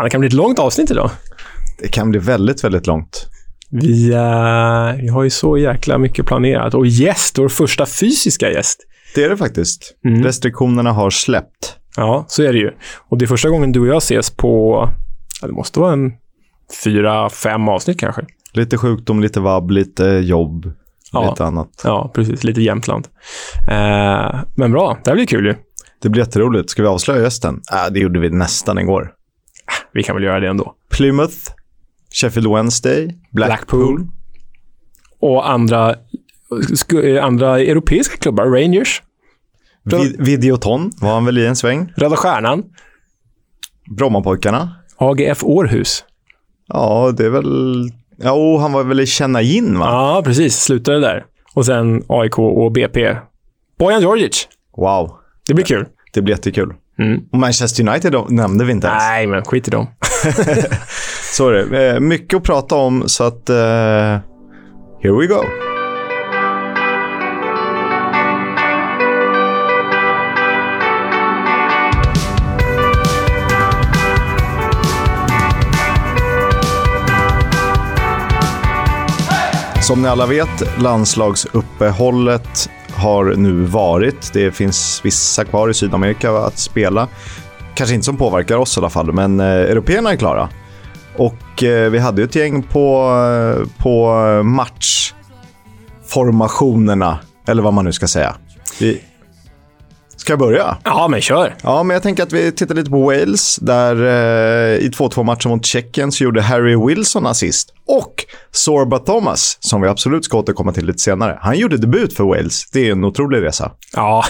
Fan, det kan bli ett långt avsnitt idag. Det kan bli väldigt, väldigt långt. Vi, uh, vi har ju så jäkla mycket planerat. Och gäst, vår första fysiska gäst. Det är det faktiskt. Mm. Restriktionerna har släppt. Ja, så är det ju. Och det är första gången du och jag ses på, ja, det måste vara en fyra, fem avsnitt kanske. Lite sjukdom, lite vabb, lite jobb, Ja. lite annat. Ja, precis. Lite Jämtland. Eh, men bra, det här blir kul ju. Det blir jätteroligt. Ska vi avslöja gästen? Äh, det gjorde vi nästan igår. Vi kan väl göra det ändå. Plymouth, Sheffield Wednesday, Blackpool. Och andra, eh, andra europeiska klubbar. Rangers, Vid- Videoton var han väl i en sväng. Röda Stjärnan, Brommapojkarna. AGF Århus. Ja, det är väl... Ja, och han var väl i Känna in, va? Ja, precis. Slutade där. Och sen AIK och BP. Bojan Djordjic. Wow. Det blir kul. Det blir jättekul. Mm. Manchester United nämnde vi inte ens. Nej, men skit i dem. Det. Eh, Mycket att prata om, så att... eh, here we go. Som ni alla vet, landslagsuppehållet har nu varit. Det finns vissa kvar i Sydamerika att spela. Kanske inte som påverkar oss i alla fall, men eh, européerna är klara. Och eh, vi hade ju ett gäng på, eh, på matchformationerna, eller vad man nu ska säga. Vi... Ska jag börja? Ja, men kör. Ja, men jag tänker att vi tittar lite på Wales, där eh, i 2-2 matchen mot Tjeckien så gjorde Harry Wilson assist. Och Sorba Thomas, som vi absolut ska återkomma till lite senare, han gjorde debut för Wales. Det är en otrolig resa. Ja,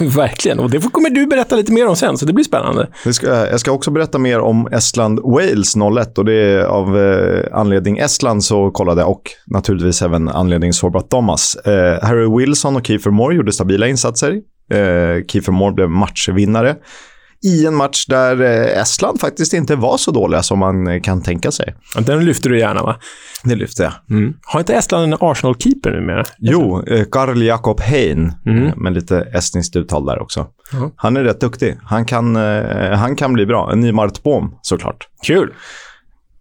verkligen. Och det kommer du berätta lite mer om sen, så det blir spännande. Jag ska också berätta mer om Estland-Wales 01 och det är av eh, anledning Estland så kollade jag och naturligtvis även anledning Sorba Thomas. Eh, Harry Wilson och Kiefer Moore gjorde stabila insatser. Eh, Kiefer Moore blev matchvinnare i en match där eh, Estland faktiskt inte var så dåliga som man eh, kan tänka sig. Den lyfter du gärna, va? Det lyfte jag. Mm. Har inte Estland en Arsenal-keeper numera? Jo, eh, Karl Jakob Hein, Mm. med lite estniskt uttal där också. Ja. Han är rätt duktig. Han kan, han kan bli bra. En ny Mart Bohm, såklart. Kul.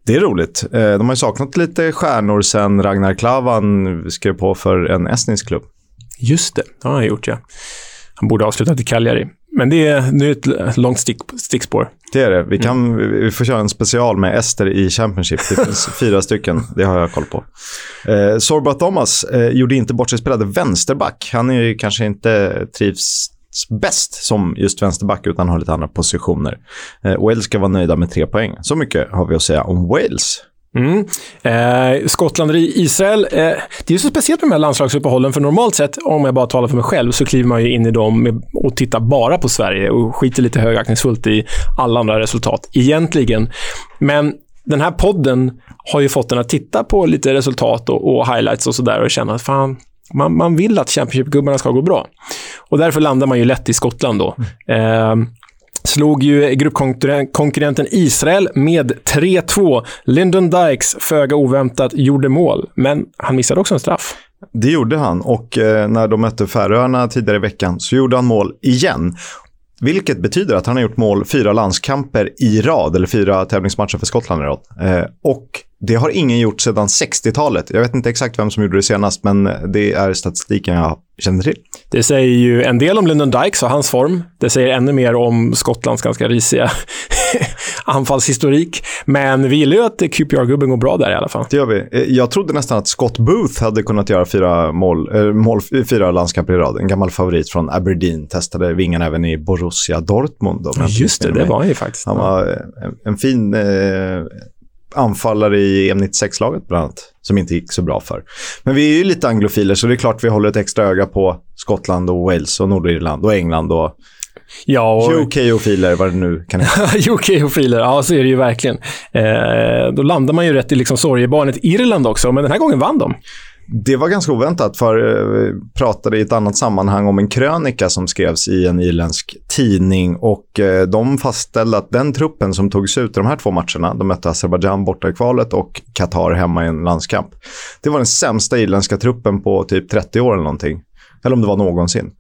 Det är roligt. De har ju saknat lite stjärnor sen Ragnar Klavan skrev på för en estnisk klubb. Just det, det har han gjort, ja. Han borde ha avslutat i Cagliari. Men det är nu ett l- långt stick, stickspår. Det är det. Vi, kan, vi får köra en special med Ester i Championship. Det finns fyra stycken. Det har jag koll på. Eh, Sorba Thomas eh, gjorde inte bort sig, spelade vänsterback. Han är ju kanske inte trivs bäst som just vänsterback utan har lite andra positioner. Eh, Wales ska vara nöjda med tre poäng. Så mycket har vi att säga om Wales. Mm. Eh, Skottland och Israel. Eh, det är så speciellt med de här landslagsuppehållen, för normalt sett, om jag bara talar för mig själv, så kliver man ju in i dem med, och tittar bara på Sverige och skiter lite högaktningsfullt i alla andra resultat, egentligen. Men den här podden har ju fått en att titta på lite resultat och, och highlights och sådär och känna att fan, man, man vill att Championship-gubbarna ska gå bra. Och därför landar man ju lätt i Skottland då. Eh, slog ju gruppkonkurrenten Israel med 3-2. Lyndon Dykes, föga oväntat, gjorde mål, men han missade också en straff. Det gjorde han och eh, när de mötte Färöarna tidigare i veckan så gjorde han mål igen. Vilket betyder att han har gjort mål fyra landskamper i rad, eller fyra tävlingsmatcher för Skottland i rad. Eh, och det har ingen gjort sedan 60-talet. Jag vet inte exakt vem som gjorde det senast, men det är statistiken jag känner till. Det säger ju en del om Lyndon Dykes och hans form. Det säger ännu mer om Skottlands ganska risiga anfallshistorik. Men vi gillar ju att QPR-gubben går bra där i alla fall. Det gör vi. Jag trodde nästan att Scott Booth hade kunnat göra fyra, mål, eh, mål, fyra landskamper i rad. En gammal favorit från Aberdeen. Testade vingarna även i Borussia Dortmund. Just det, det var han ju faktiskt. Han var eh, en, fin eh, anfallare i M96-laget bland annat, som inte gick så bra för. Men vi är ju lite anglofiler, så det är klart vi håller ett extra öga på Skottland och Wales och Nordirland och England och Ja, och... UK-ofiler, vad det nu kan heta. UK-filer, ja så är det ju verkligen. Eh, då landar man ju rätt i liksom sorgebarnet Irland också, men den här gången vann de. Det var ganska oväntat, för eh, vi pratade i ett annat sammanhang om en krönika som skrevs i en irländsk tidning och eh, de fastställde att den truppen som togs ut i de här två matcherna, de mötte Azerbajdzjan borta i kvalet och Qatar hemma i en landskamp. Det var den sämsta irländska truppen på typ 30 år eller någonting. Eller om det var någonsin.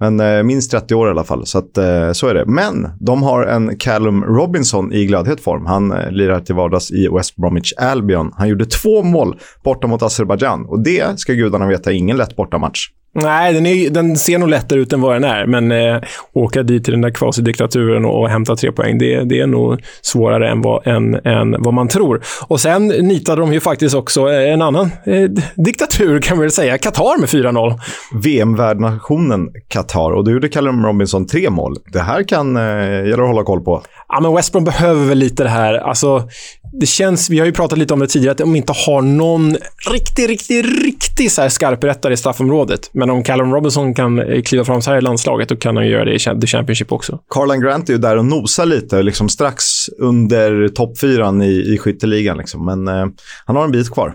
Men eh, minst 30 år i alla fall, så att, eh, så är det. Men de har en Callum Robinson i glödhet form. Han eh, lirar till vardags i West Bromwich Albion. Han gjorde två mål borta mot Azerbajdzjan och det ska gudarna veta ingen lätt bortamatch. Nej, den, är, den ser nog lättare ut än vad den är, men eh, åka dit till den där kvasidiktaturen och, och hämta tre poäng, det, det är nog svårare än vad, än, än vad man tror. Och sen nitade de ju faktiskt också eh, en annan eh, diktatur, kan man väl säga, Qatar med 4-0. VM-värdnationen Qatar och då gjorde Callum Robinson tre mål. Det här kan eh, gälla att hålla koll på. Ja, men West Brom behöver väl lite det här. Alltså, det känns, vi har ju pratat lite om det tidigare, att de inte har någon riktig, riktig, riktig så här skarprättare i straffområdet. Men om Callum Robinson kan eh, kliva fram så här i landslaget, då kan han göra det i The Championship också. Carlan Grant är ju där och nosar lite, liksom strax under toppfyran i, i skytteligan. Liksom. Men eh, han har en bit kvar.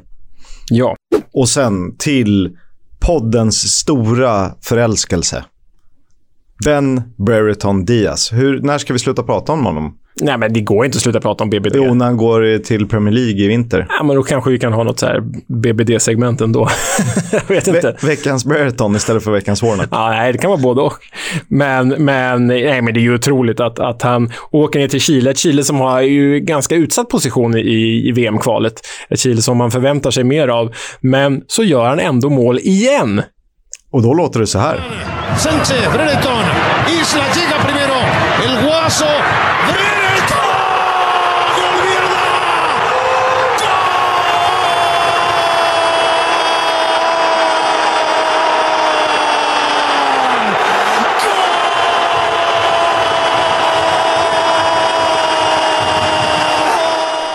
Ja. Och sen till poddens stora förälskelse. Ben Brereton Diaz. Hur, när ska vi sluta prata om honom? Nej, men det går inte att sluta prata om BBD. Jo, när han går till Premier League i vinter. Ja, men då kanske vi kan ha något så här BBD-segment ändå. jag vet inte. Ve veckans Brereton istället för veckans Warnock. Ja, nej, det kan vara både och. Men, men, nej, men det är ju otroligt att, att han åker ner till Chile. Ett Chile som har ju ganska utsatt position i, i VM-kvalet. Ett Chile som man förväntar sig mer av. Men så gör han ändå mål igen. Och då låter det så här. Sánchez, Brereton, Isla llega primero, el Guaso,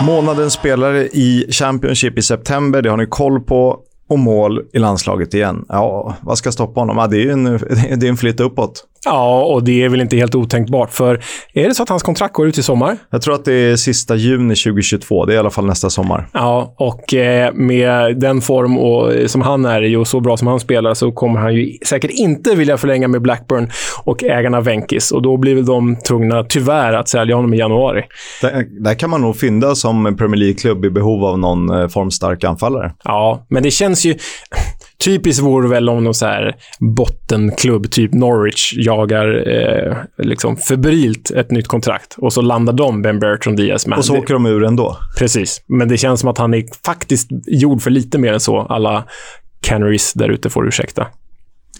Månadens spelare i Championship i september, det har ni koll på. Och mål i landslaget igen. Ja, vad ska stoppa honom? Ja, det är ju en, det är en flytt uppåt. Ja, och det är väl inte helt otänkbart. För är det så att hans kontrakt går ut i sommar? Jag tror att det är sista juni 2022. Det är i alla fall nästa sommar. Ja, och eh, med den form och, som han är i och så bra som han spelar så kommer han ju säkert inte vilja förlänga med Blackburn och ägarna Venkis. Och då blir väl de tvungna, tyvärr, att sälja honom i januari. Där, där kan man nog fynda som Premier League-klubb i behov av någon eh, formstark anfallare. Ja, men det känns ju... Typiskt vore väl om någon så här bottenklubb, typ Norwich, jagar eh, liksom febrilt ett nytt kontrakt och så landar de Ben Bertrand Diaz med. Och så åker de ur ändå. Precis, men det känns som att han är faktiskt gjord för lite mer än så. Alla Canaries där ute får ursäkta.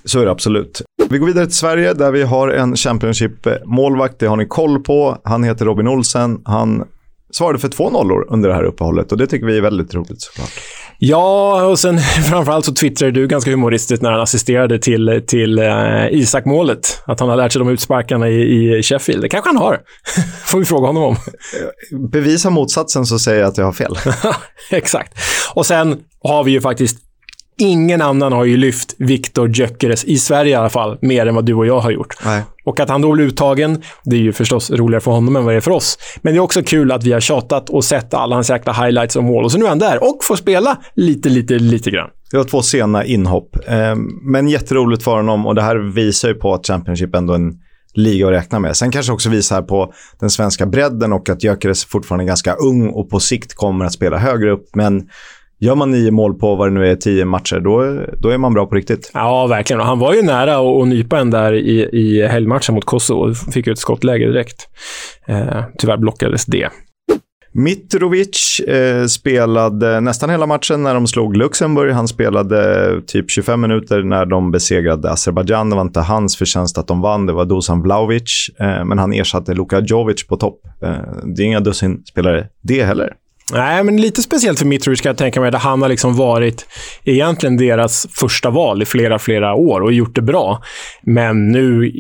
Så är det absolut. Vi går vidare till Sverige där vi har en Championship-målvakt. Det har ni koll på. Han heter Robin Olsen. Han svarade för två nollor under det här uppehållet och det tycker vi är väldigt roligt såklart. Ja, och sen framförallt så twittrade du ganska humoristiskt när han assisterade till, till uh, Isak-målet. Att han har lärt sig de utsparkarna i, i Sheffield. Det kanske han har. Får vi fråga honom om. Bevisa motsatsen så säger jag att jag har fel. Exakt. Och sen har vi ju faktiskt Ingen annan har ju lyft Viktor Gyökeres, i Sverige i alla fall, mer än vad du och jag har gjort. Nej. Och att han då blir uttagen, det är ju förstås roligare för honom än vad det är för oss. Men det är också kul att vi har tjatat och sett alla hans jäkla highlights och mål. Och så nu är han där och får spela lite, lite, lite grann. Det var två sena inhopp. Eh, Men jätteroligt för honom och det här visar ju på att Championship ändå är en liga att räkna med. Sen kanske också visar på den svenska bredden och att Gyökeres fortfarande är ganska ung och på sikt kommer att spela högre upp. Men gör man nio mål på vad det nu är, tio matcher, då, då är man bra på riktigt. Ja, verkligen. Och han var ju nära att, nypa en där i, i helgmatchen mot Kosovo. Fick ju ett skottläge direkt. Eh, tyvärr blockades det. Mitrovic eh, spelade nästan hela matchen när de slog Luxemburg. Han spelade typ 25 minuter när de besegrade Azerbajdzjan. Det var inte hans förtjänst att de vann, det var Dusan Vlahovic. Eh, men han ersatte Luka Jovic på topp. Eh, det är inga dussin spelare det heller. Nej, men lite speciellt för Mitrovic kan jag tänka mig. Där han har liksom varit egentligen deras första val i flera, flera år och gjort det bra. Men nu,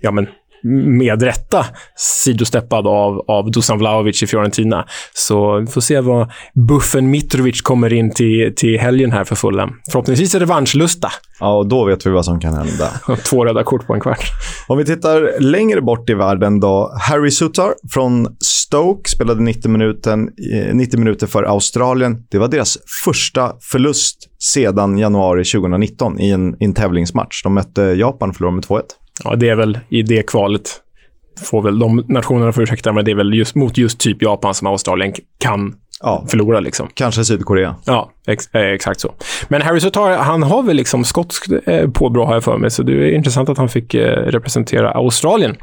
ja men med rätta sidosteppad av, av Dusan Vlahovic i Fiorentina. Så vi får se vad buffen Mitrovic kommer in till, till helgen här för Fulham. Förhoppningsvis är revanschlusta. Ja, och då vet vi vad som kan hända. Två röda kort på en kvart. Om vi tittar längre bort i världen då. Harry Sutar från Stoke spelade 90, minuten, 90 minuter för Australien. Det var deras första förlust sedan januari 2019 i en, i en tävlingsmatch. De mötte Japan och förlorade med 2-1. Ja, det är väl i det kvalet. Får väl de nationerna få ursäkta, men det är väl just mot just typ Japan som Australien kan Ja. förlora. Liksom. Kanske Sydkorea. Ja, ex eh, exakt så. Men Harry Sotar, han har väl liksom skotsk eh, påbrå har jag för mig, så det är intressant att han fick eh, representera Australien.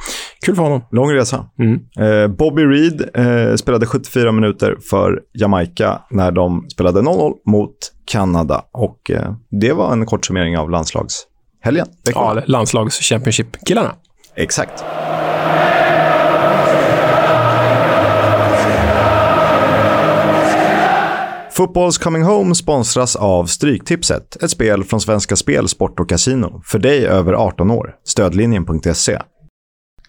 Kul för honom. Lång resa. Mm. Eh, Bobby Reed eh, spelade 74 minuter för Jamaica när de spelade 0-0 mot Kanada. Och eh, det var en kort summering av landslagshelgen. Ja, landslags Championship-killarna. Exakt. Fotbolls Coming Home sponsras av Stryktipset, ett spel från Svenska Spel, Sport och Casino. För dig över 18 år. Stödlinjen.se.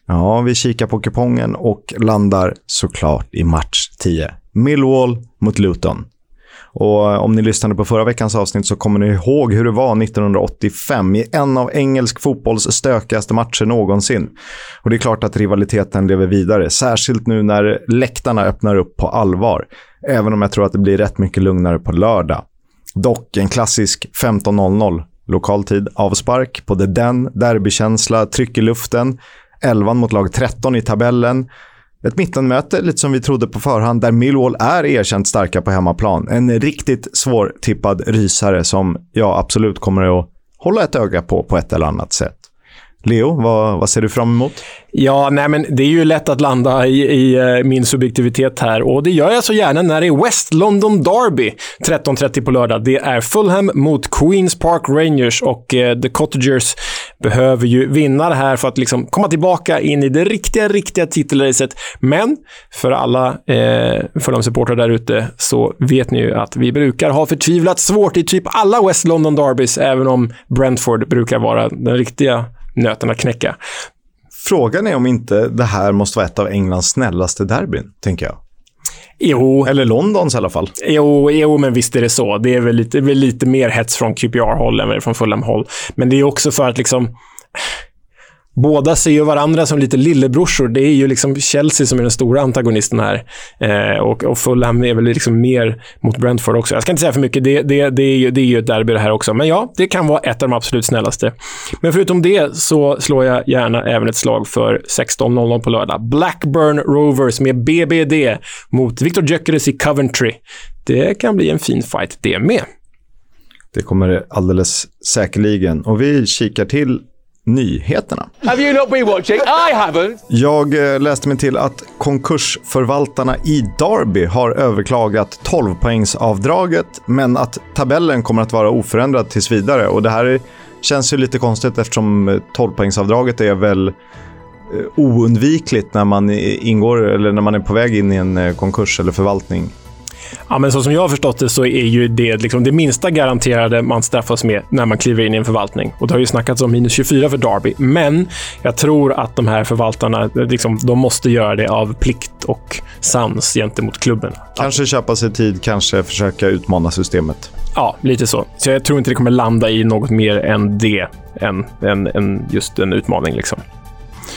Ja, vi kikar på kupongen och landar såklart i match 10. Millwall mot Luton. Och eh, om ni lyssnade på förra veckans avsnitt så kommer ni ihåg hur det var 1985 i en av engelsk fotbolls stökigaste matcher någonsin. Och det är klart att rivaliteten lever vidare, särskilt nu när läktarna öppnar upp på allvar. Även om jag tror att det blir rätt mycket lugnare på lördag. Dock en klassisk 15.00 lokal tid, avspark på The Den, derbykänsla, tryck i luften, 11 mot lag 13 i tabellen. Ett mittenmöte, lite som vi trodde på förhand, där Millwall är erkänt starka på hemmaplan. En riktigt svårtippad rysare som jag absolut kommer att hålla ett öga på på ett eller annat sätt. Leo, vad, vad ser du fram emot? Ja, nej men det är ju lätt att landa i, i eh, min subjektivitet här och det gör jag så gärna när det är West London Derby 13.30 på lördag. Det är Fulham mot Queens Park Rangers och eh, The Cottagers behöver ju vinna det här för att liksom komma tillbaka in i det riktiga, riktiga titelracet. Men för alla, eh, för de supportrar där ute, så vet ni ju att vi brukar ha förtvivlat svårt i typ alla West London Derbys, även om Brentford brukar vara den riktiga nöten att knäcka. Frågan är om inte det här måste vara ett av Englands snällaste derbyn, tänker jag. Jo, Eller Londons i alla fall. Jo, jo, men visst är det så. Det är väl lite, väl lite mer hets från QPR-håll än från Fulham-håll. Men det är också för att liksom... Båda ser ju varandra som lite lillebrorsor. Det är ju liksom Chelsea som är den stora antagonisten här. Eh, och, och Fulham är väl liksom mer mot Brentford också. Jag ska inte säga för mycket. Det, det, det, är, ju, det är ju ett derby det här också. Men ja, det kan vara ett av de absolut snällaste. Men förutom det så slår jag gärna även ett slag för 16.00 på lördag. Blackburn Rovers med BBD mot Victor Gyökeres i Coventry. Det kan bli en fin fight det med. Det kommer det alldeles säkerligen. Och vi kikar till nyheterna. Have you not been watching? I haven't. Jag eh, läste mig till att konkursförvaltarna i Derby har överklagat 12-poängsavdraget, men att tabellen kommer att vara oförändrad tills vidare. Och det här är, känns ju lite konstigt eftersom 12-poängsavdraget är väl eh, oundvikligt när man ingår eller när man är på väg in i en eh, konkurs eller förvaltning. Ja, men så som jag har förstått det så är ju det liksom det minsta garanterade man straffas med när man kliver in i en förvaltning. Och det har ju snackats om minus 24 för Derby, men jag tror att de här förvaltarna liksom, de måste göra det av plikt och sans gentemot klubben. Kanske köpa sig tid, kanske försöka utmana systemet. Ja, lite så. Så jag tror inte det kommer landa i något mer än det, än, än, än just en utmaning. Liksom.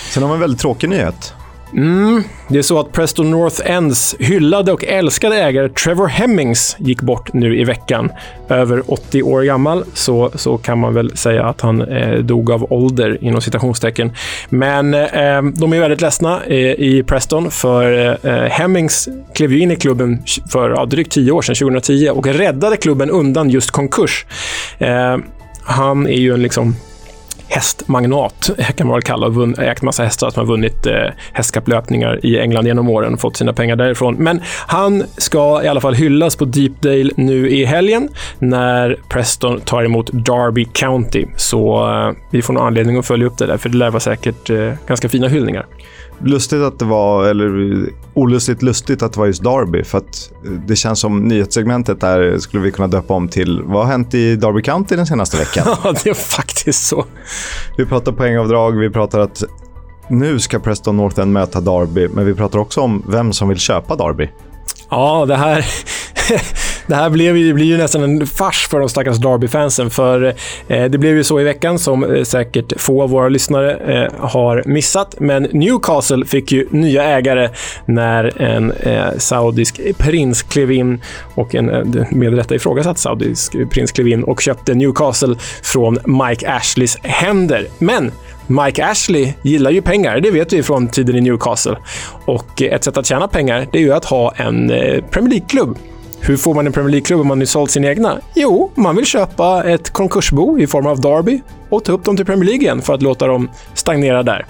Sen har vi en väldigt tråkig nyhet. Mm, det är så att Preston North Ends hyllade och älskade ägare Trevor Hemmings gick bort nu i veckan. Över 80 år gammal, så, så kan man väl säga att han eh, dog av ålder inom citationstecken. Men eh, de är väldigt ledsna eh, i Preston, för eh, eh Hemmings klev ju in i klubben för ja, drygt 10 år sedan, 2010, och räddade klubben undan just konkurs. Eh, han är ju en liksom hästmagnat, eh, kan man väl kalla och vunn, ägt massa hästar som har vunnit eh, hästkapplöpningar i England genom åren och fått sina pengar därifrån. Men han ska i alla fall hyllas på Deepdale nu i helgen när Preston tar emot Derby County. Så eh, vi får nog anledning att följa upp det där, för det lär vara säkert eh, ganska fina hyllningar. Lustigt att det var, eller olustigt lustigt att det var just Derby. För att det känns som nyhetssegmentet där skulle vi kunna döpa om till Vad har hänt i Derby County den senaste veckan? Ja, det är faktiskt så. vi pratar poängavdrag, vi pratar att nu ska Preston North End möta Derby. Men vi pratar också om vem som vill köpa Derby. Ja, det här, det här blev ju, blir ju nästan en fars för de stackars Derby-fansen. För eh, det blev ju så i veckan, som eh, säkert få av våra lyssnare eh, har missat. Men Newcastle fick ju nya ägare när en eh, saudisk prins klev in och en eh, med rätta ifrågasatt saudisk prins klev in och köpte Newcastle från Mike Ashleys händer. Men Mike Ashley gillar ju pengar, det vet vi från tiden i Newcastle. Och eh, ett sätt att tjäna pengar, det är ju att ha en eh, Premier League-klubb. Hur får man en Premier League-klubb om man nu sålt sin egna? Jo, man vill köpa ett konkursbo i form av Derby och ta upp dem till Premier League igen för att låta dem stagnera där.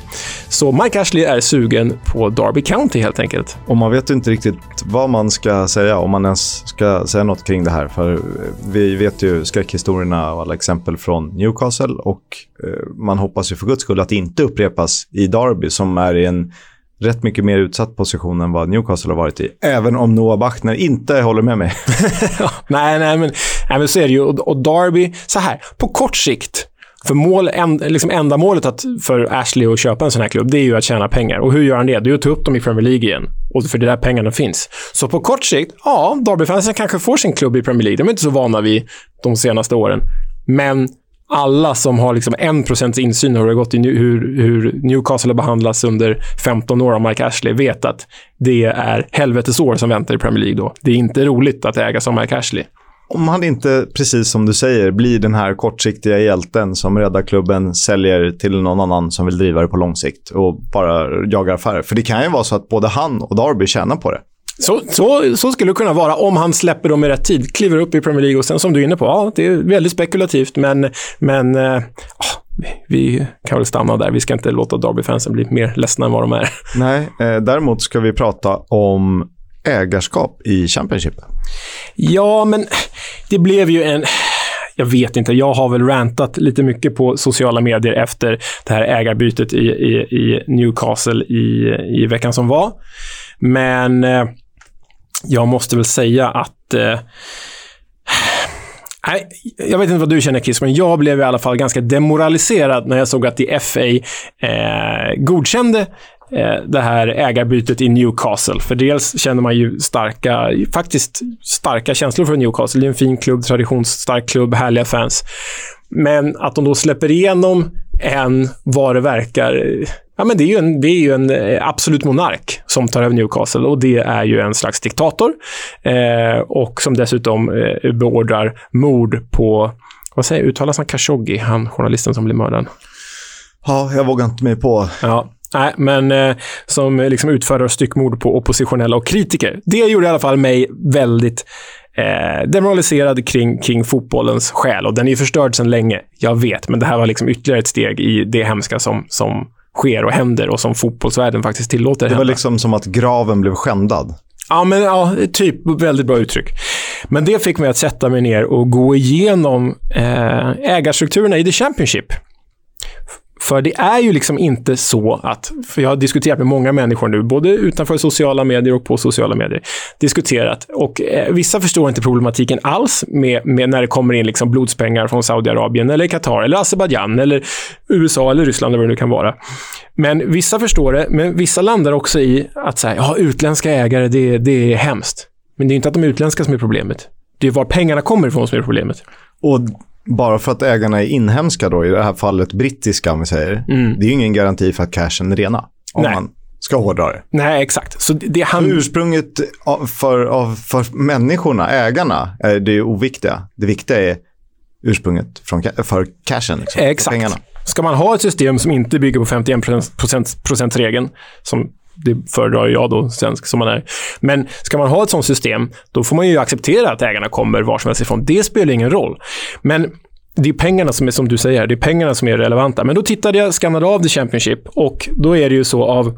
Så Mike Ashley är sugen på Derby County helt enkelt. Och man vet inte riktigt vad man ska säga, om man ens ska säga något kring det här. För eh, vi vet ju skräckhistorierna och alla exempel från Newcastle och eh, man hoppas ju för guds skull att det inte upprepas i Derby som är i en rätt mycket mer utsatt position än vad Newcastle har varit i. Även om Noah Bachner inte håller med mig. nej, nej, men, nej, men så är det ju. Och, och Derby, så här, på kort sikt, för mål, en, liksom enda målet att, för Ashley att köpa en sån här klubb, det är ju att tjäna pengar. Och hur gör han det? Det är att ta upp dem i Premier League igen. Och för det där pengarna finns. Så på kort sikt, ja, Derbyfansen kanske får sin klubb i Premier League. De är inte så vana vid de senaste åren. Men alla som har liksom 1% insyn i hur det har gått i hur, hur Newcastle har behandlats under 15 år av Mike Ashley vet att det är helvetesår som väntar i Premier League då. Det är inte roligt att äga som Mike Ashley. Om han inte, precis som du säger, blir den här kortsiktiga hjälten som räddar klubben, säljer till någon annan som vill driva det på lång sikt och bara jagar affärer. För det kan ju vara så att både han och Darby tjänar på det. Så, så, så skulle det kunna vara om han släpper dem i rätt tid. Kliver upp i Premier League och sen som du är inne på, ja, det är väldigt spekulativt men, men äh, vi kan väl stanna där. Vi ska inte låta Derby-fansen bli mer ledsna än vad de är. Nej, eh, däremot ska vi prata om ägarskap i Championship. Ja, men det blev ju en... Jag vet inte. Jag har väl rantat lite mycket på sociala medier efter det här ägarbytet i, i, i Newcastle i, i veckan som var. Men eh, jag måste väl säga att eh, Nej, jag vet inte vad du känner Chris, men jag blev i alla fall ganska demoraliserad när jag såg att FA eh, godkände eh, det här ägarbytet i Newcastle. För dels känner man ju starka, faktiskt starka känslor för Newcastle. Det är en fin klubb, traditionsstark klubb, härliga fans. Men att de då släpper igenom en, vad det verkar, Ja, men det är ju en, det är ju en eh, absolut monark som tar över Newcastle och det är ju en slags diktator. Eh, och som dessutom eh, beordrar mord på, vad säger uttalas han Khashoggi, han journalisten som blev mördad? Ja, jag vågar inte mig på. Ja, Nej, men eh, som liksom utför styckmord på oppositionella och kritiker. Det gjorde i alla fall mig väldigt eh, demoraliserad kring, kring fotbollens själ. Och den är ju förstörd sedan länge, jag vet. Men det här var liksom ytterligare ett steg i det hemska som, som sker och händer och som fotbollsvärlden faktiskt tillåter Det var hända. liksom som att graven blev skändad. Ja, men ja, typ väldigt bra uttryck. Men det fick mig att sätta mig ner och gå igenom eh, ägarstrukturerna i The Championship. För det är ju liksom inte så att, för jag har diskuterat med många människor nu, både utanför sociala medier och på sociala medier, diskuterat. Och eh, vissa förstår inte problematiken alls med, med när det kommer in liksom blodspengar från Saudiarabien, eller Qatar, eller Azerbajdzjan, eller USA, eller Ryssland, eller vad det nu kan vara. Men vissa förstår det, men vissa landar också i att säga, ja, utländska ägare, det, det är hemskt. Men det är inte att de är utländska som är problemet. Det är var pengarna kommer ifrån som är problemet. Och bara för att ägarna är inhemska då, i det här fallet brittiska om vi säger, mm. det är ju ingen garanti för att cashen är rena. Om Nej. man ska hårdra det. Nej, exakt. Så det han... Så ursprunget för, för människorna, ägarna, är det oviktiga. Det viktiga är ursprunget från, för cashen. Liksom, exakt. För pengarna. Ska man ha ett system som inte bygger på 51 procent, regeln som det föredrar jag då, svensk som man är. Men ska man ha ett sånt system, då får man ju acceptera att ägarna kommer var som helst ifrån. Det spelar ingen roll. Men det är pengarna som är, som du säger, det är pengarna som är relevanta. Men då tittade jag, skannade av The Championship och då är det ju så av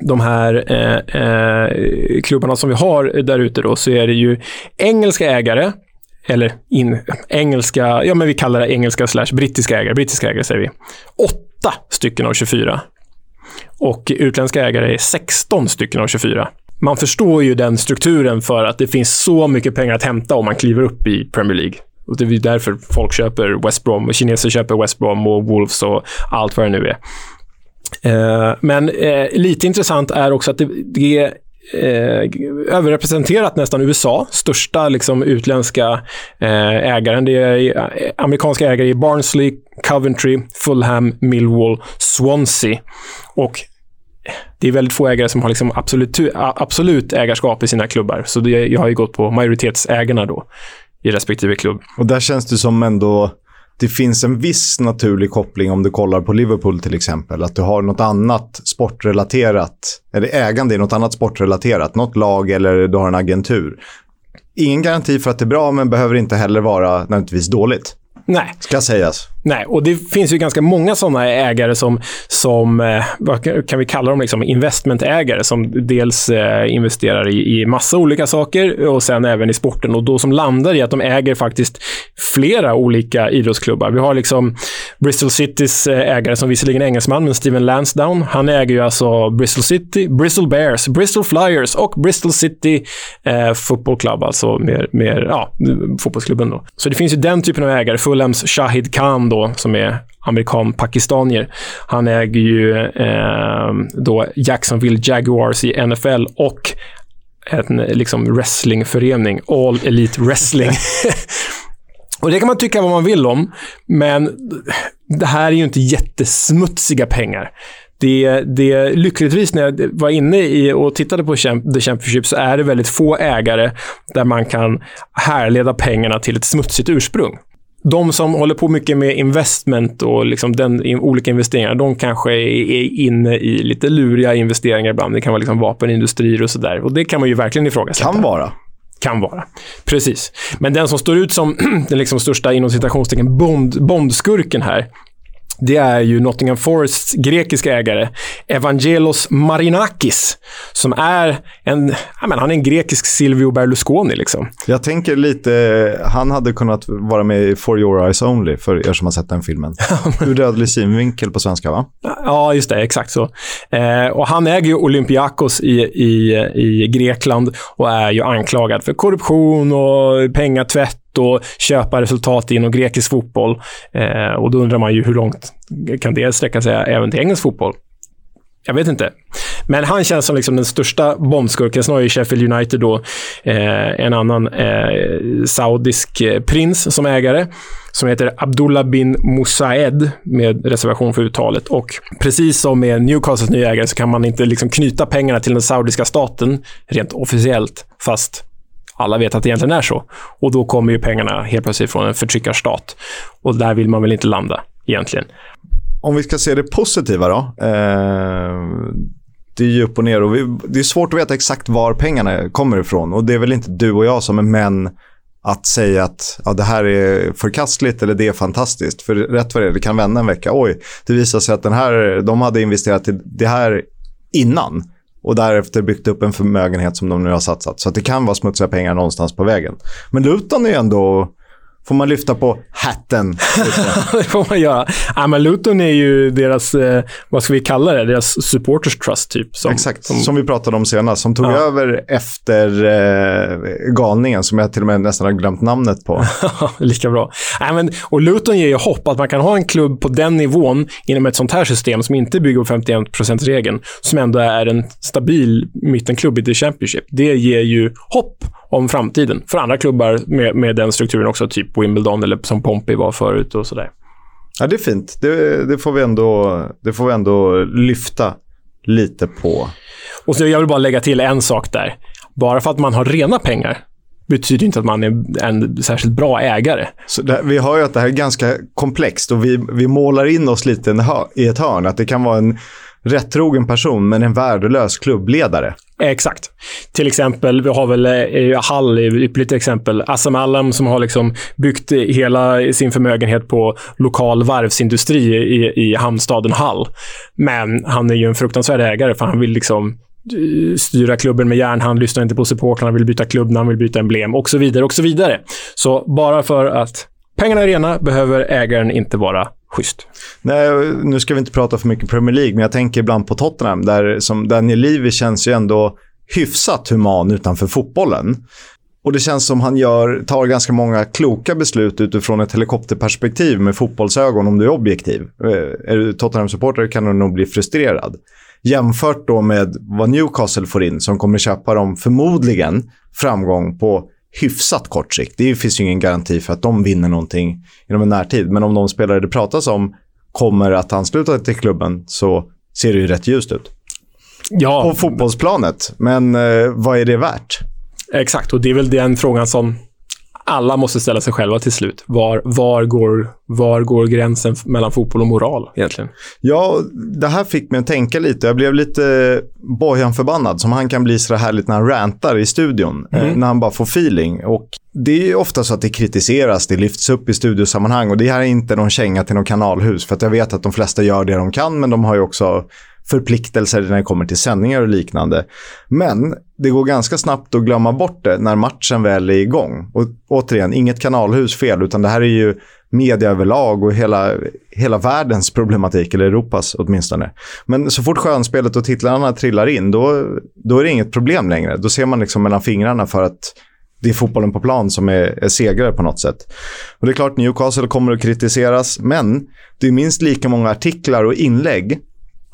de här eh, eh, klubbarna som vi har där ute då, så är det ju engelska ägare, eller in, engelska, ja men vi kallar det engelska slash brittiska ägare, brittiska ägare säger vi. Åtta stycken av 24. Och utländska ägare är 16 stycken av 24. Man förstår ju den strukturen för att det finns så mycket pengar att hämta om man kliver upp i Premier League. Och det är därför folk köper West Brom, och kineser köper West Brom och Wolves och allt vad det nu är. Eh, men eh, lite intressant är också att det, det eh, överrepresenterat nästan USA, största liksom, utländska eh, ägaren. Det är eh, amerikanska ägare i Barnsley, Coventry, Fulham, Millwall, Swansea. Och det är väldigt få ägare som har liksom absolut, absolut ägarskap i sina klubbar. Så det, jag har ju gått på majoritetsägarna då i respektive klubb. Och där känns det som ändå det finns en viss naturlig koppling om du kollar på Liverpool till exempel. Att du har något annat sportrelaterat, eller ägande i något annat sportrelaterat. Något lag eller du har en agentur. Ingen garanti för att det är bra, men behöver inte heller vara nödvändigtvis dåligt. Nej. Ska sägas. Nej, och det finns ju ganska många sådana ägare som, som eh, vad kan vi kalla dem, liksom investmentägare som dels eh, investerar i, i massa olika saker och sen även i sporten och då som landar i att de äger faktiskt flera olika idrottsklubbar. Vi har liksom Bristol Citys eh, ägare som visserligen är engelsman, men Steven Lansdowne. Han äger ju alltså Bristol City, Bristol Bears, Bristol Flyers och Bristol City eh, Football Club, alltså mer, mer ja, fotbollsklubben då. Så det finns ju den typen av ägare. Fulhams Shahid Khan då, som är amerikan-pakistanier. Han äger ju eh, då Jacksonville Jaguars i NFL och en liksom wrestlingförening, All Elite Wrestling. och det kan man tycka vad man vill om, men det här är ju inte jättesmutsiga pengar. Det, det, lyckligtvis när jag var inne i och tittade på The Championship så är det väldigt få ägare där man kan härleda pengarna till ett smutsigt ursprung de som håller på mycket med investment och liksom den, olika investeringar, de kanske är inne i lite luriga investeringar ibland. Det kan vara liksom vapenindustrier och sådär. Och det kan man ju verkligen ifrågasätta. Kan vara. Kan vara. Precis. Men den som står ut som den liksom största inom citationstecken bond, bondskurken här, det är ju Nottingham Forests grekiska ägare, Evangelos Marinakis, som är en, ja, men han är en grekisk Silvio Berlusconi. Liksom. Jag tänker lite, han hade kunnat vara med i For Your Eyes Only, för er som har sett den filmen. Ur dödlig synvinkel på svenska, va? Ja, just det. Exakt så. Eh, och han äger ju Olympiakos i, i, i Grekland och är ju anklagad för korruption och pengatvätt och köpa resultat inom grekisk fotboll. Eh, och då undrar man ju hur långt kan det sträcka sig även till engelsk fotboll? Jag vet inte. Men han känns som liksom den största bombskurken. Sen har ju Sheffield United då eh, en annan eh, saudisk eh, prins som ägare som heter Abdullah bin Musaed med reservation för uttalet. Och precis som med Newcastles nya ägare så kan man inte liksom knyta pengarna till den saudiska staten rent officiellt, fast alla vet att det egentligen är så. Och då kommer ju pengarna helt plötsligt från en förtryckarstat. Och där vill man väl inte landa egentligen. Om vi ska se det positiva då. Eh, det är ju upp och ner och vi, det är svårt att veta exakt var pengarna kommer ifrån. Och det är väl inte du och jag som är män att säga att ja, det här är förkastligt eller det är fantastiskt. För rätt vad det är, det kan vända en vecka. Oj, det visar sig att den här, de hade investerat i det här innan och därefter byggt upp en förmögenhet som de nu har satsat. Så att det kan vara smutsiga pengar någonstans på vägen. Men Luton är ju ändå Får man lyfta på hatten? det får man göra. Ja, men Luton är ju deras, eh, vad ska vi kalla det, deras supporters trust typ. Som, Exakt, som, som vi pratade om senast. Som tog ja. över efter eh, galningen som jag till och med nästan har glömt namnet på. Lika bra. Ja, men, och Luton ger ju hopp att man kan ha en klubb på den nivån inom ett sånt här system som inte bygger på 51%-regeln, som ändå är en stabil mittenklubb i The Championship. Det ger ju hopp om framtiden för andra klubbar med, med den strukturen också, typ Wimbledon eller som Pompey var förut och sådär. Ja, det är fint. Det, det, får vi ändå, det får vi ändå lyfta lite på. Och så jag vill bara lägga till en sak där. Bara för att man har rena pengar betyder inte att man är en särskilt bra ägare. Så det, vi hör ju att det här är ganska komplext och vi, vi målar in oss lite i ett hörn. Att det kan vara en rättrogen person men en värdelös klubbledare. Exakt. Till exempel, vi har väl eh, Hall är ett ypperligt exempel. Assam Allam som har liksom byggt hela sin förmögenhet på lokal varvsindustri i, i hamnstaden Hall. Men han är ju en fruktansvärd ägare för han vill liksom eh, styra klubben med järnhand, lyssnar inte på supportrarna, vill byta klubbnamn, vill byta emblem och så vidare och så vidare. Så bara för att pengarna är rena behöver ägaren inte vara schysst. Nej, nu ska vi inte prata för mycket Premier League, men jag tänker ibland på Tottenham, där som Daniel Levy känns ju ändå hyfsat human utanför fotbollen. Och det känns som han gör, tar ganska många kloka beslut utifrån ett helikopterperspektiv med fotbollsögon om du är objektiv. Eh, är du Tottenham-supporter kan du nog bli frustrerad. Jämfört då med vad Newcastle får in som kommer köpa dem förmodligen framgång på hyfsat kort sikt. Det finns ju ingen garanti för att de vinner någonting inom en närtid. Men om de spelare det pratas om kommer att ansluta till klubben så ser det ju rätt ljust ut. Ja. På fotbollsplanet. Men eh, vad är det värt? Exakt, och det är väl den frågan som alla måste ställa sig själva till slut. Var, var, går, var går gränsen mellan fotboll och moral egentligen? Ja, det här fick mig att tänka lite. Jag blev lite Bojan-förbannad, som han kan bli så härligt när han rantar i studion. Eh, när han bara får feeling. Och det är ju ofta så att det kritiseras, det lyfts upp i studiosammanhang. Och det här är inte någon känga till någon kanalhus. För att jag vet att de flesta gör det de kan, men de har ju också förpliktelser när det kommer till sändningar och liknande. Men det går ganska snabbt att glömma bort det när matchen väl är igång. Och återigen, inget kanalhus fel, utan det här är ju media överlag och hela, hela världens problematik, eller Europas åtminstone. Men så fort skönspelet och titlarna trillar in, då, då är det inget problem längre. Då ser man liksom mellan fingrarna för att det är fotbollen på plan som är, är segrare på något sätt. Och det är klart, Newcastle kommer att kritiseras, men det är minst lika många artiklar och inlägg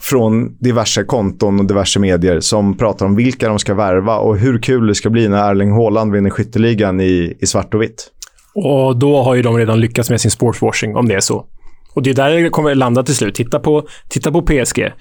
från diverse konton och diverse medier som pratar om vilka de ska värva och hur kul det ska bli när Erling Haaland vinner skytteligan i, i svart och vitt. Och då har ju de redan lyckats med sin sportswashing, om det är så. Och det är där det kommer landa till slut. Titta på, titta på PSG.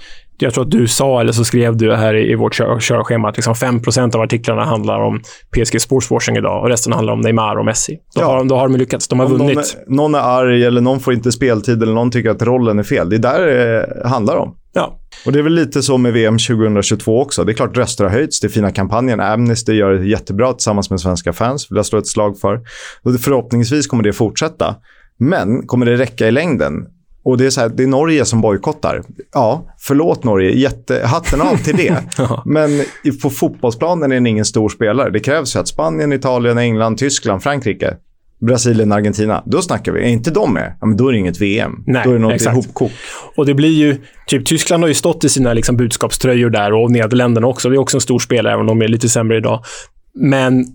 Jag tror att du sa, eller så skrev du här i, i vårt kör, körschema, att liksom 5% av artiklarna handlar om PSG sportswashing idag och resten handlar om Neymar och Messi. Då, Ja. har, de- då har de lyckats. De har Om vunnit. Någon är, någon är arg eller någon får inte speltid eller någon tycker att rollen är fel. Det är där det handlar om. Ja. Och det är väl lite så med VM 2022 också. Det är klart röster har höjts, det är fina kampanjen. Amnesty gör det jättebra tillsammans med svenska fans, vill jag slå ett slag för. Och förhoppningsvis kommer det fortsätta. Men kommer det räcka i längden? Och det är, så här, det är Norge som bojkottar. Ja, förlåt Norge. Jätte, hatten av till det. Men på fotbollsplanen är den ingen stor spelare. Det krävs ju att Spanien, Italien, England, Tyskland, Frankrike, Brasilien, Argentina. Då snackar vi. Är inte de med? Ja, men då är det inget VM. Nej, då är det något exakt. ihopkok. Och det blir ju... Typ Tyskland har ju stått i sina liksom, budskapströjor där och Nederländerna också. Det är också en stor spelare, även om de är lite sämre idag. Men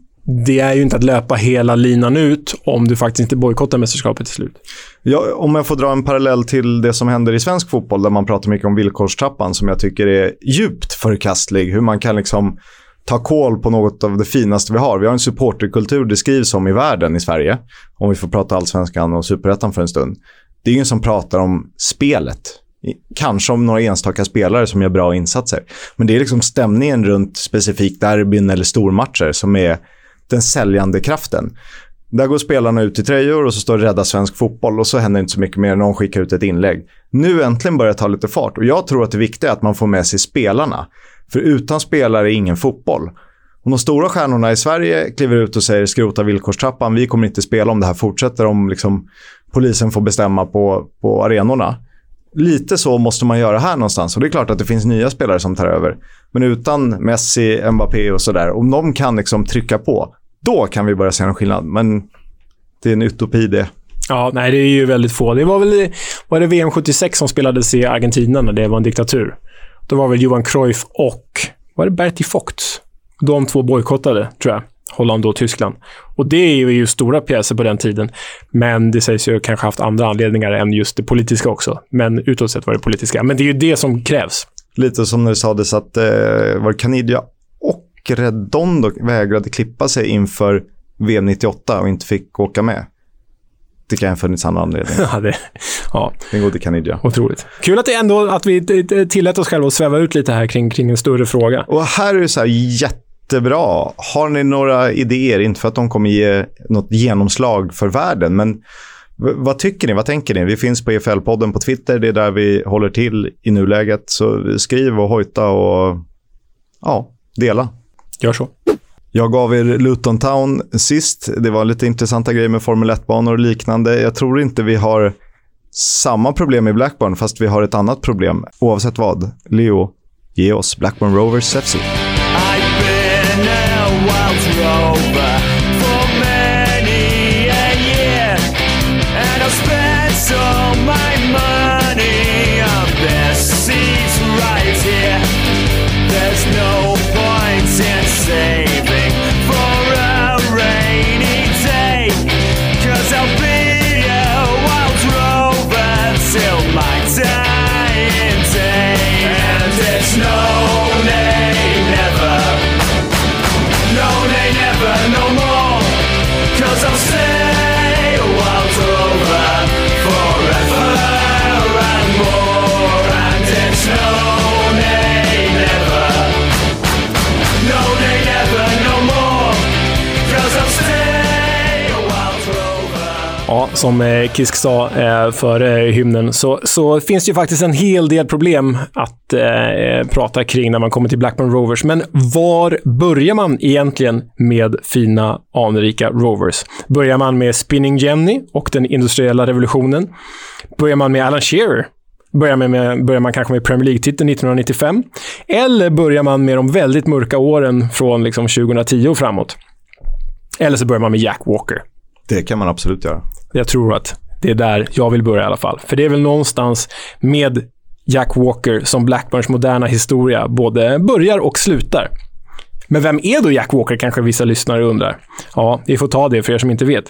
det är ju inte att löpa hela linan ut om du faktiskt inte bojkottar mästerskapet till slut. Ja, om jag får dra en parallell till det som händer i svensk fotboll där man pratar mycket om villkorstrappan som jag tycker är djupt förkastlig. Hur man kan liksom ta koll på något av det finaste vi har. Vi har en supporterkultur det skrivs om i världen i Sverige. Om vi får prata allsvenskan och superettan för en stund. Det är ingen som pratar om spelet. Kanske om några enstaka spelare som gör bra insatser. Men det är liksom stämningen runt specifikt derbyn eller stormatcher som är den säljande kraften. Där går spelarna ut i tröjor och så står det rädda svensk fotboll och så händer inte så mycket mer. Någon skickar ut ett inlägg. Nu äntligen börjar det ta lite fart och jag tror att det viktiga är att man får med sig spelarna. För utan spelare är ingen fotboll. Om de stora stjärnorna i Sverige kliver ut och säger skrota villkorstrappan, vi kommer inte spela om det här fortsätter, om liksom polisen får bestämma på, på arenorna. Lite så måste man göra här någonstans och det är klart att det finns nya spelare som tar över. Men utan Messi, Mbappé och sådär, om de kan liksom trycka på, då kan vi börja se en skillnad. Men det är en utopi det. Ja, nej, det är ju väldigt få. Det var väl var det VM 76 som spelades i Argentina när det var en diktatur. Då var väl Johan Cruyff och var det Bertie Vogts? De två bojkottade, tror jag. Holland och Tyskland. Och det är ju stora pjäser på den tiden. Men det sägs ju kanske haft andra anledningar än just det politiska också. Men utåt sett var det politiska. Men det är ju det som krävs. Lite som när det sades att eh, var Canidia och Redondo vägrade klippa sig inför VM 98 och inte fick åka med. Det kan ha funnits andra anledningar. Ja, det, ja, Den gode Canidia. otroligt. Kul att det ändå att vi tillät oss själva att sväva ut lite här kring, kring en större fråga. Och här är det så här jättebra. Har ni några idéer? Inte för att de kommer ge något genomslag för världen, men vad tycker ni? Vad tänker ni? Vi finns på EFL-podden på Twitter. Det är där vi håller till i nuläget. Så skriv och hojta och ja, dela. Gör så. Jag gav er Luton Town sist. Det var lite intressanta grejer med Formel 1-banor och liknande. Jag tror inte vi har samma problem i Blackburn, fast vi har ett annat problem. Oavsett vad. Leo, ge oss Blackburn Rovers FC. Som eh, Kisk sa eh, före eh, hymnen, så, så finns det ju faktiskt en hel del problem att eh, prata kring när man kommer till Blackburn Rovers. Men var börjar man egentligen med fina, anrika Rovers? Börjar man med Spinning Jenny och den industriella revolutionen? Börjar man med Alan Shearer? Börjar man, med, börjar man kanske med Premier League-titeln 1995? Eller börjar man med de väldigt mörka åren från liksom 2010 och framåt? Eller så börjar man med Jack Walker. Det kan man absolut göra. Jag tror att det är där jag vill börja i alla fall. För det är väl någonstans med Jack Walker som Blackburns moderna historia både börjar och slutar. Men vem är då Jack Walker, kanske vissa lyssnare undrar? Ja, vi får ta det för er som inte vet.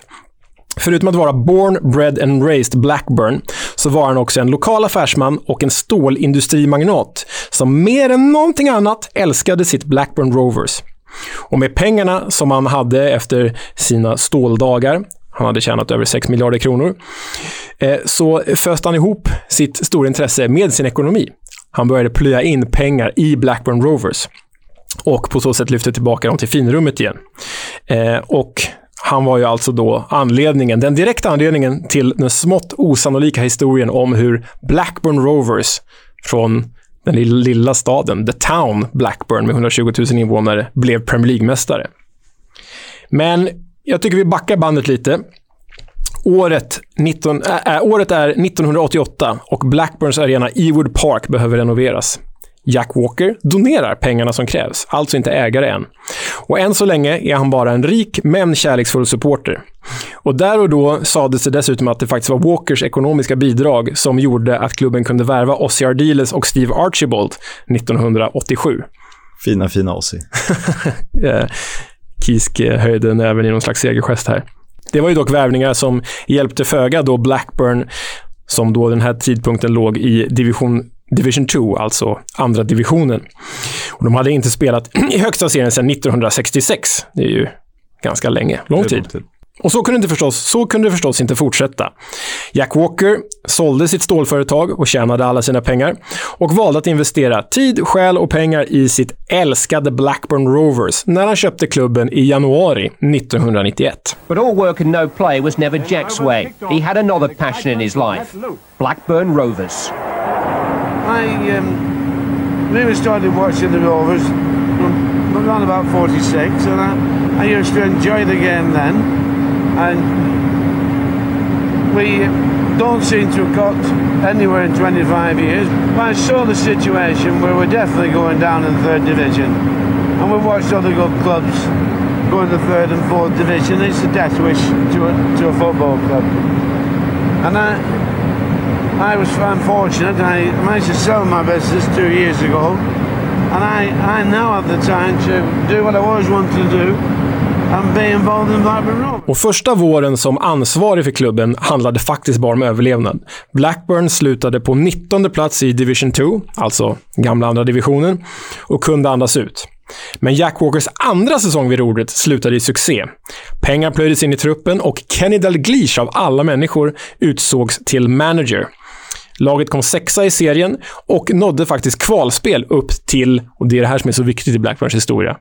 Förutom att vara born, bred and raised Blackburn så var han också en lokal affärsman och en stålindustrimagnat som mer än någonting annat älskade sitt Blackburn Rovers. Och med pengarna som han hade efter sina ståldagar, han hade tjänat över 6 miljarder kronor, eh, så föste han ihop sitt stora intresse med sin ekonomi. Han började plöja in pengar i Blackburn Rovers och på så sätt lyfte tillbaka dem till finrummet igen. Eh, och han var ju alltså då anledningen, den direkta anledningen till den smått osannolika historien om hur Blackburn Rovers från den lilla staden, The Town Blackburn med 120 000 invånare, blev Premier League-mästare. Men jag tycker vi backar bandet lite. Året, 19, äh, året är 1988 och Blackburns arena Ewood Park behöver renoveras. Jack Walker donerar pengarna som krävs, alltså inte ägare än. Och än så länge är han bara en rik men kärleksfull supporter. Och där och då sades det dessutom att det faktiskt var Walkers ekonomiska bidrag som gjorde att klubben kunde värva Ossie Ardiles och Steve Archibald 1987. Fina, fina Ossie. Kisk höjde näven i någon slags segergest här. Det var ju dock värvningar som hjälpte föga då Blackburn, som då den här tidpunkten låg i division Division 2, alltså andra divisionen. Och de hade inte spelat i högsta serien sedan 1966. Det är ju ganska länge, lång tid. Och så kunde, det förstås, så kunde det förstås inte fortsätta. Jack Walker sålde sitt stålföretag och tjänade alla sina pengar och valde att investera tid, själ och pengar i sitt älskade Blackburn Rovers när han köpte klubben i januari 1991. But all work and no play was never Jack's way. He had another passion in his life Blackburn Rovers. I um, really started watching the Rovers from around about 46, and I, I used to enjoy the game then. And we don't seem to have got anywhere in 25 years. But I saw the situation where we're definitely going down in the third division, and we've watched other good clubs go in the third and fourth division. It's a death wish to a, to a football club, and I. I was unfortunate. I managed to sell my business two years ago, and I, I now have the time to do what I always wanted to do Och första våren som ansvarig för klubben handlade faktiskt bara om överlevnad. Blackburn slutade på 19 plats i Division 2, alltså gamla andra divisionen, och kunde andas ut. Men Jack Walkers andra säsong vid rodret slutade i succé. Pengar plöjdes in i truppen och Kenny Dalglish av alla människor utsågs till manager. Laget kom sexa i serien och nådde faktiskt kvalspel upp till, och det är det här som är så viktigt i Blackburns historia,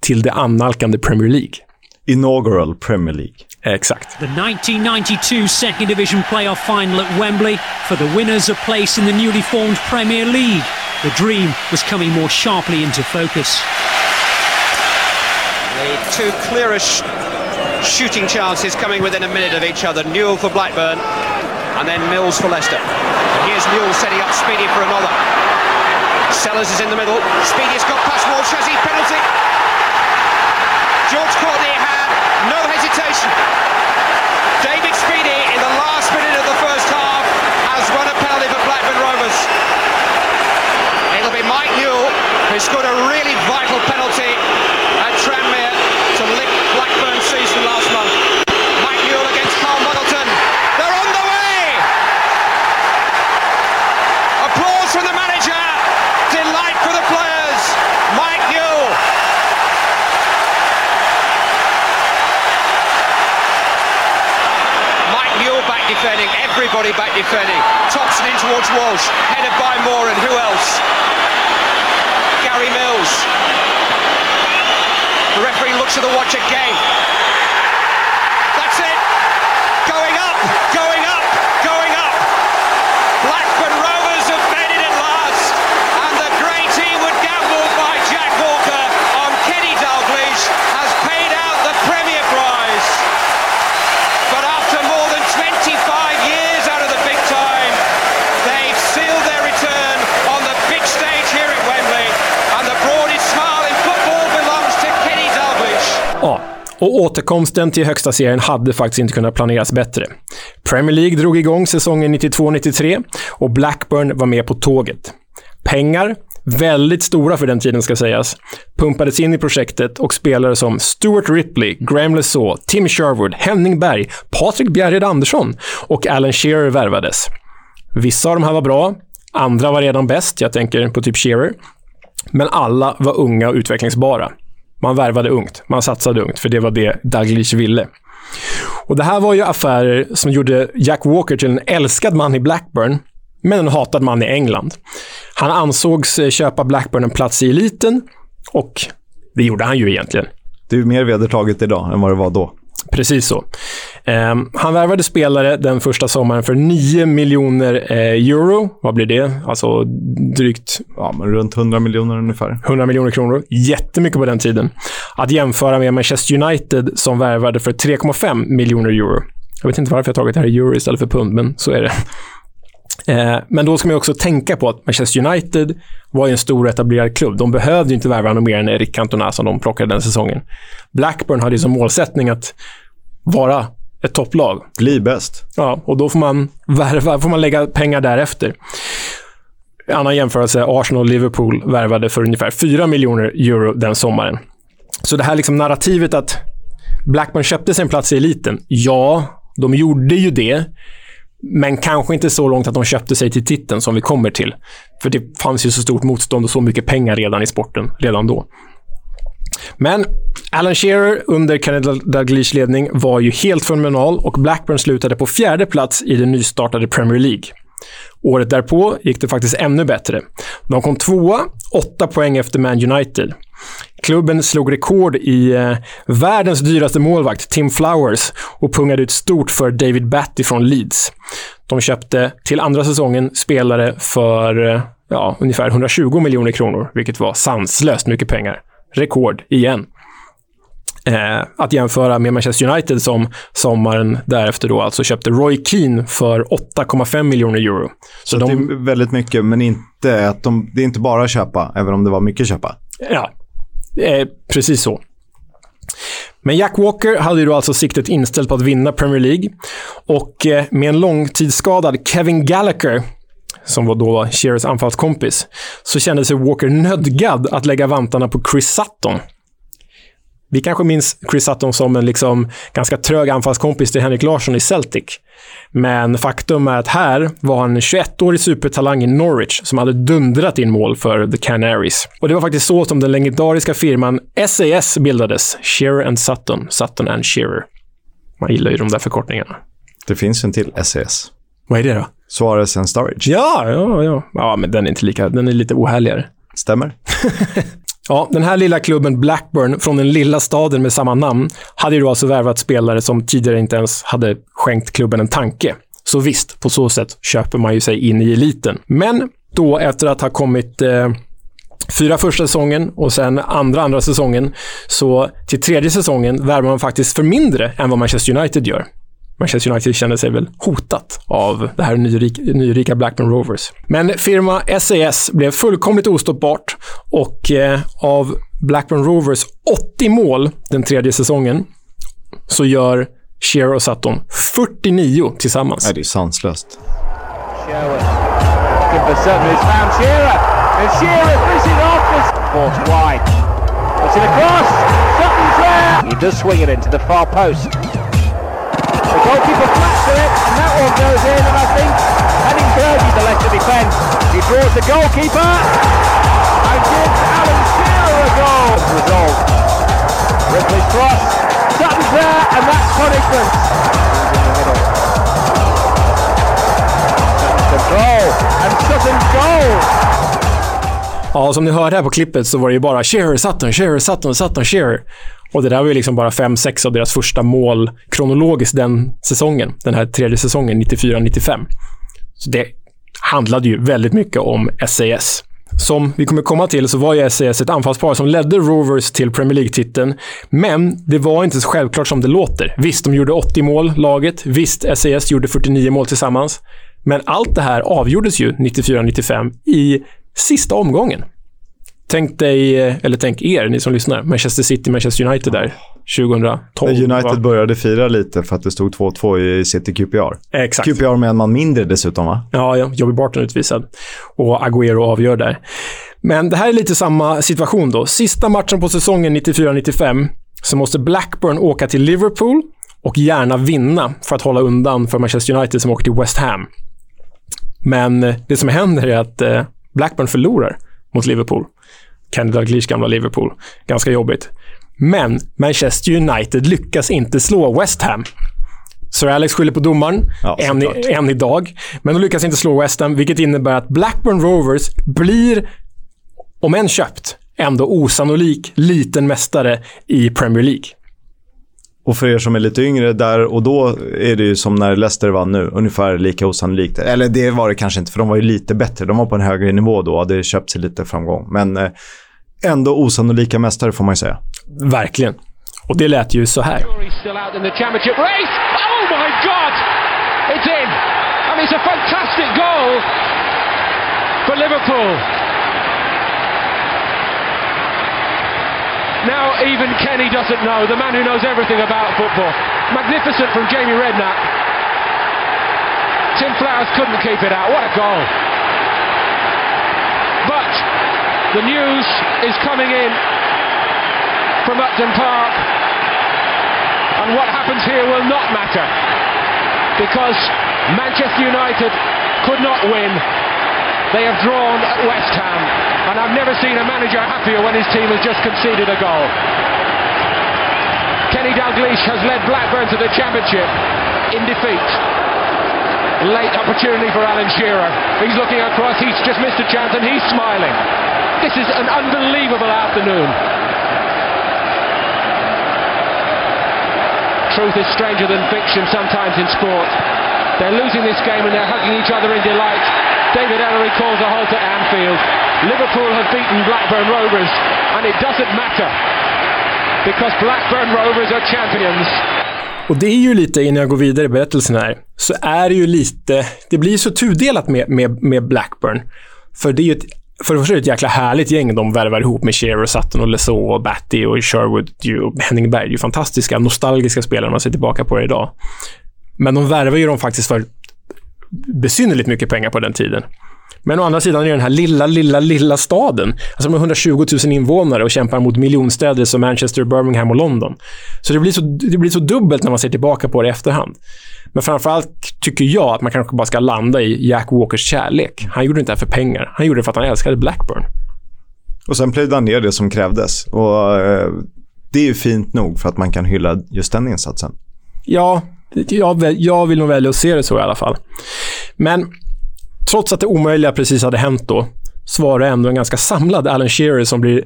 till det annalkande Premier League. Inaugural Premier League. Exakt. The 1992 Second Division playoff final at Wembley for the winners a place in the newly formed Premier League. The dream was coming more sharply into focus. The two clearest shooting chances coming within a minute of each other. Newell for Blackburn and then Mills for Leicester. And here's Newell setting up Speedy for another. Sellers is in the middle. Speedy's got past Walsh. Has he penalty? George Courtney had no hesitation. David Speedy in the last minute of the first half has run a penalty for Blackburn Rovers. It'll be Mike Newell who scored a really vital penalty at Tranmere to lift Blackburn's season last month. Mike Newell against Carl Muddleton. They're on the way! Applause from the manager. Delight for the players. Mike Newell. Mike Newell back defending. Everybody back defending. Thompson in towards Walsh. Headed by Moore and who else? Gary Mills. The referee looks at the watch again. Och återkomsten till högsta serien hade faktiskt inte kunnat planeras bättre. Premier League drog igång säsongen 92-93 och Blackburn var med på tåget. Pengar, väldigt stora för den tiden ska sägas, pumpades in i projektet och spelare som Stuart Ripley, Graham Lesaw, Tim Sherwood, Henning Berg, Patrik Bjerred Andersson och Alan Shearer värvades. Vissa av de här var bra, andra var redan bäst. Jag tänker på typ Shearer. Men alla var unga och utvecklingsbara. Man värvade ungt, man satsade ungt, för det var det Dalglish ville. Och det här var ju affärer som gjorde Jack Walker till en älskad man i Blackburn, men en hatad man i England. Han ansågs eh, köpa Blackburn en plats i eliten och det gjorde han ju egentligen. Det är mer vedertaget idag än vad det var då. Precis så. Eh, han värvade spelare den första sommaren för 9 miljoner eh, euro. Vad blir det? Alltså drygt Ja, men runt 100 miljoner ungefär. 100 miljoner kronor. Jättemycket på den tiden. Att jämföra med Manchester United som värvade för 3,5 miljoner euro. Jag vet inte varför jag tagit det här i euro istället för pund, men så är det. Eh, men då ska man också tänka på att Manchester United var ju en stor etablerad klubb. De behövde ju inte värva någon mer än Eric Cantona som de plockade den säsongen. Blackburn hade ju som målsättning att vara ett topplag. Bli bäst. Ja, och då får man värva, får man lägga pengar därefter. Annan jämförelse, Arsenal och Liverpool värvade för ungefär 4 miljoner euro den sommaren. Så det här liksom narrativet att Blackburn köpte sig en plats i eliten. Ja, de gjorde ju det. Men kanske inte så långt att de köpte sig till titeln som vi kommer till. För det fanns ju så stort motstånd och så mycket pengar redan i sporten, redan då. Men Alan Shearer under Kenneth Dalglish ledning var ju helt fenomenal och Blackburn slutade på fjärde plats i den nystartade Premier League. Året därpå gick det faktiskt ännu bättre. De kom tvåa, åtta poäng efter Man United. Klubben slog rekord i eh, världens dyraste målvakt, Tim Flowers, och pungade ut stort för David Batty från Leeds. De köpte till andra säsongen spelare för eh, ja, ungefär 120 miljoner kronor, vilket var sanslöst mycket pengar. Rekord igen. Eh, att jämföra med Manchester United som sommaren därefter då alltså köpte Roy Keane för 8,5 miljoner euro. Så, det är väldigt mycket, men inte att de, det är inte bara köpa, även om det var mycket köpa. Ja, eh, precis så. Men Jack Walker hade ju då alltså siktet inställt på att vinna Premier League. Och eh, med en långtidsskadad Kevin Gallagher, som var då Shearers anfallskompis, så kände sig Walker nödgad att lägga vantarna på Chris Sutton. Vi kanske minns Chris Sutton som en liksom ganska trög anfallskompis till Henrik Larsson i Celtic. Men faktum är att här var han en 21-årig supertalang i Norwich som hade dundrat in mål för The Canaries. Och det var faktiskt så som den legendariska firman SAS bildades. Shearer and Sutton. Sutton and Shearer. Man gillar ju de där förkortningarna. Det finns en till SAS. Vad är det då? Suarez and Sturridge. Ja, ja, ja. Ja, men den är inte lika... Den är lite ohärligare. Stämmer. Ja, den här lilla klubben Blackburn från den lilla staden med samma namn hade ju då alltså värvat spelare som tidigare inte ens hade skänkt klubben en tanke. Så visst, på så sätt köper man ju sig in i eliten. Men då efter att ha kommit eh, fyra första säsongen och sen andra andra säsongen, så till tredje säsongen värvar man faktiskt för mindre än vad Manchester United gör. Manchester United kände sig väl hotat av det här nyrika, nyrika Blackburn Rovers. Men firma SAS blev fullkomligt ostoppbart och eh, av Blackburn Rovers 80 mål den tredje säsongen så gör Shearer och Sutton 49 tillsammans. Nej, det är sanslöst. Sherwood. Looking for Sutton, who's found Shearer. And Shearer finishes off this. Forced wide. Puts it across. Sutton's there. He does swing it into the far post. Goalkeeper flat to it, and that one goes in, and I think Henning Berge, the left to defend. He draws the goalkeeper and gives Alan Shearer a goal. Result. Ripley's cross. Sutton's there, and that's punishment. In the middle. Control, and Sutton's goal. Ja, som ni hörde här på klippet så var det ju bara Shearer, Sutton, Shearer, Sutton, Sutton, Shearer. Och det där var ju liksom bara fem, sex av deras första mål kronologiskt den säsongen. Den här tredje säsongen, 94-95. Så det handlade ju väldigt mycket om SAS. Som vi kommer komma till så var ju SAS ett anfallspar som ledde Rovers till Premier League-titeln. Men det var inte så självklart som det låter. Visst, de gjorde 80 mål, laget. Visst, SAS gjorde 49 mål tillsammans. Men allt det här avgjordes ju 94-95 i sista omgången. Tänk dig, eh, eller tänk er, ni som lyssnar, Manchester City, Manchester United där, 2012. När United va? började fira lite för att det stod 2-2 i City QPR. Exakt. QPR med en man mindre dessutom, va? Ja, ja, Jobbie Barton utvisad. Och Agüero avgör där. Men det här är lite samma situation då. Sista matchen på säsongen 94-95 så måste Blackburn åka till Liverpool och gärna vinna för att hålla undan för Manchester United som åker till West Ham. Men eh, det som händer är att eh, Blackburn förlorar mot Liverpool. Kenny Dalglish gamla Liverpool. Ganska jobbigt. Men Manchester United lyckas inte slå West Ham. Sir Alex skyller på domaren, Ja, än, i, än idag. Men de lyckas inte slå West Ham, vilket innebär att Blackburn Rovers blir, om än köpt, ändå osannolik liten mästare i Premier League. Och för er som är lite yngre, där och då är det ju som när Leicester vann nu. Ungefär lika osannolikt. Eller det var det kanske inte, för de var ju lite bättre. De var på en högre nivå då och hade köpt sig lite framgång. Men eh, ändå osannolika mästare får man ju säga. Verkligen. Och det lät ju så här. Oh my God! It's in, and it's a fantastic goal for Liverpool. Now even Kenny doesn't know, the man who knows everything about football. Magnificent from Jamie Redknapp. Tim Flowers couldn't keep it out. What a goal! But the news is coming in from Upton Park and what happens here will not matter because Manchester United could not win. They have drawn at West Ham, and I've never seen a manager happier when his team has just conceded a goal. Kenny Dalglish has led Blackburn to the championship in defeat. Late opportunity for Alan Shearer. He's looking across, he's just missed a chance, and he's smiling. This is an unbelievable afternoon. Truth is stranger than fiction sometimes in sport. They're losing this game and they're hugging each other in delight. David Ellery calls a halt at Anfield. Liverpool have beaten Blackburn Rovers, and it doesn't matter because Blackburn Rovers are champions. Och det är ju lite, innan jag går vidare i berättelsen här, så är det ju lite... Det blir så tudelat med, med, med Blackburn. För det är ju ett, för det första är det ett jäkla härligt gäng de värvar ihop med Shearer, Sutton och Lesault och Batty och Sherwood och Henning Berg. Det är ju fantastiska, nostalgiska spelare när man ser tillbaka på det idag. Men de värvar ju dem faktiskt för besynnerligt mycket pengar på den tiden. Men å andra sidan är det den här lilla, lilla, lilla staden. Alltså har 120 000 invånare och kämpar mot miljonstäder som Manchester, Birmingham och London. Så det blir så, det blir så dubbelt när man ser tillbaka på det i efterhand. Men framförallt tycker jag att man kanske bara ska landa i Jack Walkers kärlek. Han gjorde inte det här för pengar. Han gjorde det för att han älskade Blackburn. Och sen plöjde han ner det som krävdes. Och eh, det är ju fint nog för att man kan hylla just den insatsen. Ja, jag, jag vill nog välja att se det så i alla fall. Men trots att det omöjliga precis hade hänt då, så var det ändå en ganska samlad Alan Shearer som blir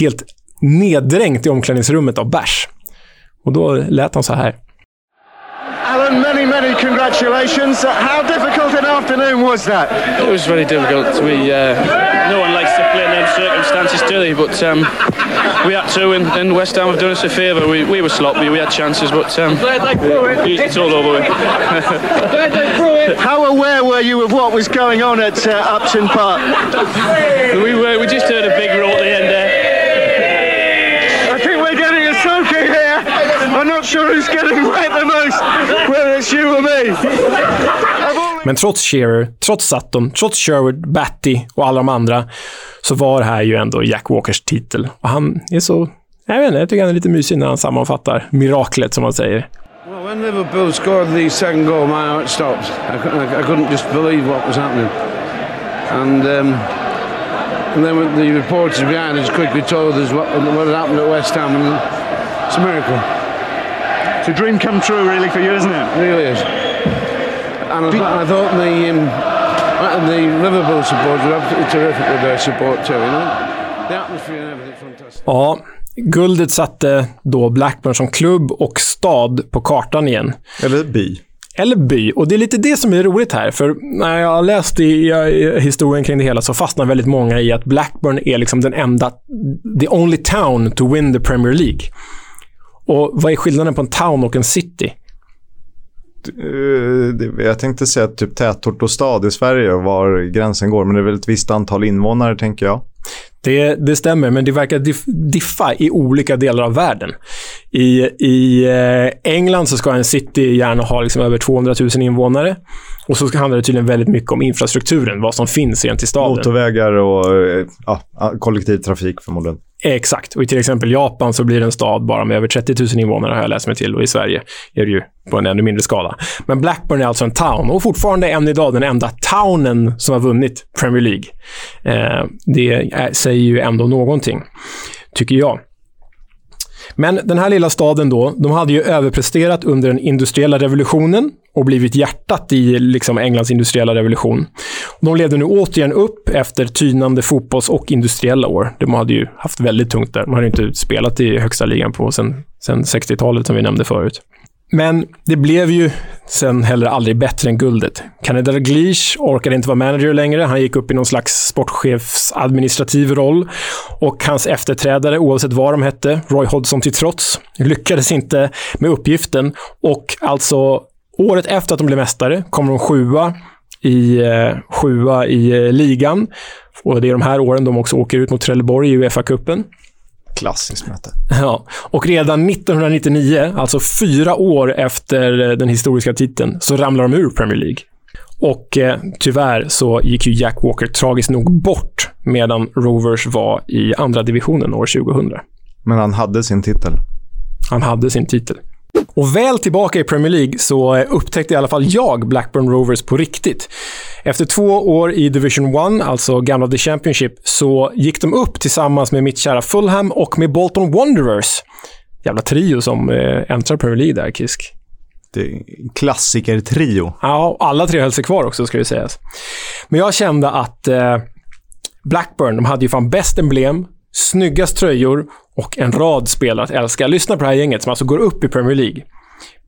helt neddränkt i omklädningsrummet av bärs. Och då lät han så här. Alan, many, many congratulations. How difficult an afternoon was that? It was very difficult. We uh, no one likes to play in them circumstances, do they? But um, we had to, and, and West Ham have done us a favour. We, we were sloppy, we had chances, but um, it's all over with. How aware were you of what was going on at uh, Upton Park? we were, we just heard a big roar at the end there. I think we're getting a soaking here. I'm not sure who's getting wet the most, whether it's you or me. Men trots Shearer, trots Sutton, trots Sherwood, Batty och alla de andra, så var det här ju ändå Jack Walkers titel. Och han är så... Jag vet inte, jag tycker han är lite mysig när han sammanfattar miraklet, som man säger. Well, when Liverpool scored the second goal, my heart stopped. I, cou- I, couldn't just believe what was happening. And, um, and then the reporters behind us quickly told us what, what had happened at West Ham, and it's a miracle. It's a dream come true, really, for you, isn't it? It really is. And I, th- I thought the, um, the Liverpool supporters were absolutely terrific with their support too, you know? The atmosphere and everything, fantastic. Ja, guldet satte då Blackburn som klubb och stad på kartan igen. Eller by. Eller by. Och det är lite det som är roligt här. För när jag har läst i, i historien kring det hela så fastnar väldigt många i att Blackburn är liksom den enda, the only town to win the Premier League. Och vad är skillnaden på en town och en city? Eh, Jag tänkte säga typ tätort och stad i Sverige var gränsen går, men det är väl ett visst antal invånare tänker jag. Det, det stämmer, men det verkar diff, diffa i olika delar av världen. I, i eh, England så ska en city gärna ha liksom över 200 000 invånare. Och så handlar det tydligen väldigt mycket om infrastrukturen, vad som finns rent i staden. Motorvägar och eh, ja, kollektivtrafik förmodligen. Exakt. Och i till exempel Japan så blir det en stad bara med över 30 000 invånare har jag läst mig till. Och i Sverige är det ju på en ännu mindre skala. Men Blackburn är alltså en town och fortfarande än idag den enda townen som har vunnit Premier League. Eh, det är, säger ju ändå någonting, tycker jag. Men den här lilla staden då, de hade ju överpresterat under den industriella revolutionen och blivit hjärtat i liksom Englands industriella revolution. De levde nu återigen upp efter tynande fotbolls och industriella år. De hade ju haft väldigt tungt där. De hade inte spelat i högsta ligan på sen, sen 60-talet som vi nämnde förut. Men det blev ju sen heller aldrig bättre än guldet. Canada Dalglish orkade inte vara manager längre. Han gick upp i någon slags sportchefsadministrativ roll. Och hans efterträdare, oavsett vad de hette, Roy Hodgson till trots, lyckades inte med uppgiften. Och alltså, året efter att de blev mästare kommer de sjua i, eh, sjua i eh, ligan. Och det är de här åren de också åker ut mot Trelleborg i Uefa-cupen. Klassiskt möte. Ja, och redan 1999, alltså fyra år efter eh, den historiska titeln, så ramlar de ur Premier League. Och eh, tyvärr så gick ju Jack Walker tragiskt nog bort medan Rovers var i andra divisionen år 2000. Men han hade sin titel. Han hade sin titel. Och väl tillbaka i Premier League så eh, upptäckte i alla fall jag Blackburn Rovers på riktigt. Efter två år i Division 1, alltså gamla The Championship, så gick de upp tillsammans med mitt kära Fulham och med Bolton Wanderers. Jävla trio som eh, äntrar Premier League där, Kisk. Klassiker-trio. Ja, alla tre höll sig kvar också, ska det sägas. Men jag kände att eh, Blackburn, de hade ju fan bäst emblem, snyggast tröjor och en rad spelare att älska. Lyssna på det här gänget som alltså går upp i Premier League.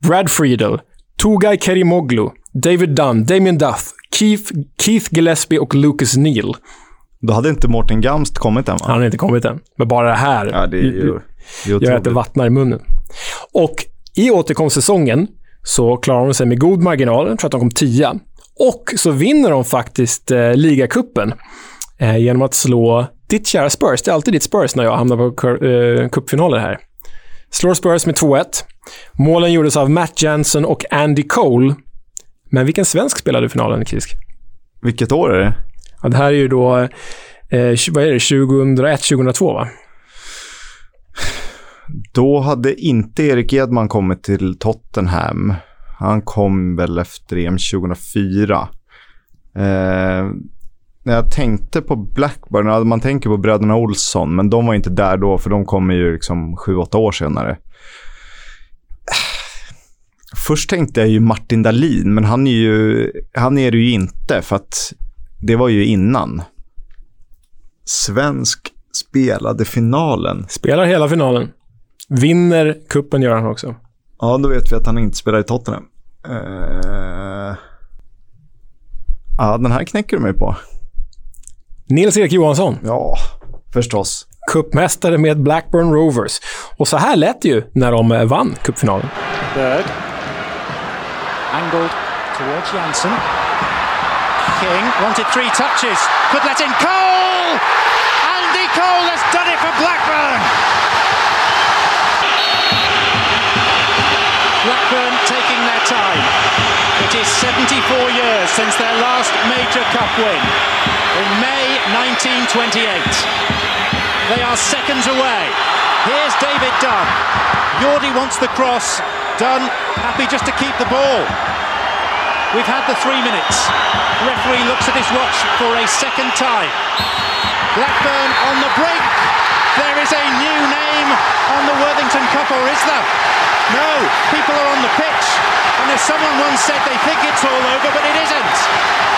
Brad Friedel, Tugay Kerimoglu, David Dunn, Damien Duff, Keith, Keith Gillespie och Lucas Neal. Då hade inte Mårten Gamst kommit än va? Han har inte kommit än. Men bara det här Ja, det är ju... Det är gör att det vattnar i munnen. Och i återkomstsäsongen så klarar de sig med god marginal. Jag tror att de kom tia. Och så vinner de faktiskt eh, ligacupen eh, genom att slå ditt kära Spurs. Det är alltid ditt Spurs när jag hamnar på eh, cupfinaler här. Slår Spurs med 2-1. Målen gjordes av Matt Jansen och Andy Cole. Men vilken svensk spelade finalen, Kisk? Vilket år är det? Ja, det här är ju då, eh, vad är det, 2001-2002 va? Då hade inte Erik Edman kommit till Tottenham. Han kom väl efter EM 2004. Eh, när jag tänkte på Blackburn, man tänker på bröderna Olsson, men de var inte där då, för de kommer ju liksom 7-8 år senare. Först tänkte jag ju Martin Dahlin, men han är ju, han är det ju inte, för att det var ju innan. Svensk spelade finalen. Spelar hela finalen. Vinner kuppen gör han också. Ja, då vet vi att han inte spelar i Tottenham. Eh, Ja, den här knäcker du mig på. Nils-Erik Johansson. Ja, förstås. Cupmästare med Blackburn Rovers. Och så här lät det ju när de eh, vann cupfinalen. Bird. Angled towards Jansen. King wanted three touches. Could let in Cole! Andy Cole has done it for Blackburn! Blackburn taking their time. It is 74 years since their last major cup win. In May 1928. They are seconds away. Here's David Dunn. Yordi wants the cross. Dunn happy just to keep the ball. We've had the three minutes. Referee looks at his watch for a second time. Blackburn on the break. There is a new name on the Worthington Cup, or is there? No, people are on the pitch. And as someone once said, they think it's all over, but it isn't.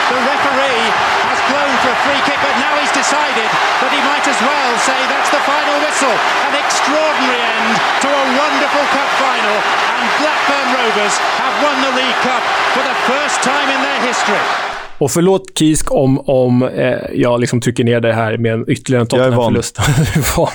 The referee has blown for a free kick, but now he's decided that he might as well say that's the final whistle. An extraordinary end to a wonderful cup final, and Blackburn Rovers have won the League Cup for the first time in their history. Och förlåt Kisk om, om eh, jag liksom trycker ner det här med en ytterligare en Jag är. Tottenham-förlust. Du är van.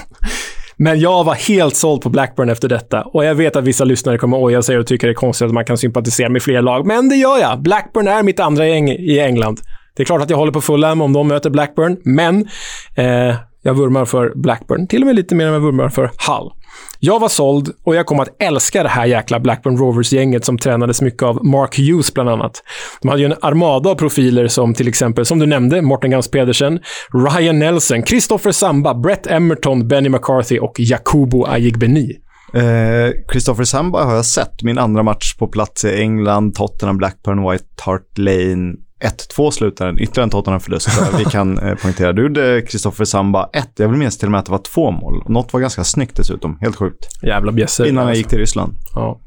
Men jag var helt såld på Blackburn efter detta. Och jag vet att vissa lyssnare kommer oja sig och tycker det är konstigt att man kan sympatisera med fler lag. Men det gör jag. Blackburn är mitt andra gäng i England. Det är klart att jag håller på Fulham om de möter Blackburn, men eh, jag vurmar för Blackburn. Till och med lite mer än jag vurmar för Hull. Jag var såld och jag kom att älska det här jäkla Blackburn Rovers-gänget som tränades mycket av Mark Hughes bland annat. De hade ju en armada av profiler som till exempel, som du nämnde, Morten Gams Pedersen, Ryan Nelson, Christopher Samba, Brett Emerton, Benny McCarthy och Jakubo Ayigbeni. Eh, Christopher Samba har jag sett. Min andra match på plats i England, Tottenham, Blackburn, White Hart Lane. 1-2 slutar den, ytterligare en Tottenham-förlust. Vi kan eh, poängtera. Du gjorde Christopher Samba 1. Jag vill minnas till och med att det var två mål. Något var ganska snyggt dessutom. Helt sjukt. Jävla bjässe. Innan jag gick till Ryssland. Ja.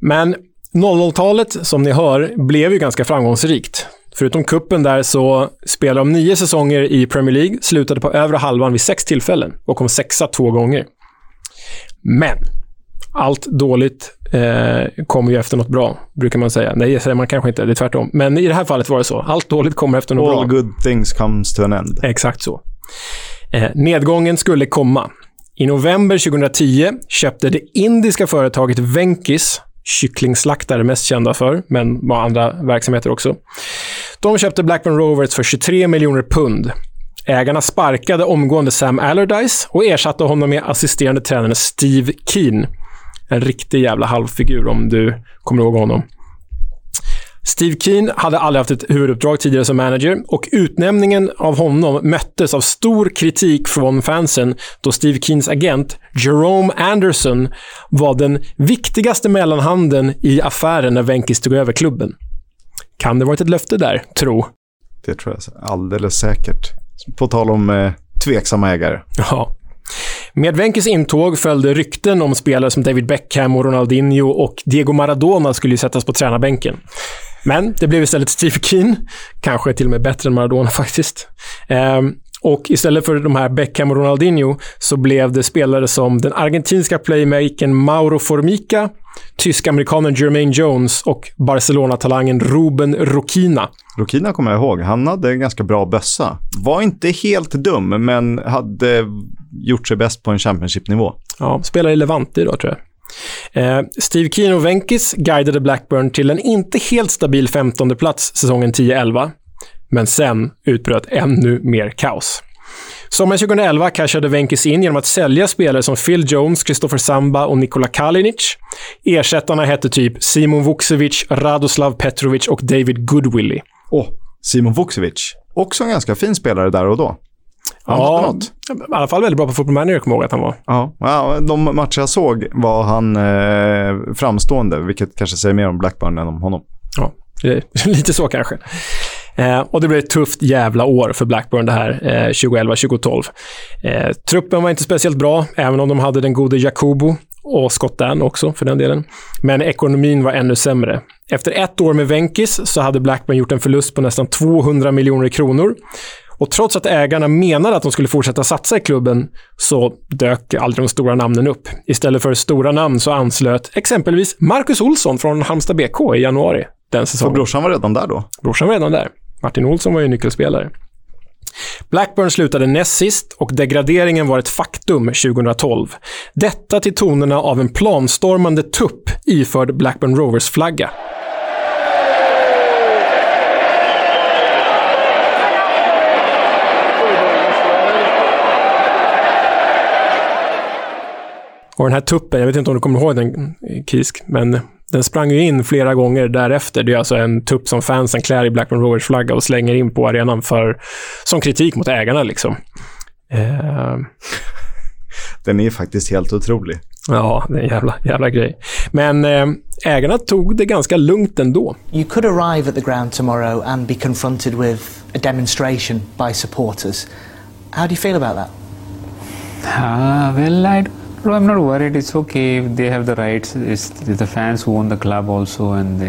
Men 00-talet, som ni hör, blev ju ganska framgångsrikt. Förutom kuppen där så spelade de nio säsonger i Premier League, slutade på övre halvan vid sex tillfällen och kom sexa två gånger. Men allt dåligt eh, kommer ju efter något bra, brukar man säga. Nej, det säger man kanske inte. Det är tvärtom. Men i det här fallet var det så. Allt dåligt kommer efter något All bra. good things comes to an end. Exakt så. Eh, nedgången skulle komma. I november 2010 köpte det indiska företaget Venkis, kycklingslaktare mest kända för, men var andra verksamheter också. De köpte Blackburn Rovers för 23 miljoner pund. Ägarna sparkade omgående Sam Allardyce och ersatte honom med assisterande tränaren Steve Keen. En riktig jävla halvfigur om du kommer ihåg honom. Steve Keen hade aldrig haft ett huvuduppdrag tidigare som manager och utnämningen av honom möttes av stor kritik från fansen då Steve Keens agent Jerome Anderson var den viktigaste mellanhanden i affären när Venkis tog över klubben. Kan det varit ett löfte där, tro? Det tror jag alldeles säkert. På tal om eh, tveksamma ägare. Ja. Med Venkis intåg följde rykten om spelare som David Beckham och Ronaldinho och Diego Maradona skulle ju sättas på tränarbänken. Men det blev istället Steve Keen. Kanske till och med bättre än Maradona faktiskt. Ehm, och istället för de här Beckham och Ronaldinho så blev det spelare som den argentinska playmakern Mauro Formica, tysk-amerikanen Jermaine Jones och Barcelona-talangen Ruben Rokina. Rokina kommer jag ihåg. Han hade en ganska bra bössa. Var inte helt dum, men hade gjort sig bäst på en Championship-nivå. Ja, spelar i Levante idag tror jag. Eh, Steve och Venkis guidade Blackburn till en inte helt stabil 15 plats säsongen 10-11. Men sen utbröt ännu mer kaos. Sommaren 2011 cashade Venkis in genom att sälja spelare som Phil Jones, Christopher Samba och Nikola Kalinic. Ersättarna hette typ Simon Vukcevic, Radoslav Petrovic och David Goodwillie. Åh, oh, Simon Vukcevic. Också en ganska fin spelare där och då. Han Ja, hade något. i alla fall väldigt bra på Football Manager, kommer jag ihåg att han var. Ja, ja, de matcher jag såg var han eh, framstående, vilket kanske säger mer om Blackburn än om honom. Ja, lite så kanske. Eh, och det blev ett tufft jävla år för Blackburn det här, eh, 2011-2012. Eh, truppen var inte speciellt bra, även om de hade den gode Jacobo och Scott Dan också för den delen. Men ekonomin var ännu sämre. Efter ett år med Venkis så hade Blackburn gjort en förlust på nästan 200 miljoner kronor. Och trots att ägarna menade att de skulle fortsätta satsa i klubben så dök aldrig de stora namnen upp. Istället för stora namn så anslöt exempelvis Marcus Olsson från Halmstad BK i januari den Så säsongen. brorsan var redan där då? Brorsan var redan där. Martin Olsson var ju nyckelspelare. Blackburn slutade näst sist och degraderingen var ett faktum 2012. Detta till tonerna av en planstormande tupp iförd Blackburn Rovers-flagga. Och den här tuppen, jag vet inte om du kommer ihåg den, Kisk, men den sprang ju in flera gånger därefter. Det är alltså en tupp som fansen klär i Blackburn Rovers flagga och slänger in på arenan för, som kritik mot ägarna. Liksom. Eh, Den är faktiskt helt otrolig. ja, det är en jävla, jävla grej. Men eh, ägarna tog det ganska lugnt ändå. You could arrive at the ground tomorrow and be confronted with a demonstration by supporters. How do you feel about that? Uh, well, I don't, I'm not worried. It's okay. if They have the rights. It's the fans who own the club also, and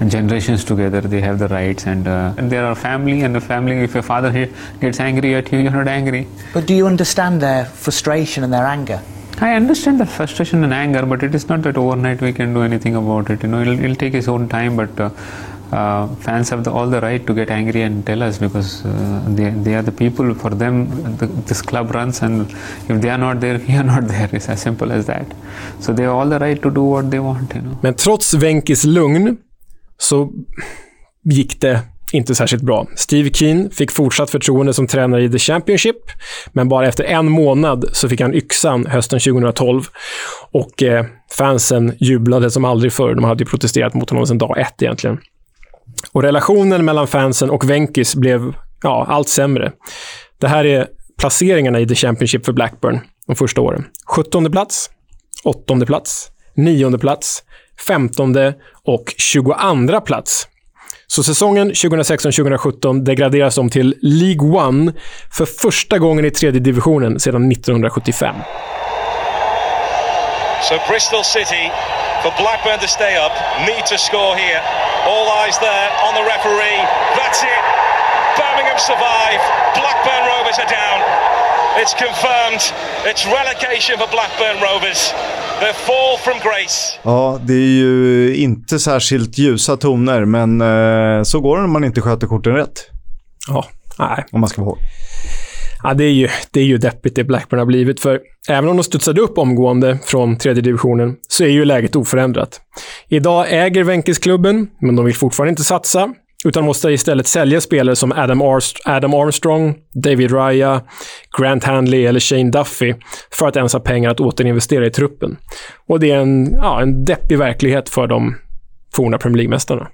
and generations together. They have the rights, and, uh, and they are family. And the family, if your father he- gets angry at you, you're not angry. But do you understand their frustration and their anger? I understand the frustration and anger, but it is not that overnight we can do anything about it. You know, it'll, it'll take its own time, but. Uh, uh, fans have the, all the right to get angry and tell us because uh, they, they are the people for them the, this club runs and if they are not there we are not there it's as simple as that so they have all the right to do what they want you know Men trots Venkis lugn så gick det inte särskilt bra. Steve Keen fick fortsatt förtroende som tränare i The Championship, men bara efter en månad så fick han yxan hösten 2012. Och eh, fansen jublade som aldrig förr. De hade ju protesterat mot honom sedan dag ett egentligen. Och relationen mellan fansen och Venkis blev ja, allt sämre. Det här är placeringarna i The Championship för Blackburn de första åren. 17 plats, 8 plats, 9 plats, 15 och 22 plats. Så säsongen 2016-2017 degraderas de till League One för första gången i tredje divisionen sedan 1975. So Bristol City, for Blackburn to stay up, need to score here. Eyes there on the referee. That's it. Birmingham survive. Blackburn Rovers are down. It's confirmed. It's relegation for Blackburn Rovers. The fall from grace. Ja, det är ju inte särskilt ljusa toner, men eh, så går det när man inte sköter korten rätt. Ja, nej. Om man ska vara hård. Ja, det är, ju, det är ju deppigt det Blackburn har blivit, för även om de studsade upp omgående från tredje divisionen så är ju läget oförändrat. Idag äger Wenkes klubben, men de vill fortfarande inte satsa, utan måste istället sälja spelare som Adam, Arst Adam Armstrong, David Raya, Grant Handley eller Shane Duffy för att ens ha pengar att återinvestera i truppen. Och det är en, ja, en deppig verklighet för de forna Premier League-mästarna.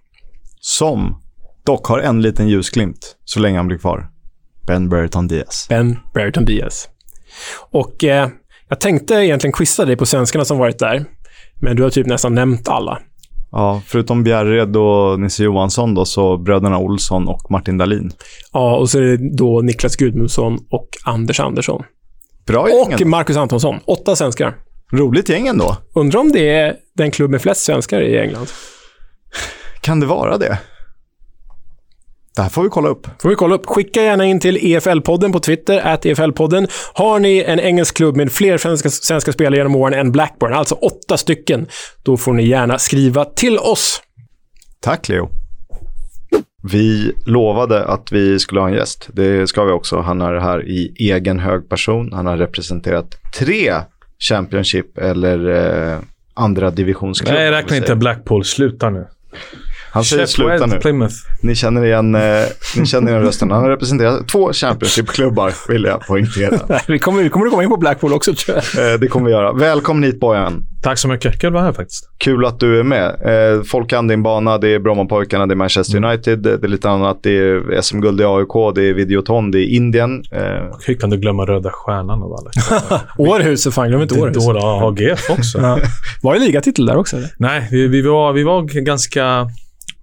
Som dock har en liten ljusglimt så länge han blir kvar. Ben Brereton Diaz. Ben Brereton Diaz. Och eh, jag tänkte egentligen quizza dig på svenskarna som varit där, men du har typ nästan nämnt alla. Ja, förutom Bjärred och Nisse Johansson då, så bröderna Olsson och Martin Dahlin. Ja, och så är det då Niklas Gudmundsson och Anders Andersson. Bra Och gäng Marcus Antonsson. Åtta svenskar. Roligt gäng ändå. Undrar om det är den klubb med flest svenskar i England. Kan det vara det? Det här får vi kolla upp. Får vi kolla upp. Skicka gärna in till EFL-podden på Twitter, at EFL-podden. Har ni en engelsk klubb med fler svenska, svenska spelare genom åren än Blackburn, alltså åtta stycken, då får ni gärna skriva till oss. Tack Leo. Vi lovade att vi skulle ha en gäst. Det ska vi också. Han är här i egen hög person. Han har representerat tre Championship eller eh, andra divisionsklubbar. Nej, räkna inte Blackpool. Sluta nu. Han säger sluta nu. Plymouth. Ni känner igen, eh, ni känner igen rösten. Han har representerat två Championship-klubbar, vill jag poängtera. vi, kommer, vi kommer komma in på Blackpool också, tror jag. Eh, det kommer vi göra. Välkommen hit Bojan. Tack så mycket. Kul att vara här faktiskt. Kul att du är med. Eh, folk kan din bana. Det är Brommapojkarna, det är Manchester Mm. United, det är lite annat. Det är SM-guld i AIK, det är Videoton, det är Indien. Eh, Hur kan du glömma Röda Stjärnan av alla? Århus, fan. Glöm inte Det är Århus. då, AGF också. Ja. Var det ligatitel där också? Eller? Nej, vi, vi, var, vi var ganska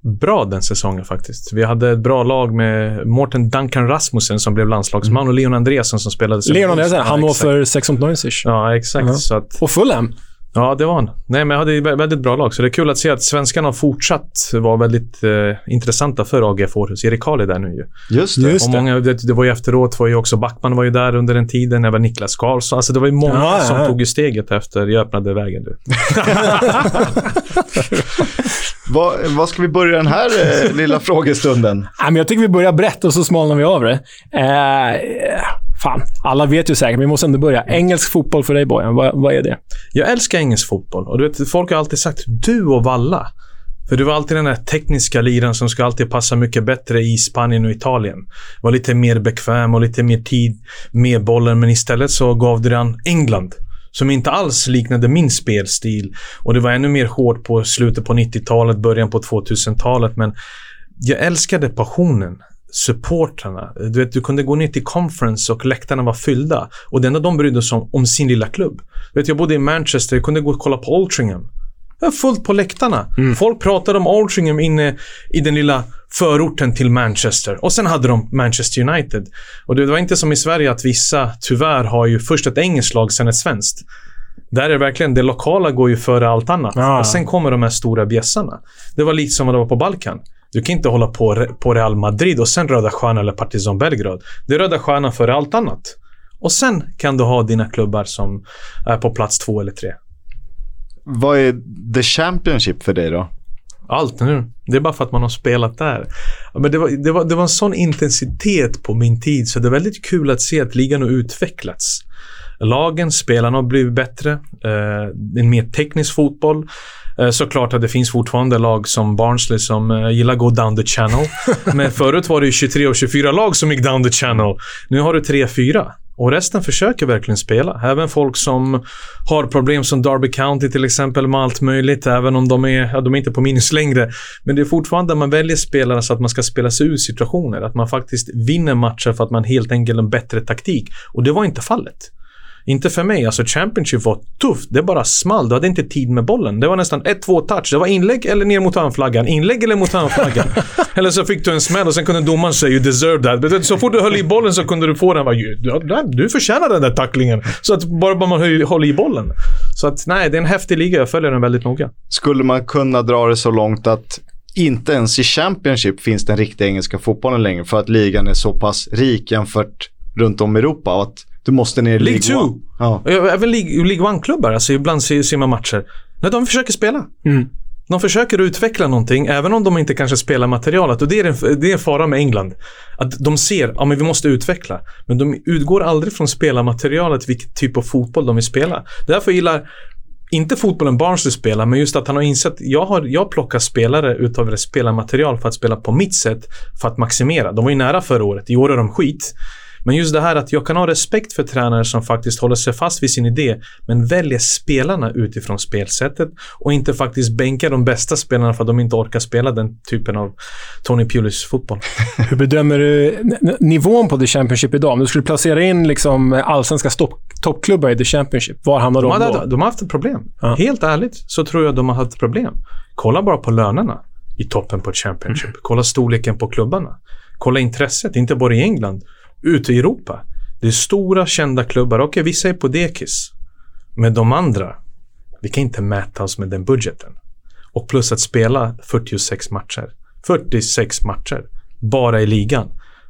bra den säsongen faktiskt. Vi hade ett bra lag med Morten Duncan Rasmussen som blev landslagsman och Leon Andreasson som spelade... Leon Andreasson, han var för 690 Ja, exakt. Ja. Så att, Och Fulham. Ja, det var han. Nej, men jag hade ett väldigt bra lag. Så det är kul att se att svenskarna har fortsatt vara väldigt eh, intressanta för AGF Århus. Erik Karl är där nu ju. just det. Just och det. många, det, det var ju efteråt, var ju också Backman var ju där under den tiden, även Niklas Karlsson. Alltså det var ju många Ja, ja, som ja. tog ju steget efter jag öppnade vägen. Du. Vad, vad ska vi börja den här eh, lilla frågestunden? Nej, men jag tycker vi börjar brett och så smalnar vi av det. Eh, fan, alla vet ju säkert, men vi måste ändå börja. Engelsk fotboll för dig, Bojan. Vad, vad är det? Jag älskar engelsk fotboll. Och du vet, folk har alltid sagt du och Valla. För du var alltid den där tekniska liran som ska alltid passa mycket bättre i Spanien och Italien. Var lite mer bekväm och lite mer tid med bollen. Men istället så gav du den England. Som inte alls liknade min spelstil. Och det var ännu mer hårt på slutet på 90-talet, början på 2000-talet. Men jag älskade passionen. Supportrarna. Du, vet, du kunde gå ner till conference och läktarna var fyllda. Och det enda de brydde sig om, om sin lilla klubb. Du vet, jag bodde i Manchester, jag kunde gå och kolla på Altrincham. Det var fullt på läktarna. Folk pratade om Altrincham inne i den lilla förorten till Manchester. Och sen hade de Manchester United. Och det var inte som i Sverige att vissa, tyvärr, har ju först ett engelskt lag, sen ett svenskt. Där är det verkligen, det lokala går ju före allt annat. Ja. Och sen kommer de här stora bjässarna. Det var lite som vad det var på Balkan. Du kan inte hålla på, på Real Madrid och sen Röda Stjärnan eller Partizan Belgrad. Det är Röda Stjärnan före allt annat. Och sen kan du ha dina klubbar som är på plats två eller tre. Vad är the Championship för dig då? Allt nu. Det är bara för att man har spelat där. Men det, var, det, var, det var en sån intensitet på min tid så det är väldigt kul att se att ligan har utvecklats. Lagen, spelarna har blivit bättre. Eh, en mer teknisk fotboll. Eh, såklart att det finns fortfarande lag som Barnsley som eh, gillar att gå down the channel. Men förut var det ju 23 och 24 lag som gick down the channel. Nu har du 3-4. Och resten försöker verkligen spela. Även folk som har problem som Derby County till exempel med allt möjligt. Även om de är, ja, de är inte på minus längre. Men det är fortfarande att man väljer spelare så att man ska spela sig ur situationer. Att man faktiskt vinner matcher för att man helt enkelt har en bättre taktik. Och det var inte fallet. Inte för mig. Alltså Championship var tufft. Det bara small. Du hade inte tid med bollen. Det var nästan 1-2 touch. Det var inlägg eller ner mot hörnflaggan. Inlägg eller mot hörnflaggan. eller så fick du en smäll och sen kunde domaren säga “You deserve that”. Så fort du höll i bollen så kunde du få den. Bara, "Du- förtjänar den där tacklingen. Så att bara, man håller i bollen. Så att nej, det är en häftig liga. Jag följer den väldigt noga. Skulle man kunna dra det så långt att inte ens i Championship finns den riktiga engelska fotbollen längre för att ligan är så pass rik jämfört runt om i Europa att du måste ner i League League 2. One. Ja. Även League, League One-klubbar. Alltså ibland ser, ser man matcher. Nej, de försöker spela. De försöker utveckla någonting, även om de inte kanske spelar materialet. Och det är en, det är en fara med England. Att de ser, ja men vi måste utveckla. Men de utgår aldrig från spelarmaterialet, vilken typ av fotboll de vill spela. Därför gillar inte fotbollen Barnsley spelar, men just att han har insett jag har jag plockar spelare utav deras spelarmaterial för att spela på mitt sätt för att maximera. De var ju nära förra året. I år är de skit. Men just det här att jag kan ha respekt för tränare som faktiskt håller sig fast vid sin idé men väljer spelarna utifrån spelsättet och inte faktiskt bänkar de bästa spelarna för att de inte orkar spela den typen av Tony Pulis fotboll. Hur bedömer du nivån på The Championship idag? Om du skulle placera in liksom allsvenska toppklubbar i The Championship, var hamnar de, De, då? hade, de har haft ett problem. Helt ärligt så tror jag de har haft problem. Kolla bara på lönerna i toppen på Championship. Kolla storleken på klubbarna. Kolla intresset, inte bara i England, ute i Europa. Det är stora kända klubbar. Okej, vissa är på dekis. Men de andra, vi kan inte mäta oss med den budgeten. Och plus att spela 46 matcher. 46 matcher. Bara i ligan.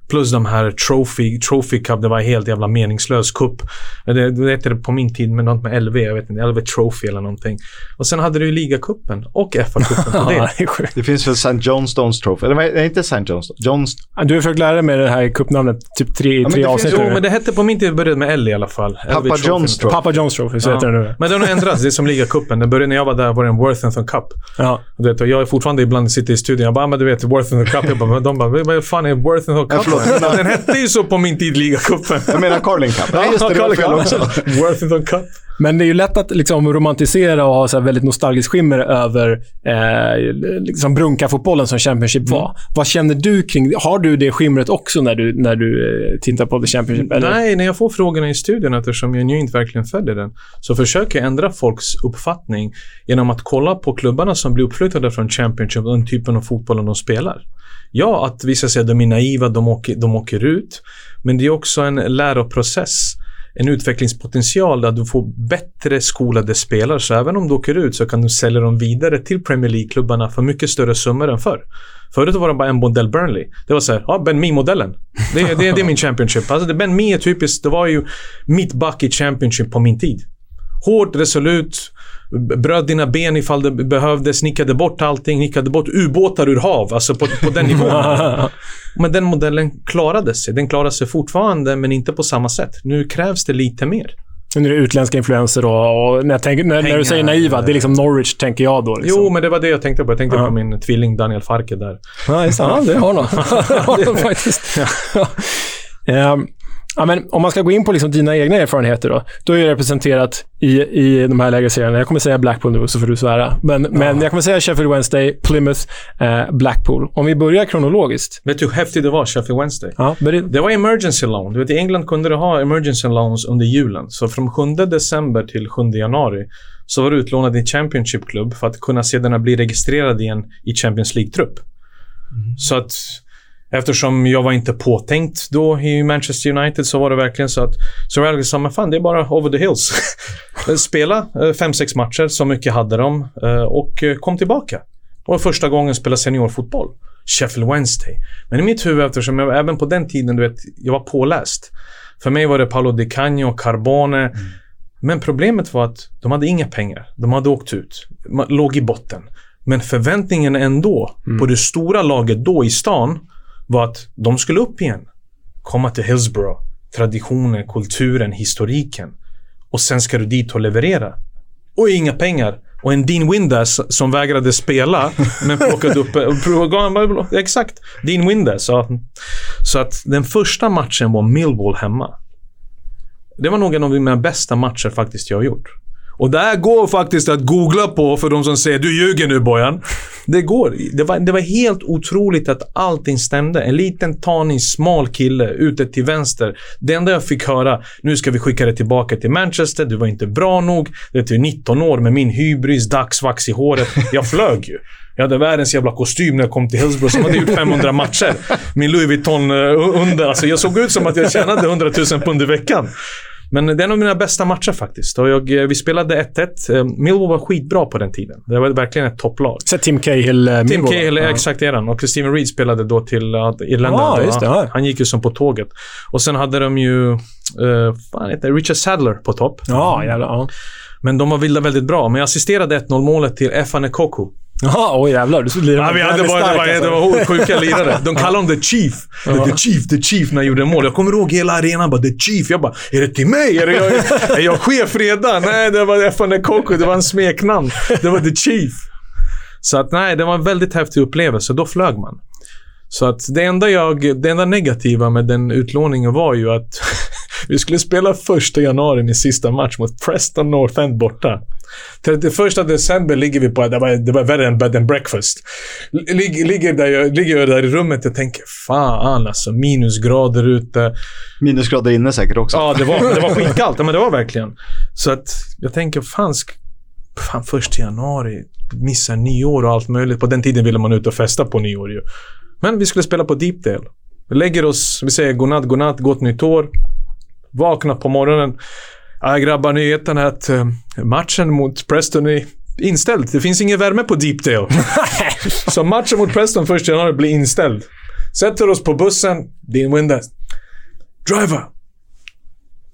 Plus de här Trophy, Trophy Cup, det var helt jävla meningslös cup. Det, det hette det på min tid med något med LV, jag vet inte, LV Trophy eller någonting. Och sen hade du ju ligacupen och FA-cupen på det. Det finns väl St. Johnstones Trophy? Eller nej, inte St. Johnstone. Johns... Du har försökt lära dig med det här cupnamnet typ tre, men tre det avsnitt. Jo, men det hette på min tid, det började med L i alla fall. Papa LV. John's Trophy. Papa John's Trophy, så heter den nu. Men den har ändrats. Det är som ligacupen. Den började när jag var där var det en Worthington Cup. Ja. Du vet, och jag är fortfarande ibland sitter i studion. Jag bara, "Ah, men du vet, Worthington Cup. Jag bara, men de bara, vad fan är Worthington Cup? Förlåt. den hette ju så på min tid, ligacupen. Jag menar Carling Cup. Nej, just det, det var fel också. Worthington Cup. Men det är ju lätt att liksom romantisera och ha så här väldigt nostalgiskt skimmer över eh, liksom Brunka-fotbollen som Championship var. Vad känner du kring Har du det skimret också när du, när du eh, tittar på The Championship? Eller? Nej, när jag får frågorna i studion eftersom jag nu inte verkligen följer den så försöker jag ändra folks uppfattning genom att kolla på klubbarna som blir uppflyttade från Championship och den typen av fotbollen de spelar. Ja, att vissa säger att de är naiva, de åker, de åker ut. Men det är också en läroprocess. En utvecklingspotential där du får bättre skolade spelare. Så även om du åker ut så kan du sälja dem vidare till Premier League-klubbarna för mycket större summor än förr. Förut var det bara en modell Burnley. Det var så här, ja, Ben Mee-modellen. Det, är- det, det är min Championship. Alltså, Ben Mee är typiskt, det var ju mittback i Championship på min tid. Hårt, resolut, bröt dina ben ifall det behövdes, nickade bort allting, nickade bort ubåtar ur hav. Alltså på, på den nivån. Men den modellen klarade sig. Den klarar sig fortfarande, men inte på samma sätt. Nu krävs det lite mer. Nu är det utländska influenser då, och när, jag tänker, när, när du säger naiva, det är liksom Norwich, tänker jag då. Liksom. Jo, men det var det jag tänkte på. Jag tänkte Ja. på min tvilling Daniel Farke där. Ja, det. Ja, det har de. det har de faktiskt. Ehm, ja, men om man ska gå in på liksom dina egna erfarenheter då. Du har ju representerat i, i de här lägre serierna. Jag kommer säga Blackpool nu, så får du svära. Men, men jag kommer säga Sheffield Wednesday, Plymouth, eh, Blackpool. Om vi börjar kronologiskt. Vet du hur häftigt det var, Sheffield Wednesday? Ja, berätta. Det var emergency loan. Du vet, I England kunde du ha emergency loans under julen. Så från 7 december till 7 januari så var du utlånad i Championship-klubb för att kunna sedan bli registrerad igen i Champions League-trupp. Så att eftersom jag var inte påtänkt då i Manchester United så var det verkligen så att så Ralgh sa, men fan det är bara over the hills. Spela eh, fem, sex matcher, så mycket hade de eh, och eh, kom tillbaka. Var första gången jag spelade seniorfotboll. Sheffield Wednesday. Men i mitt huvud, eftersom jag även på den tiden, du vet, jag var påläst. För mig var det Paolo Di Canio, Carbone. Men problemet var att de hade inga pengar. De hade åkt ut. Man låg i botten. Men förväntningen ändå på det stora laget då i stan var att de skulle upp igen. Komma till Hillsborough. Traditionen, kulturen, historiken. Och sen ska du dit och leverera. Och inga pengar. Och en Dean Windass som vägrade spela, men plockade upp... exakt. Dean Windass. Så, så att den första matchen var Millwall hemma. Det var nog en av mina bästa matcher faktiskt jag har gjort. Och det här går faktiskt att googla på för de som säger du ljuger nu Bojan. Det går. Det var, det var helt otroligt att allting stämde. En liten tanig, smal kille ute till vänster. Det enda jag fick höra, nu ska vi skicka dig tillbaka till Manchester, du var inte bra nog. Du är typ 19 år med min hybris, dagsvax i håret. Jag flög ju. Jag hade världens jävla kostym när jag kom till Hillsborough som hade gjort 500 matcher. Min Louis Vuitton eh, under. Alltså jag såg ut som att jag tjänade 100 000 pund i veckan. Men det är en av mina bästa matcher faktiskt. Och jag, eh, vi spelade 1-1. Eh, Millwall var skitbra på den tiden. Det var verkligen ett topplag. Så Tim Cahill, uh, Tim Cahill, ja. exakt eran. Och Steven Reed spelade då till uh, Irlanda. Ah, just det, ja. Han gick ju som på tåget. Och sen hade de ju... Uh, fan heter? Richard Sadler på topp. Ja, jävlar. Ja. Men de var vilda väldigt bra. Men jag assisterade 1-0 målet till Efane Koku. Jaha, oj jävlar. Du skulle lira ja, vi hade bara, det, var, det var sjuka lirare. De kallade honom The Chief. Ja. The Chief, The Chief när jag gjorde mål. Jag kommer ihåg hela arenan bara The Chief. Jag bara, är det till mig? Är, det jag, är jag chef redan? Nej, det var FN Koko. Det var en smeknamn. Det var The Chief. Så att nej, det var en väldigt häftig upplevelse. Då flög man. Så att det enda, jag, det enda negativa med den utlåningen var ju att vi skulle spela första januari min sista match mot Preston North End borta. 31 december ligger vi på, det var, det var värre än bed and breakfast. Lig, ligger, där jag, ligger jag där i rummet och tänker fan alltså, minusgrader ute. Minusgrader inne säkert också. Ja, det var, det var skitkallt. men det var verkligen. Så att jag tänker, fan, fan första januari, missar nyår och allt möjligt. På den tiden ville man ut och festa på nyår ju. Men vi skulle spela på Deepdale. Vi lägger oss, vi säger godnatt, godnatt, gott nytt år. Vaknar på morgonen. Ja, grabbar, nyheten är att uh, matchen mot Preston är inställd. Det finns ingen värme på Deepdale. Så matchen mot Preston första januari blir inställd. Sätter oss på bussen. Dean Windass. Driver!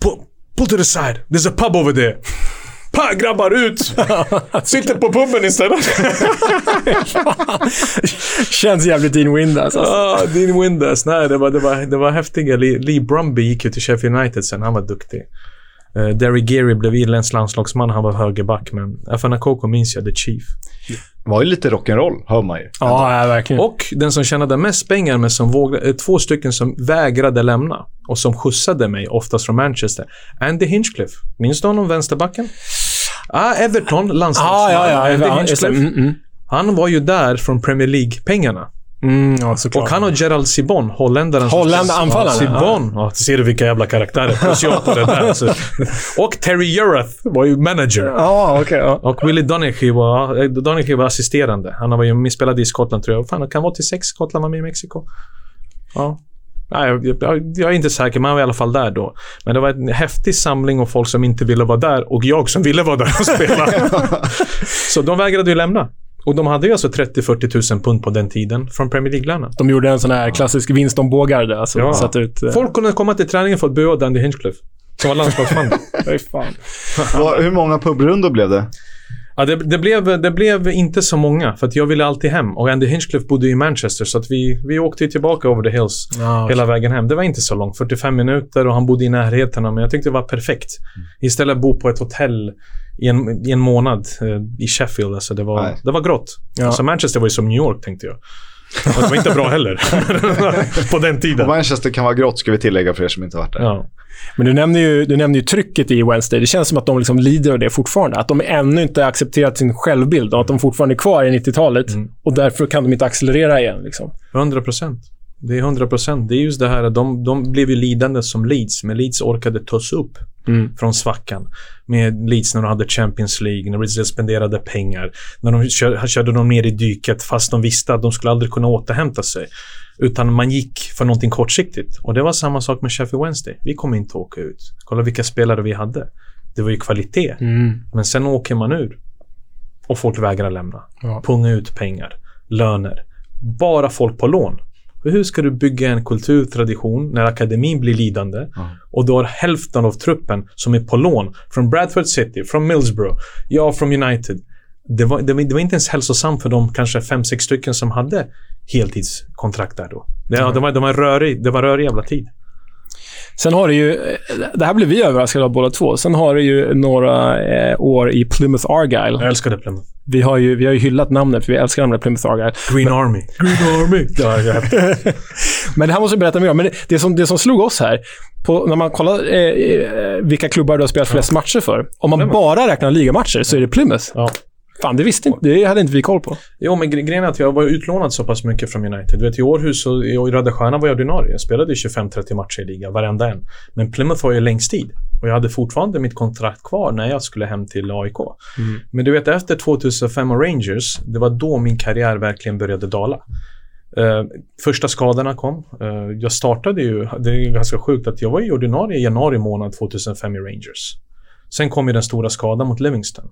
Pull, pull to the side. There's a pub over there. Pa, grabbar ut! Sitter på puben istället. Känns jävligt Dean Windass. Alltså. Ah, Dean Windass. Nej, det var, det var, det var häftiga. Lee, Lee Brumby gick ju till Sheffield United sen. Han var duktig. Uh, Derry Geary blev irländsk landslagsman. Han var högerback. Men Afana Koko minns jag, The Chief. Det var ju lite rock'n'roll, hör man ju. Ja, ja, verkligen. Och den som tjänade mest pengar, men som vågade, eh, två stycken som vägrade lämna och som skjutsade mig, oftast från Manchester. Andy Hinchcliffe. Minns du honom, vänsterbacken? Ah, Everton, landslagsman. Ah, ja, ja, ja, mm, mm. Han var ju där från Premier League-pengarna. Mm, ja. Och han och Gerald Sibon, holländaren. Holland- anfallaren, Sibon. Ja, ser du vilka jävla karaktärer. Plus jag på det där. Så. Och Terry Urath var ju manager. Ja, okej. ja. Och Willie Donaghy var, eh, Donaghy var assisterande. Han var ju spelade i Skottland tror jag. Fan, han kan vara till sex. Skottland var med i Mexiko. Ja. Nej, jag, jag, jag är inte säker, men han var i alla fall där då. Men det var en häftig samling av folk som inte ville vara där och jag som ville vara där och spela. Så de vägrade ju lämna. Och de hade ju alltså 30-40 000 pund på den tiden från Premier League-lönen. De gjorde en sån här klassisk Winston Bågarde. Alltså, Ja. satt ut... eh, Folk kunde komma till träningen för att bua Dandy Hinchcliffe. Som var landslagsman. Fan. Hur många pubrundor blev det? Ja, det, det, blev, det blev inte så många, för att jag ville alltid hem. Och Andy Hinchcliffe bodde i Manchester, så att vi, vi åkte tillbaka over the hills Ja, hela vägen hem. Det var inte så långt, 45 minuter och han bodde i närheten mig. Jag tyckte det var perfekt. Istället bo på ett hotell i en, i en månad eh, i Sheffield. Alltså det, var, Nej. det var grått. Ja. Alltså Manchester var ju som New York, tänkte jag. Och det var inte bra heller. på den Och tiden. Manchester kan vara grått, ska vi tillägga för er som inte varit där. Ja. Men du nämner, ju, du nämner ju trycket i Wednesday. Det känns som att de liksom lider av det fortfarande. Att de ännu inte accepterat sin självbild och att de fortfarande är kvar i 90-talet. Och därför kan de inte accelerera igen. Liksom. 100 procent. Det är 100 procent. Det är just det här att de, de blev ju lidande som Leeds, men Leeds orkade ta sig upp från svackan. Med Leeds när de hade Champions League, när Leeds spenderade pengar. När de kör, körde de ner i dyket fast de visste att de skulle aldrig kunna återhämta sig. Utan man gick för någonting kortsiktigt. Och det var samma sak med Sheffield Wednesday. Vi kommer inte åka ut. Kolla vilka spelare vi hade. Det var ju kvalitet. Men sen åker man ur. Och folk vägrar lämna. Ja. Punga ut pengar. Löner. Bara folk på lån. Hur ska du bygga en kulturtradition när akademin blir lidande och du har hälften av truppen som är på lån från Bradford City, från Middlesbrough, ja, från United. Det var, det, var, det var inte ens hälsosamt för de kanske fem, sex stycken som hade heltidskontrakt där då. Det, det, var, det, var en rörig, det var en rörig jävla tid. Sen har det ju, eh, det här blev vi överraskade av båda två. Sen har det ju några eh, år i Plymouth Argyle. Jag älskade Plymouth. Vi har ju, vi har ju hyllat namnet, för vi älskar namnet Plymouth Argyle. Green Army. Green Army. Ja, jag Men det här måste du berätta mer om. Men det, det, som, det som slog oss här, på, när man kollar eh, eh, vilka klubbar du har spelat flest matcher för. Om man bara räknar ligamatcher så är det Plymouth. Ja. Fan, det visste inte, det hade inte vi koll på. Jo, men gre- grejen är att jag var utlånad så pass mycket från United. Du vet, I Århus och i Röda Stjärnan var jag ordinarie. Jag spelade i 25-30 matcher i ligan, varenda en. Men Plymouth var ju längst tid. Och jag hade fortfarande mitt kontrakt kvar när jag skulle hem till AIK. Mm. Men du vet, efter 2005 och Rangers, det var då min karriär verkligen började dala. Eh, första skadorna kom. Eh, jag startade ju, det är ganska sjukt att jag var ju ordinarie i januari månad 2005 i Rangers. Sen kom ju den stora skadan mot Livingston.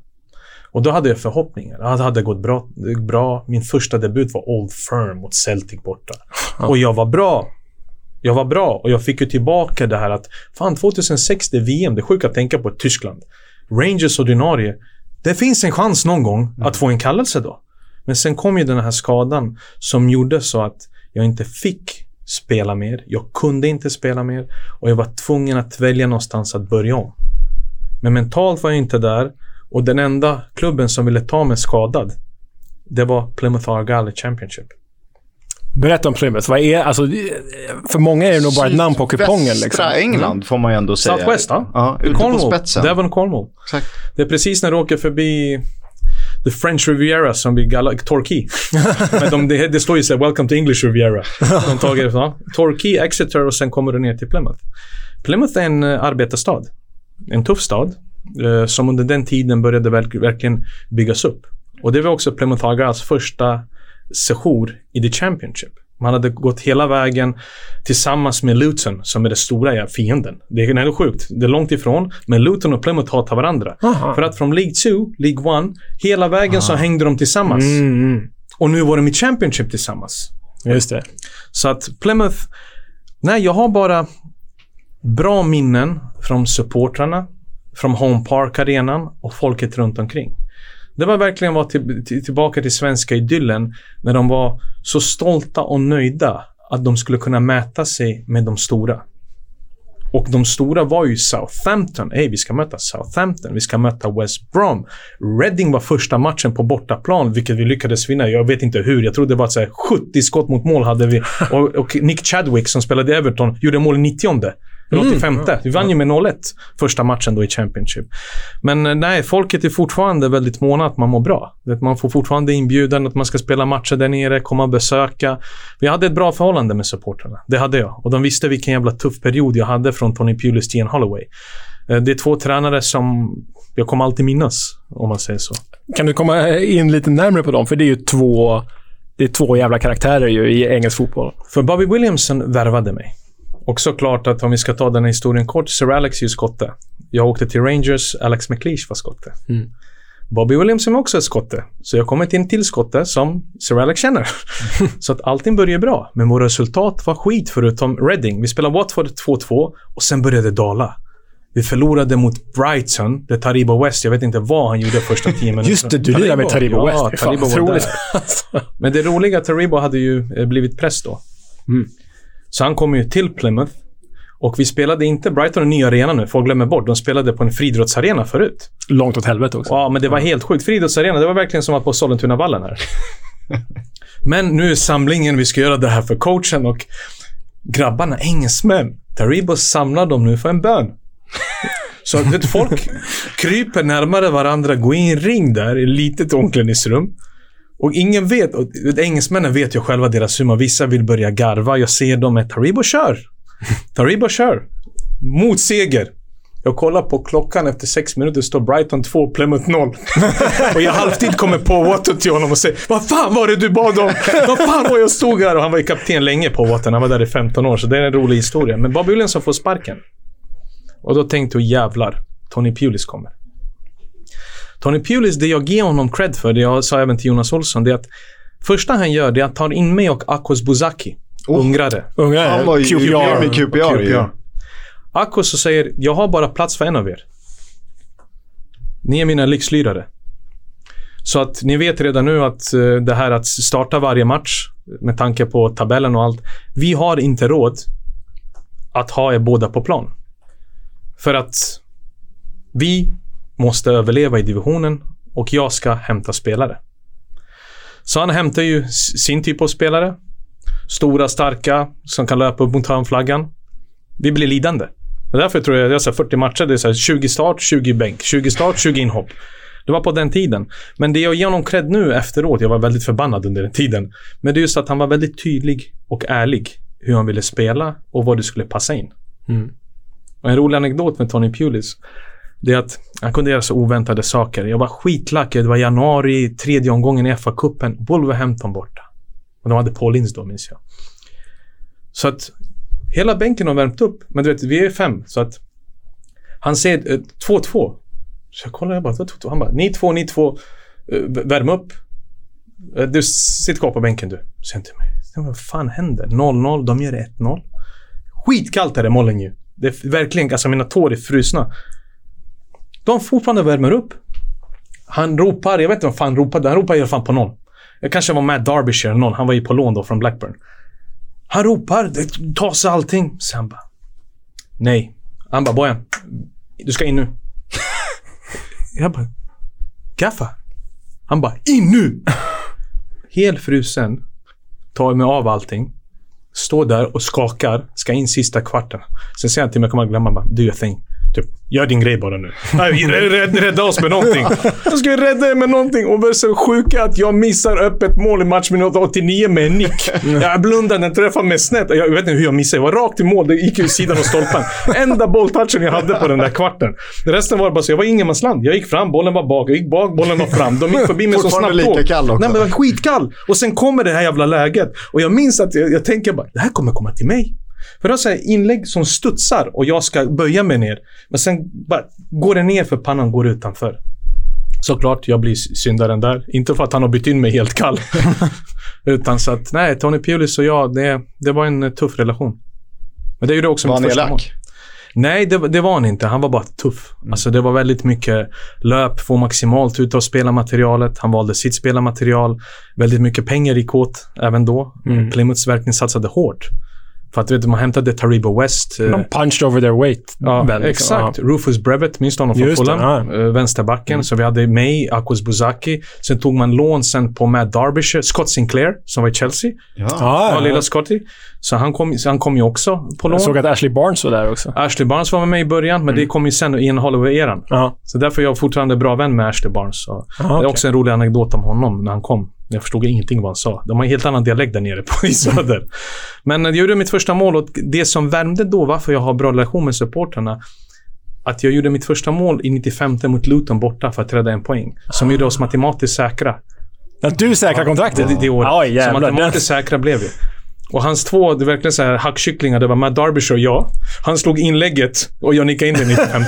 Och då hade jag förhoppningar. Det hade gått bra. bra. Min första debut var Old Firm mot Celtic borta. Och jag var bra. Jag var bra och jag fick ju tillbaka det här att fan 2006 det är VM, det är sjukt att tänka på Tyskland. Rangers ordinarie. Det finns en chans någon gång att få en kallelse då. Men sen kom ju den här skadan som gjorde så att jag inte fick spela mer. Jag kunde inte spela mer och jag var tvungen att välja någonstans att börja om. Men mentalt var jag inte där och den enda klubben som ville ta mig skadad det var Plymouth Argyle Championship. Berätta om Plymouth. Vad är, alltså, för många är det nog bara ett namn på kupongen. Liksom. England får man ju ändå säga. Southwest, ja. Ja, ute Cornwall. på spetsen. Devon Cornwall. Exakt. Det är precis när du åker förbi The French Riviera som blir galla- Torquay. Men de, det, det står ju så här, Welcome to English Riviera. De tager ja. Torquay, Exeter och sen kommer du ner till Plymouth. Plymouth är en uh, arbetarstad. En tuff stad. Eh, som under den tiden började verk, verkligen byggas upp. Och det var också Plymouth Argyles första sejour i The Championship. Man hade gått hela vägen tillsammans med Luton som är den stora fienden. Det är ändå sjukt. Det är långt ifrån. Men Luton och Plymouth hatar varandra. Aha. För att från League 2, League 1, hela vägen så hängde de tillsammans. Mm, mm. Och nu var de i Championship tillsammans. Just det. Så att Plymouth... Nej, jag har bara bra minnen från supportrarna, från Home Park-arenan och folket runt omkring. Det var verkligen att till, till, tillbaka till svenska idyllen när de var så stolta och nöjda att de skulle kunna mäta sig med de stora. Och de stora var ju Southampton. Hey, vi ska möta Southampton. Vi ska möta West Brom. Reading var första matchen på bortaplan, vilket vi lyckades vinna. Jag vet inte hur. Jag tror det var så här 70 skott mot mål hade vi. Och, och Nick Chadwick som spelade i Everton gjorde mål i 90 eller 85. Vi vann ju med 0-1 första matchen då i Championship. Men eh, nej, folket är fortfarande väldigt måna att man mår bra. Man får fortfarande inbjudan att man ska spela matcher där nere, komma och besöka. Vi hade ett bra förhållande med supporterna. Det hade jag. Och de visste vilken jävla tuff period jag hade från Tony Pulis till Ian Holloway. Eh, Det är två tränare som jag kommer alltid minnas, om man säger så. Kan du komma in lite närmare på dem? För det är ju två, det är två jävla karaktärer ju i engelsk fotboll. För Bobby Williamson värvade mig. Och såklart att om vi ska ta den här historien kort, Sir Alex är ju skotte. Jag åkte till Rangers, Alex McLeish var skotte. Mm. Bobby Williamson är också ett skotte. Så jag kommer till en till skotte som Sir Alex känner. så att allting började bra. Men våra resultat var skit förutom Reading. Vi spelade Watford 2-2 och sen började det dala. Vi förlorade mot Brighton, där Taribo West, jag vet inte vad han gjorde första tio minuterna. Just det, du lirar med Taribo West. Ja, fan Taribo var där. Men det roliga, Taribo hade ju eh, blivit press då. Mm. Så han kom ju till Plymouth. Och vi spelade inte Brighton en ny arena nu, folk glömmer bort. De spelade på en friidrottsarena förut. Långt åt helvete också. Ja, men det var helt sjukt. Friidrottsarena, det var verkligen som att på Sollentunavallen här. men nu är samlingen, vi ska göra det här för coachen och grabbarna, engelsmän. Taribo samlar dem nu för en bön. Så att vet, folk kryper närmare varandra, går in i en ring där i ett litet omklädningsrum. Och ingen vet, och engelsmännen vet ju själva deras humor. Vissa vill börja garva. Jag ser dem med Taribo kör. Taribo kör. Mot seger. Jag kollar på klockan efter sex minuter står Brighton 2, Plymouth 0. och jag halvtid kommer på Watton till honom och säger Vad fan var det du bad om? Vad fan var jag stod här? Och han var ju kapten länge på Watton. Han var där i 15 år, så det är en rolig historia. Men Bob Williamson får sparken. Och då tänkte jag jävlar, Tony Pulis kommer. Tony Pulis, det jag ger honom cred för, det jag sa även till Jonas Olsson, det är att första han gör, det är att ta in mig och Akos Buzaki. ungrare. Ungrare? Han var ju QPR med QPR ju. Akos så säger, jag har bara plats för en av er. Ni är mina lyxlirare. Så att ni vet redan nu att eh, det här att starta varje match med tanke på tabellen och allt. Vi har inte råd att ha er båda på plan. För att vi måste överleva i divisionen och jag ska hämta spelare. Så han hämtar ju sin typ av spelare. Stora, starka, som kan löpa upp mot hörnflaggan. Vi blir lidande. Det är därför tror jag, jag sa 40 matcher, det är så här 20 start, 20 bänk. 20 start, 20 inhopp. Det var på den tiden. Men det jag ger honom cred nu efteråt, jag var väldigt förbannad under den tiden. Men det är just att han var väldigt tydlig och ärlig hur han ville spela och vad det skulle passa in. Mm. Och en rolig anekdot med Tony Pulis. Det är att han kunde göra så oväntade saker. Jag var skitlack. Det var januari, tredje omgången i FA-cupen. Wolverhampton borta. Och de hade Paul Ince då, minns jag. Så att hela bänken har värmt upp. Men du vet, vi är fem. Så att han säger eh, 2-2. Så jag kollar, jag bara, 2-2. Han bara, ni två, ni två. eh, värm upp. Eh, Du, sitt kvar på bänken du. Säger han till mig. Vad fan händer? 0-0, de gör 1-0. Skitkallt är det Molyneux. Det är verkligen, alltså mina tår är frusna. De fortfarande värmer upp. Han ropar, jag vet inte vad fan han ropade. Han ropade i alla fall på någon. Det kanske var Matt Derbyshire eller någon. Han var ju på lån då från Blackburn. Han ropar, tar sig allting. Så han bara... Nej. Han bara, Bojan. Du ska in nu. jag bara... Gaffa. Han bara, in nu! Helt frusen. Tar mig av allting. Står där och skakar. Ska in sista kvarten. Sen säger han till mig, jag kommer glömma, bara, do your thing. Typ, gör din grej bara nu. Nej, rädda, rädda, oss med någonting. Jag ska rädda er med någonting. Och det är så sjuka att jag missar öppet mål i matchminut 89 med en nick. Jag blundade, den träffade mig snett. Jag vet inte hur jag missade. Jag var rakt i mål. Det gick ju i sidan av stolpen. Enda bolltouchen jag hade på den där kvarten. Resten var bara så, jag var ingenmansland. Jag gick fram, bollen var bak. Jag gick bak, bollen var fram. De gick förbi mig så Fortfarande snabbt lika kall också. Nej, men jag var skitkall. Och sen kommer det här jävla läget. Och jag minns att jag, jag tänker bara, det här kommer komma till mig. För det är inlägg som studsar och jag ska böja mig ner. Men sen bara går det ner för pannan går utanför. Såklart, jag blir syndaren där. Inte för att han har bytt in mig helt kall. Utan så att, nej, Tony Pulis och jag, det, det var en eh, tuff relation. Men det gjorde också Var han elak? Nej, det, det var han inte. Han var bara tuff. Alltså det var väldigt mycket löp, få maximalt ut av spelarmaterialet. Han valde sitt spelarmaterial. Väldigt mycket pengar i kåt även då. Mm. Plymouth verkligen satsade hårt. För att vet, man hämtade Taribo West. eh, De punched over their weight. Ja, väl, exakt. Rufus Brevet, minns du honom från Fulham? ja. Eh, Vänsterbacken. Så vi hade May, Akos Buzaki. Sen tog man lån sen på Matt Derbyshire. Scott Sinclair, som var i Chelsea. Ja. Ja, ja. lilla Scotty. Så han kom, han kom ju också på lån. Jag såg att Ashley Barnes var där också. Ashley Barnes var med i början, men det kom ju sen i en Holloway-eran. Ja. Så därför är jag fortfarande bra vän med Ashley Barnes. Så Det är också en rolig anekdot om honom när han kom. Jag förstod ingenting vad han sa. De har en helt annan dialekt där nere på i söder. Men jag gjorde mitt första mål och det som värmde då, varför jag har bra relation med supporterna att jag gjorde mitt första mål i 95 mot Luton borta för att rädda en poäng. Som gjorde oss matematiskt säkra. Att du säkrar kontraktet? Det, det året. Oj, så matematiskt säkra blev vi. Och hans två, det är verkligen så här hackkycklingar. Det var Matt Derbyshire och jag. Han slog inlägget och jag nickade in det i 95.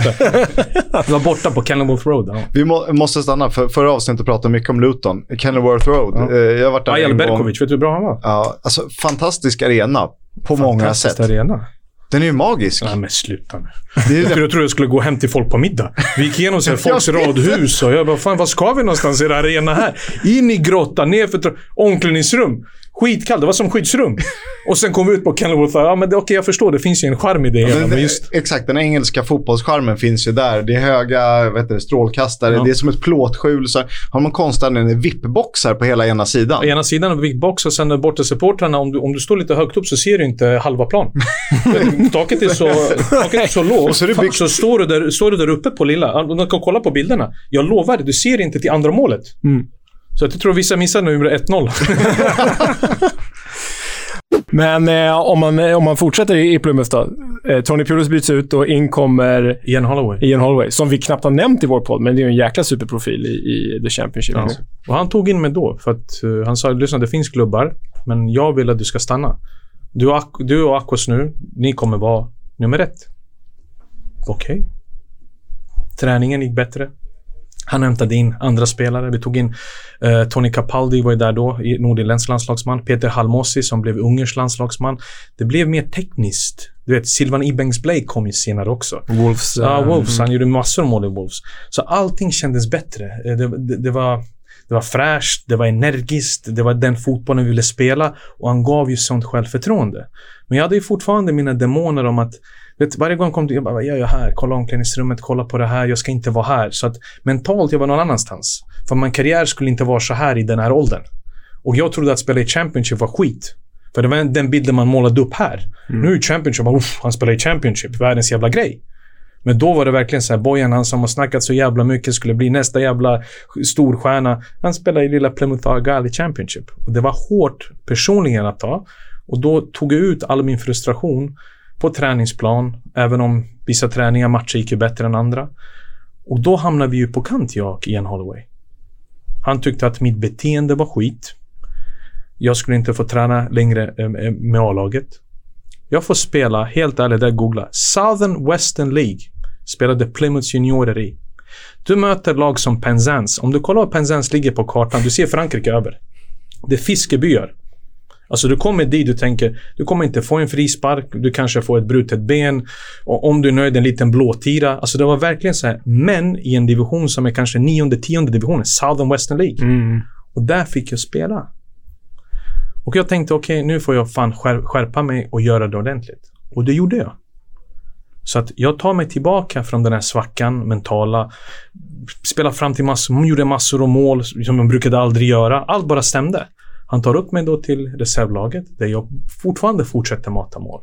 det var borta på Kenilworth Road. Ja. Vi må, måste stanna, för förra avsnittet pratade mycket om Luton. Kenilworth Road. Ja. Eh, Jag har varit där Ajal. Berkovic, vet du hur bra han var? Ja, alltså fantastisk arena på många Fantastisk sätt. arena. Den är ju magisk. Nej men sluta nu. Det är Jag det. trodde, jag skulle gå hem till folk på middag. Vi gick igenom så folks radhus och jag bara, fan vad ska vi någonstans i den här arena här? In i grottan, ner för tra- omklädningsrum. Skitkallt, det var som skyddsrum. Och sen kom vi ut på Kenilworth ja men okej jag förstår, det finns ju en charm i det hela. Det, just, Exakt, den engelska fotbollscharmen finns ju där. Det är höga vet du, strålkastare, Ja. det är som ett plåtskjul. Så har man konstnären VIP-boxar på hela ena sidan. på ena sidan av Big Box och sen borta supportrarna, om du, om du står lite högt upp så ser du inte halva plan. taket är så, taket är så lågt. Och så är byggt- Så står du, där, står du där uppe på lilla, om du kan kolla på bilderna. Jag lovar, du ser inte till andra målet. Mm. Så jag tror vissa missar nummer 1-0. Men eh, om, man, eh, om man fortsätter i i Plymouth då. Eh, Tony Pulis byts ut och in kommer Ian Holloway. Ian Holloway, som vi knappt har nämnt i vår podd, men det är ju en jäkla superprofil i, i The Championship. Ja. Och han tog in mig då för att eh, han sa lyssna det finns klubbar men jag vill att du ska stanna. Du och, Ak- du och Akos nu, ni kommer vara nummer ett. Okej. Träningen gick bättre. Han hämtade in andra spelare. Vi tog in eh, Tony Capaldi var ju där då, nordirländsk landslagsman. Peter Halmosi som blev ungersk landslagsman. Det blev mer tekniskt. Du vet, Silvan Ibengs Blake kom ju senare också. Wolves. Ja, eh, Wolves. Han gjorde massor av mål i Wolves. Så allting kändes bättre. Eh, Det, det, det, var, Det var fräscht, det var energiskt, det var den fotbollen vi ville spela och han gav ju sånt självförtroende. Men jag hade ju fortfarande mina demoner om att vet, varje gång kom till, jag bara, vad gör jag här? Kolla omklädningsrummet, kolla på det här, jag ska inte vara här. Så att mentalt, jag var någon annanstans. För min karriär skulle inte vara så här i den här åldern. Och jag trodde att spela i Championship var skit. För det var den bilden man målade upp här. Nu är Championship, "Uff, han spelar i Championship, världens jävla grej. Men då var det verkligen så här, Bojan han som har snackat så jävla mycket skulle bli nästa jävla storstjärna. Han spelar i lilla Plymouth Argyle i Championship. Och det var hårt personligen att ta. Och då tog jag ut all min frustration på träningsplan, även om vissa träningar, matcher gick ju bättre än andra. Och då hamnade vi ju på kant, jag och Ian Holloway. Han tyckte att mitt beteende var skit. Jag skulle inte få träna längre eh, eh, med A-laget. Jag får spela, helt ärligt, där googla. Southern Western League spelade Plymouth juniorer i. Du möter lag som Penzance. Om du kollar var Penzance ligger på kartan, du ser Frankrike över. Det är fiskebyar. Alltså du kommer dit, du tänker, du kommer inte få en frispark, du kanske får ett brutet ben. Och om du är nöjd, en liten blåtira. Alltså det var verkligen så här, män i en division som är kanske nionde, tionde divisionen, Southern Western League. Och där fick jag spela. Och jag tänkte, okej, nu får jag fan skär, skärpa mig och göra det ordentligt. Och det gjorde jag. Så att jag tar mig tillbaka från den här svackan, mentala. Spelar fram till massor, gjorde massor av mål som jag brukade aldrig göra. Allt bara stämde. Han tar upp mig då till reservlaget där jag fortfarande fortsätter mata mål.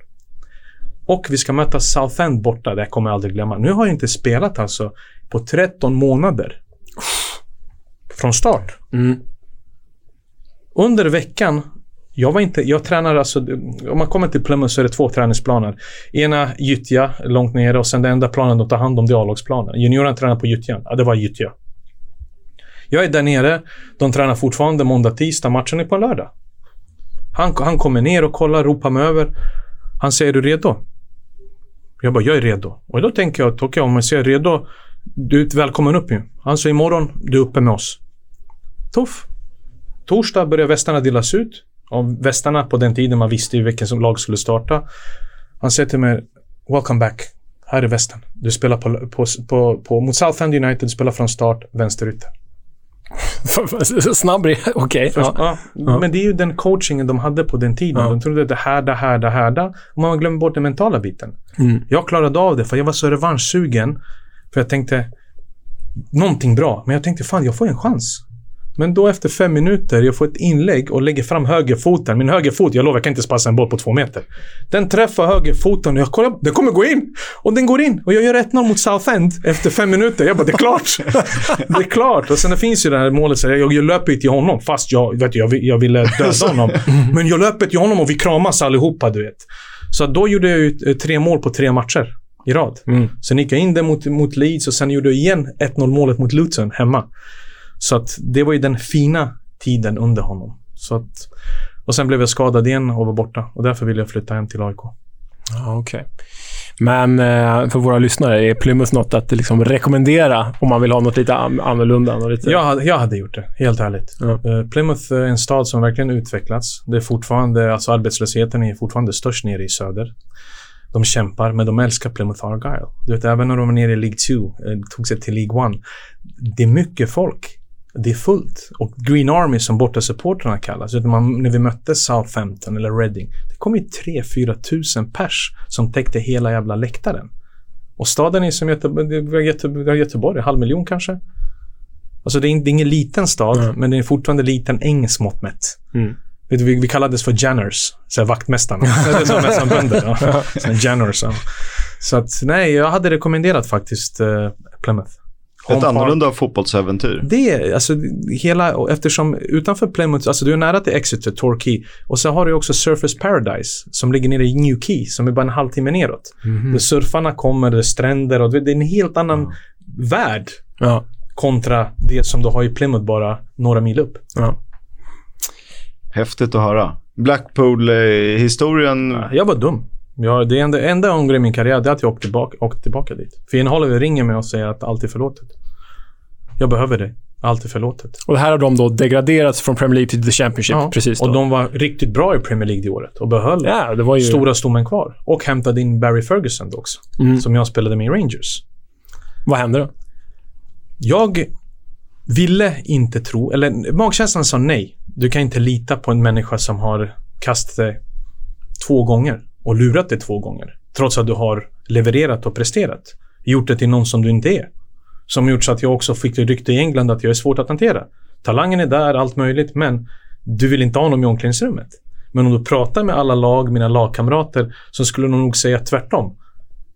Och vi ska möta Southend borta, det kommer jag aldrig glömma. Nu har jag inte spelat alltså på 13 månader. Från start. Under veckan, jag var inte, jag tränar alltså, om man kommer till Plymouth så är det två träningsplaner. Ena gyttja, långt nere och sen den enda planen de tar hand om det är A-lagsplanen. Juniorerna tränar på gyttjan. Ja, det var gyttja. Jag är där nere, de tränar fortfarande måndag, tisdag, matchen är på lördag. Han, han kommer ner och kollar, ropar mig över. Han säger, är du redo? Jag bara, jag är redo. Och då tänker jag att okej, om jag säger redo, du är välkommen upp ju. Han säger imorgon, du är uppe med oss. Tuff. Torsdag börjar västarna delas ut. Och västarna på den tiden man visste ju vilken som lag skulle starta. Han säger till mig, welcome back. Här är västen. Du spelar på, på, på, på mot Southend United, du spelar från start, vänsterytter. Snabb Okej. Först, ja. ja. Men det är ju den coachingen de hade på den tiden. De trodde att det härda, härda, härda. Och man glömmer bort den mentala biten. Mm. Jag klarade av det för jag var så revanschsugen. För jag tänkte, någonting bra. Men jag tänkte, fan jag får en chans. Men då efter fem minuter, jag får ett inlägg och lägger fram högerfoten. Min högerfot, jag lovar, jag kan inte passa en boll på två meter. Den träffar högerfoten och jag kollar, den kommer gå in! Och den går in! Och jag gör 1-0 mot Southend efter fem minuter. Jag bara, det är klart! det är klart! Och sen det finns ju det här målet, så jag, jag löper till honom fast jag, vet, jag, jag ville döda honom. Men jag löper till honom och vi kramas allihopa, du vet. Så då gjorde jag ju tre mål på tre matcher i rad. Sen gick jag in där mot, mot Leeds och sen gjorde jag igen 1-0 målet mot Luton hemma. Så att det var ju den fina tiden under honom. Så att, och sen blev jag skadad igen och var borta. Och därför ville jag flytta hem till AIK. Ja, okej. Men eh, för våra lyssnare, är Plymouth något att liksom rekommendera om man vill ha något lite an- annorlunda? Något lite... Jag, hade- jag hade gjort det, helt ärligt. Eh, Plymouth är en stad som verkligen utvecklats. Det är fortfarande, alltså arbetslösheten är fortfarande störst nere i söder. De kämpar, men de älskar Plymouth Argyle. Du vet, även när de var nere i League 2, eh, tog sig till League 1. Det är mycket folk. Det är fullt. Och Green Army som bortasupportrarna kallas. Man, när vi mötte Southampton eller Reading. Det kom ju 3-4 tusen pers som täckte hela jävla läktaren. Och staden är som Göteborg, Göteborg, Göteborg en halv miljon kanske. Alltså det är, det är ingen liten stad, men det är fortfarande liten engelsk mått mätt. Mm. Vi, vi kallades för Janners, så här vaktmästarna. som, bönder. Ja. Så här Janners. Ja. Så att, nej, jag hade rekommenderat faktiskt uh, Plymouth. Ett Park. annorlunda fotbollsäventyr. Det är, alltså hela, eftersom utanför Plymouth, alltså du är nära till Exeter, Torquay. Och så har du också Surfers Paradise som ligger nere i New Quay, som är bara en halvtimme neråt. Mhm. Där surfarna kommer, det är stränder och det är en helt annan värld. Ja. Kontra det som du har i Plymouth bara några mil upp. Ja. Häftigt att höra. Blackpool-historien. Jag var dum. Jag, det enda, enda jag ångrar i min karriär det är att jag åkte tillbaka, åkte tillbaka dit. För Ian Holloway ringer mig och säger att allt är förlåtet. Jag behöver dig. Allt är förlåtet. Och det här har de då degraderats från Premier League till The Championship. Ja, Precis då. och de var riktigt bra i Premier League det året och behöll Ja, det var ju... stora stommen kvar. Och hämtade in Barry Ferguson då också. Mm. Som jag spelade med i Rangers. Vad hände då? Jag ville inte tro, eller magkänslan sa nej. Du kan inte lita på en människa som har kastat dig två gånger och lurat dig två gånger. Trots att du har levererat och presterat. Gjort det till någon som du inte är. Som gjort så att jag också fick det rykte i England att jag är svårt att hantera. Talangen är där, allt möjligt, men du vill inte ha honom i omklädningsrummet. Men om du pratar med alla lag, mina lagkamrater, så skulle de nog säga tvärtom.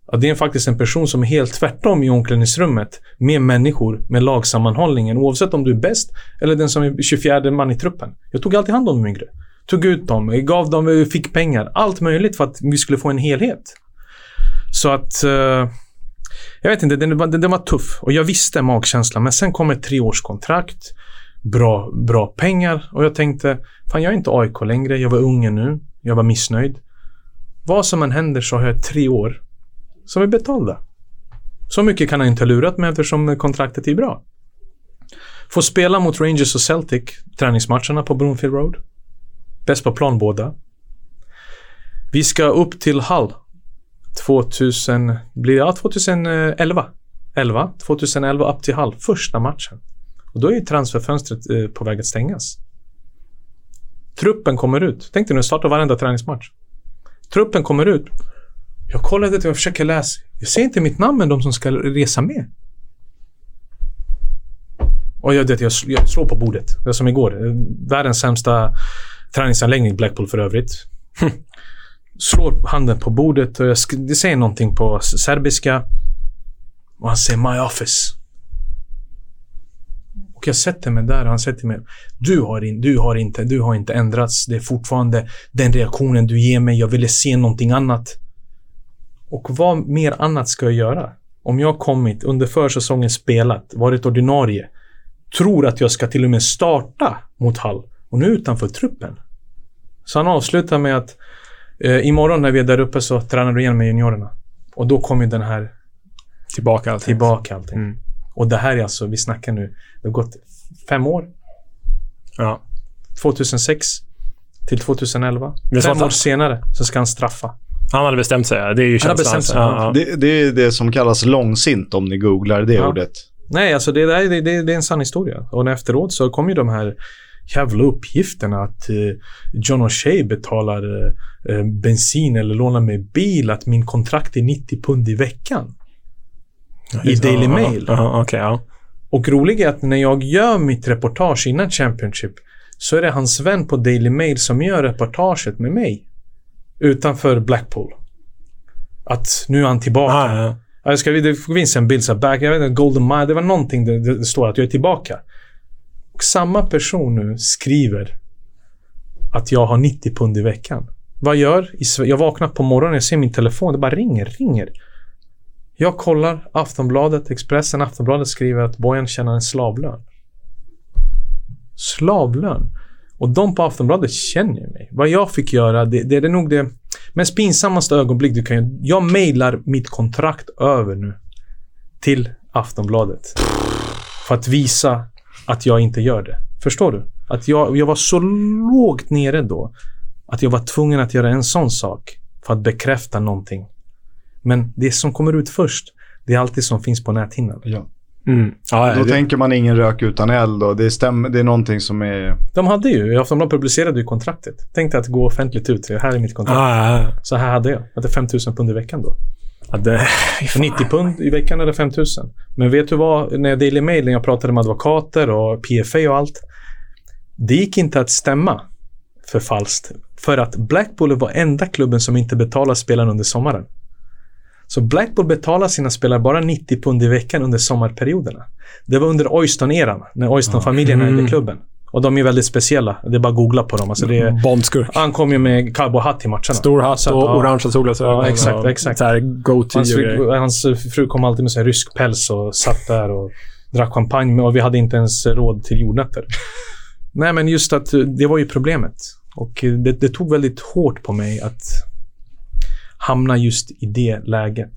Att det är faktiskt en person som är helt tvärtom i omklädningsrummet med människor, med lagsammanhållningen, oavsett om du är bäst eller den som är 24 man i truppen. Jag tog alltid hand om de yngre. Tog ut dem, gav dem, fick pengar. Allt möjligt för att vi skulle få en helhet. Så att... eh, jag vet inte, den, var- den, den var tuff. Och jag visste magkänslan. Men sen kom ett treårskontrakt. Bra, bra pengar. Och jag tänkte, fan jag är inte AIK längre. Jag var ung nu. Jag var missnöjd. Vad som än händer så har jag tre år som är betalda. Så mycket kan han inte ha lurat mig eftersom kontraktet är bra. Får spela mot Rangers och Celtic, träningsmatcherna på Broomfield Road. Bäst på plan båda. Vi ska upp till Hull 2000, blir det, ja, 2011. 11, 2011 upp till halv. första matchen. Och då är ju transferfönstret eh, på väg att stängas. Truppen kommer ut. Tänk dig nu, startar varenda träningsmatch. Truppen kommer ut. Jag kollar lite, jag försöker läsa. Jag ser inte mitt namn med de som ska resa med. Och jag, det, jag, jag slår på bordet. Det är som igår. Eh, världens sämsta träningsanläggning Blackpool för övrigt. slår handen på bordet och jag det säger någonting på serbiska. Och han säger My office. Och jag sätter mig där och han säger till mig du har, in, du, har inte, du har inte ändrats. Det är fortfarande den reaktionen du ger mig. Jag ville se någonting annat. Och vad mer annat ska jag göra? Om jag kommit under försäsongen spelat, varit ordinarie, tror att jag ska till och med starta mot Hall och nu utanför truppen. Så han avslutar med att eh, imorgon när vi är där uppe så tränar du igen med juniorerna. Och då kommer den här Tillbaka allting. tillbaka allting. Och det här är alltså, vi snackar nu, det har gått fem år. Ja. 2006 till 2011. Det är så Fem år senare så ska han straffa. Han hade bestämt sig. Det är ju Han har känslan. bestämt sig. Ja, ja. Det, det är det som kallas långsint om ni googlar det Ja. ordet. Nej, alltså det, där, det, det, det är en sann historia. Och efteråt så kom ju de här jävla uppgifterna att eh, John O'Shea betalar eh, eh, bensin eller lånar mig bil, att min kontrakt är 90 pund i veckan. I Daily Ja, Mail. Ja. Och roligt är att när jag gör mitt reportage innan Championship så är det hans vän på Daily Mail som gör reportaget med mig. Utanför Blackpool. Att nu är han tillbaka. Ah, ja. Ja, Jag ska, det finns en bild så här, back, jag vet inte, Golden Mile, det var någonting där det, det står att jag är tillbaka. Och samma person nu skriver att jag har 90 pund i veckan. Vad gör? Jag vaknar på morgonen, jag ser min telefon, det bara ringer, ringer. Jag kollar Aftonbladet, Expressen, Aftonbladet skriver att Bojan tjänar en slavlön. Slavlön. Och de på Aftonbladet känner mig. Vad jag fick göra, det, det är nog det mest pinsammaste ögonblick du kan göra. Jag mejlar mitt kontrakt över nu. Till Aftonbladet. För att visa att jag inte gör det. Förstår du? Att jag, jag var så lågt nere då. Att jag var tvungen att göra en sån sak. För att bekräfta någonting. Men det som kommer ut först, det är alltid som finns på näthinnan. Ja. Mm. Ja, Då det, tänker man ingen rök utan eld och det, stämmer, det är någonting som är... De hade ju, Aftonbladet publicerade ju kontraktet. Tänkte att gå offentligt ut. Här är mitt kontrakt. ah, ja, Så här hade jag. Jag hade 5000 pund i veckan då. Ja. Det, 90 pund i veckan eller 5000. Men vet du vad? När jag Daily Mail, när jag pratade med advokater och PFA och allt. Det gick inte att stämma för falskt. För att Blackpool var enda klubben som inte betalar spelarna under sommaren. Så Blackpool betalar sina spelare bara 90 pund i veckan under sommarperioderna. Det var under Oyston-eran, när Oyston-familjen Mm. ägde klubben. Och de är väldigt speciella. Det är bara att googla på dem. Alltså det Bondskurk. han kom ju med cowboyhatt till matcherna. Stor hatt och ja. orangea solglasögon. Ja, exakt, exakt. Så goatee Hans fru, hans fru kom alltid med så rysk päls och satt där och drack champagne och vi hade inte ens råd till jordnötter. Nej, men just att det var ju problemet. Och det, det tog väldigt hårt på mig att hamna just i det läget.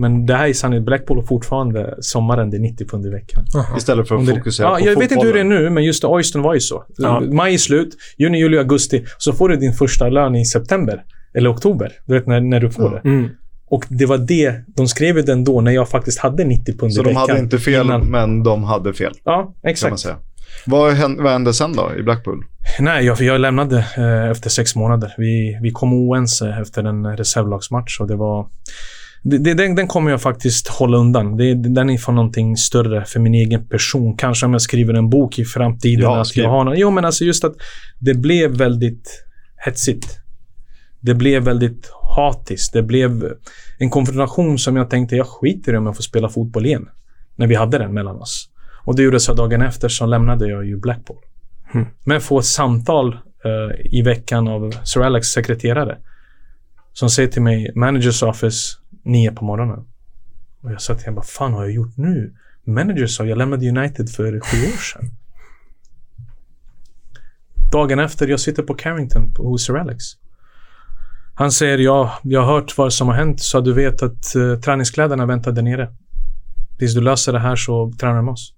Men det här är sannolikt Blackpool och fortfarande sommaren, det är 90 pund i veckan. Istället för att Under- fokusera ja, på Jag vet inte hur det är fotbollen. nu, men just Oyston var ju så. Ja. Maj är slut, juni, juli, augusti. Så får du din första lön i september. Eller oktober. Du vet när, när du får det. Mm. Och det var det, de skrev ju den då när jag faktiskt hade 90 pund i Så de veckan. hade inte fel, innan- men de hade fel. Ja, Kan man exakt. säga. Vad hände, vad hände sen då i Blackpool? Nej, jag, jag lämnade eh, efter sex månader. Vi, vi kom oense efter en reservlagsmatch och det var... Det, den, den kommer jag faktiskt hålla undan. Det, den är för någonting större för min egen person. Kanske om jag skriver en bok i framtiden. Ja, att jag har någon, jo, men alltså just att det blev väldigt hetsigt. Det blev väldigt hatiskt. Det blev en konfrontation som jag tänkte, jag skiter i om jag får spela fotboll igen. När vi hade den mellan oss. Och det gjorde så dagen efter så lämnade jag ju Blackpool. Men få ett samtal eh, i veckan av Sir Alex sekreterare. Som säger till mig, managers office, nio på morgonen. Och jag sa till honom, vad fan har jag gjort nu? Manager sa, jag lämnade United för sju år sedan. Dagen efter, jag sitter på Carrington på- hos Sir Alex. Han säger, ja, jag har hört vad som har hänt så du vet att uh, träningskläderna väntar där nere. Tills du löser det här så tränar du med oss.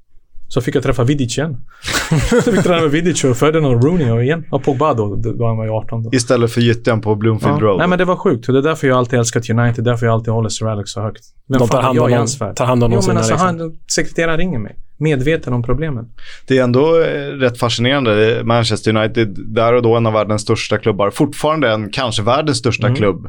Så fick jag träffa Vidic igen. så fick jag träna med Vidic och Ferdinand och Rooney och igen. Och Pogba då, då han var ju 18 då. Istället för gyttjan på Bloomfield Ja. Road. Nej men det var sjukt. Det är därför jag alltid älskat United. Därför jag alltid håller Sir Alex så högt. Vem De tar är hand jag om i dem- hans värld? tar hand om jo, men sina, alltså, liksom. han, sekreteraren ringer mig. Medveten om problemen. Det är ändå eh, rätt fascinerande. Manchester United, där och då en av världens största klubbar, fortfarande en kanske världens största Mm. klubb,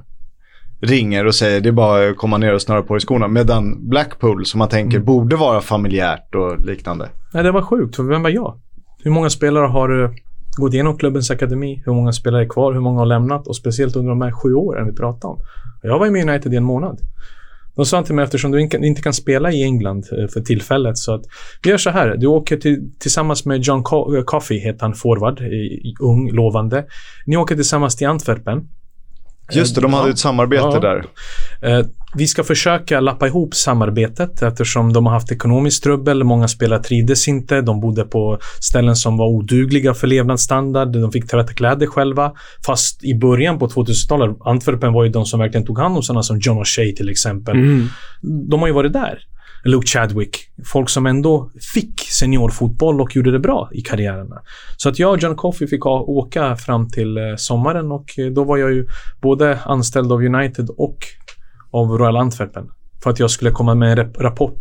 ringer och säger det är bara att komma ner och snöra på i skorna. Medan Blackpool, som man tänker Mm. borde vara familjärt och liknande. Nej, det var sjukt. För vem var jag? Hur många spelare har eh, gått igenom klubbens akademi? Hur många spelare är kvar? Hur många har lämnat? Och speciellt under de här sju åren vi pratar om. Jag var med i United i en månad. De sa till mig eftersom du inte- kan spela i England eh, för tillfället så att vi gör så här. Du åker till, tillsammans med John Co- eh, Coffey, heter han, forward, ung, lovande. Ni åker tillsammans till Antwerpen. Just det, de hade Ja. ett samarbete Ja. där. Eh, vi ska försöka lappa ihop samarbetet eftersom de har haft ekonomiskt trubbel. Många spelare trivdes inte. De bodde på ställen som var odugliga för levnadsstandard. De fick tvätta kläder själva. Fast i början på 2000-talet, Antwerpen var ju de som verkligen tog hand om sådana som John O'Shea till exempel. Mm. De har ju varit där. Luke Chadwick. Folk som ändå fick seniorfotboll och gjorde det bra i karriärerna. Så att jag och John Coffey fick åka fram till eh, sommaren och eh, då var jag ju både anställd av United och av Royal Antwerpen. För att jag skulle komma med en rapport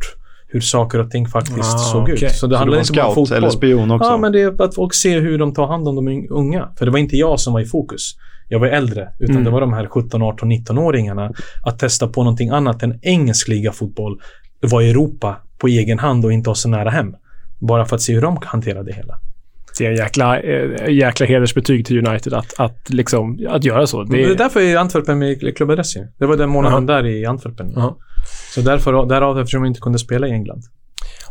hur saker och ting faktiskt Ah, såg okej. ut. Så det Så handlar du inte bara om fotboll. eller spion också? Ja, men det är att folk ser hur de tar hand om de un- unga. För det var inte jag som var i fokus. Jag var äldre, utan Mm. det var de här 17, 18, 19-åringarna. Att testa på någonting annat än engelsk ligafotboll. Vara i Europa på egen hand och inte ha så nära hem. Bara för att se hur de hanterar det hela. Det är en jäkla, eh, jäkla hedersbetyg till United att, att, liksom, att göra så. Det är därför är Antwerpen med i klubbadress ju. Det var den månaden där i Antwerpen. Ja. Så därför, därav eftersom jag inte kunde spela i England.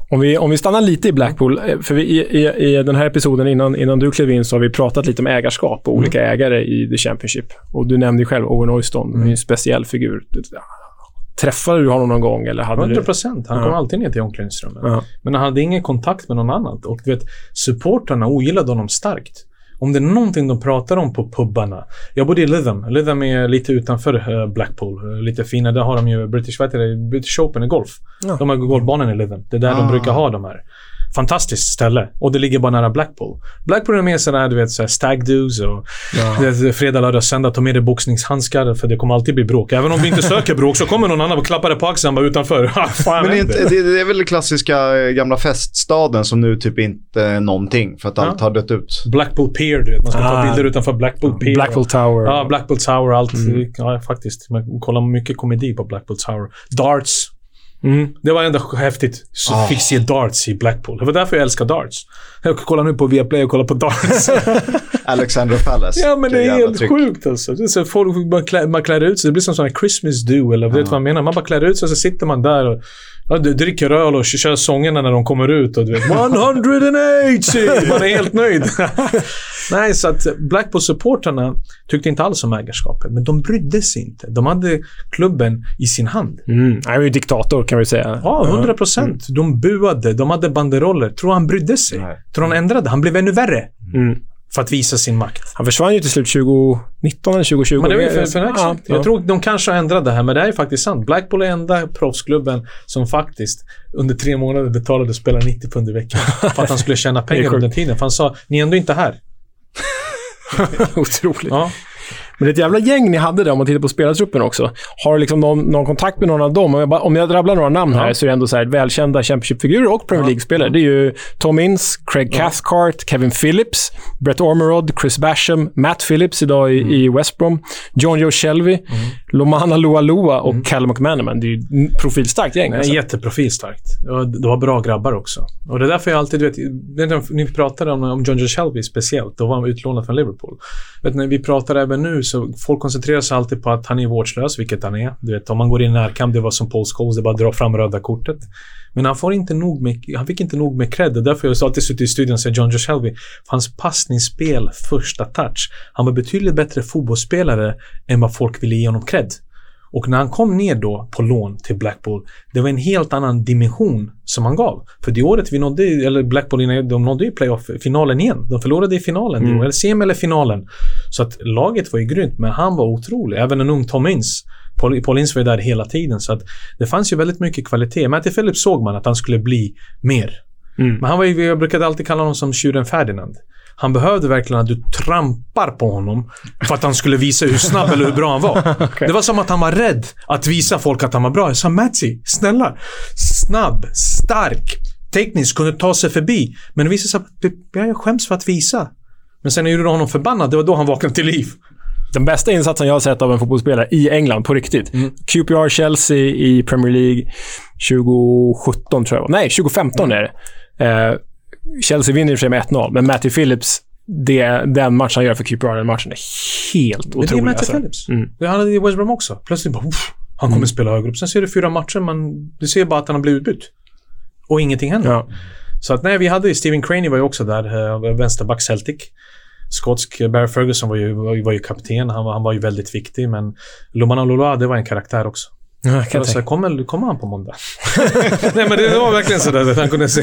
Om vi, om vi stannar lite i Blackpool, eh, för vi, i, i, i den här episoden innan, innan du klev in så har vi pratat lite om ägarskap och olika ägare i The Championship. Och du nämnde själv Owen Oyston, mm. en speciell figur. Träffade du honom någon gång? Eller hade 100 du... procent. Han Ja. kom alltid ner till omklädningsrummet. Ja. Men han hade ingen kontakt med någon annan. Och du vet, supportrarna ogillade honom starkt. Om det är någonting de pratar om på pubbarna. Jag bodde i Lytham. Lytham är lite utanför eh, Blackpool. Eh, Lite finare. Där har de ju British, vad? British Open i golf. Ja. De har golfbanan i Lytham. Det är där de Ah. brukar ha de här. Fantastiskt ställe. Och det ligger bara nära Blackpool. Blackpool är mer sådär, du vet, såhär stag do's och Ja. fredag, lördag, söndag. Ta med dig boxningshandskar för det kommer alltid bli bråk. Även om vi inte söker bråk så kommer någon annan och klappar dig på axeln bara utanför. Ha, fan Men det är, inte, det, det är väl den klassiska eh, gamla feststaden som nu typ inte är någonting för att Ja. allt har dött ut. Blackpool Pier, du vet. Man ska ta Ah. bilder utanför Blackpool Pier. Blackpool Tower. Ja, Blackpool Tower. Allt. Mm. Ja, faktiskt. Man kollar mycket komedi på Blackpool Tower. Darts. Mm. Det var ändå häftigt. Så Ah. fick se darts i Blackpool. Det var därför jag älskar darts. Jag kollar nu på Viaplay och kollar på darts. Alexandra Palace. ja, men det är helt tryck. sjukt alltså. Det är så folk, man, klär, man klär ut sig. Det blir som en Christmas do, eller vet du vad jag menar? Man bara klär ut sig och så sitter man där och ja, dricker öl och kör sångerna när de kommer ut. Och du vet, 180! Man är helt nöjd. Nej, så att Blackpool-supportrarna tyckte inte alls om ägarskapet, men de brydde sig inte. De hade klubben i sin hand. Mm. Han var ju diktator kan vi säga. Ja, 100 procent. De buade, de hade banderoller. Tror han brydde sig? Nej. Tror han ändrade? Han blev ännu värre Mm. för att visa sin makt. Han försvann ju till slut 2019 eller 2020. Men det är ju för, för Ja, ja. Jag tror de kanske har ändrat det här, men det här är faktiskt sant. Blackpool är enda proffsklubben som faktiskt under tre månader betalade spelare 90 pund i veckan. för att han skulle tjäna pengar under tiden. För han sa, ni är ändå inte här. Otroligt. Ja. Men det är ett jävla gäng ni hade där om man tittar på spelartruppen också. Har du liksom någon, någon kontakt med någon av dem? Om jag, bara, om jag rabblar några namn här så är det ändå så här välkända Championship-figurer och Premier League-spelare. Det är ju Tom Ince, Craig Cathcart, Kevin Phillips, Brett Ormerod, Chris Basham, Matt Phillips idag i, i West Brom, John Joe Shelby, Lomana Lualua och Callum McManaman. Det är ju profilstarkt gäng. Alltså. jätteprofilstarkt. Det var bra grabbar också. Och det är därför jag alltid, du vet, ni, ni pratade om, om John Joe Shelby speciellt. Då var han utlånad från Liverpool. Vet, när vi pratar även nu så folk koncentrerar sig alltid på att han är vårdslös, vilket han är. Du vet, om man går i närkamp, det var som Paul Scholes, det är bara att dra fram röda kortet. Men han, får inte nog med, han fick inte nog med cred. Det är därför jag alltid suttit i studion och säger John Josh Shelby. För hans passningsspel, första touch. Han var betydligt bättre fotbollsspelare än vad folk ville ge honom cred. Och när han kom ner då på lån till Blackpool, det var en helt annan dimension som han gav. För det året vi nådde, eller Blackpool, de nådde ju playoff-finalen igen. De förlorade i finalen, Mm. eller semi eller finalen. Så att laget var ju grymt, men han var otrolig. Även en ung Tom Ince. Paul, Paul Ince var ju där hela tiden, så att det fanns ju väldigt mycket kvalitet. Matty Phillips såg man att han skulle bli mer. Mm. Men han var ju, jag brukade alltid kalla honom som tjuren Ferdinand. Han behövde verkligen att du trampar på honom för att han skulle visa hur snabb eller hur bra han var. Det var som att han var rädd att visa folk att han var bra. Jag sa Matsi, snälla. Snabb, stark, teknisk, kunde ta sig förbi. Men det visade sig att jag skäms för att visa. Men sen gjorde honom förbannad, det var då han vaknade till liv. Den bästa insatsen jag har sett av en fotbollsspelare i England, på riktigt. Mm. QPR Chelsea i Premier League 2017, tror jag. Nej, 2015 Mm. är det. Eh, Chelsea vinner i och för sig med 1-0, men Matty Phillips, det, den matchen han gör för QPR, den matchen är helt Men det är otrolig. Matty alltså. Phillips. Mm. Det hade i West Brom också. Plötsligt bara, uff, han kommer spela högre upp. Sen ser du fyra matcher, men du ser bara att han har blivit utbytt. Och ingenting händer. Så att nej, vi hade Steven Craney var ju också där, eh, vänsterback Celtic. Skotsk, Barry Ferguson var ju, var ju, var ju kapten, han var, han var ju väldigt viktig, men Lomana Loloa, det var en karaktär också. Ja, Jag så här, kommer, kommer han på måndag? Nej men det var verkligen sådär att han kunde se.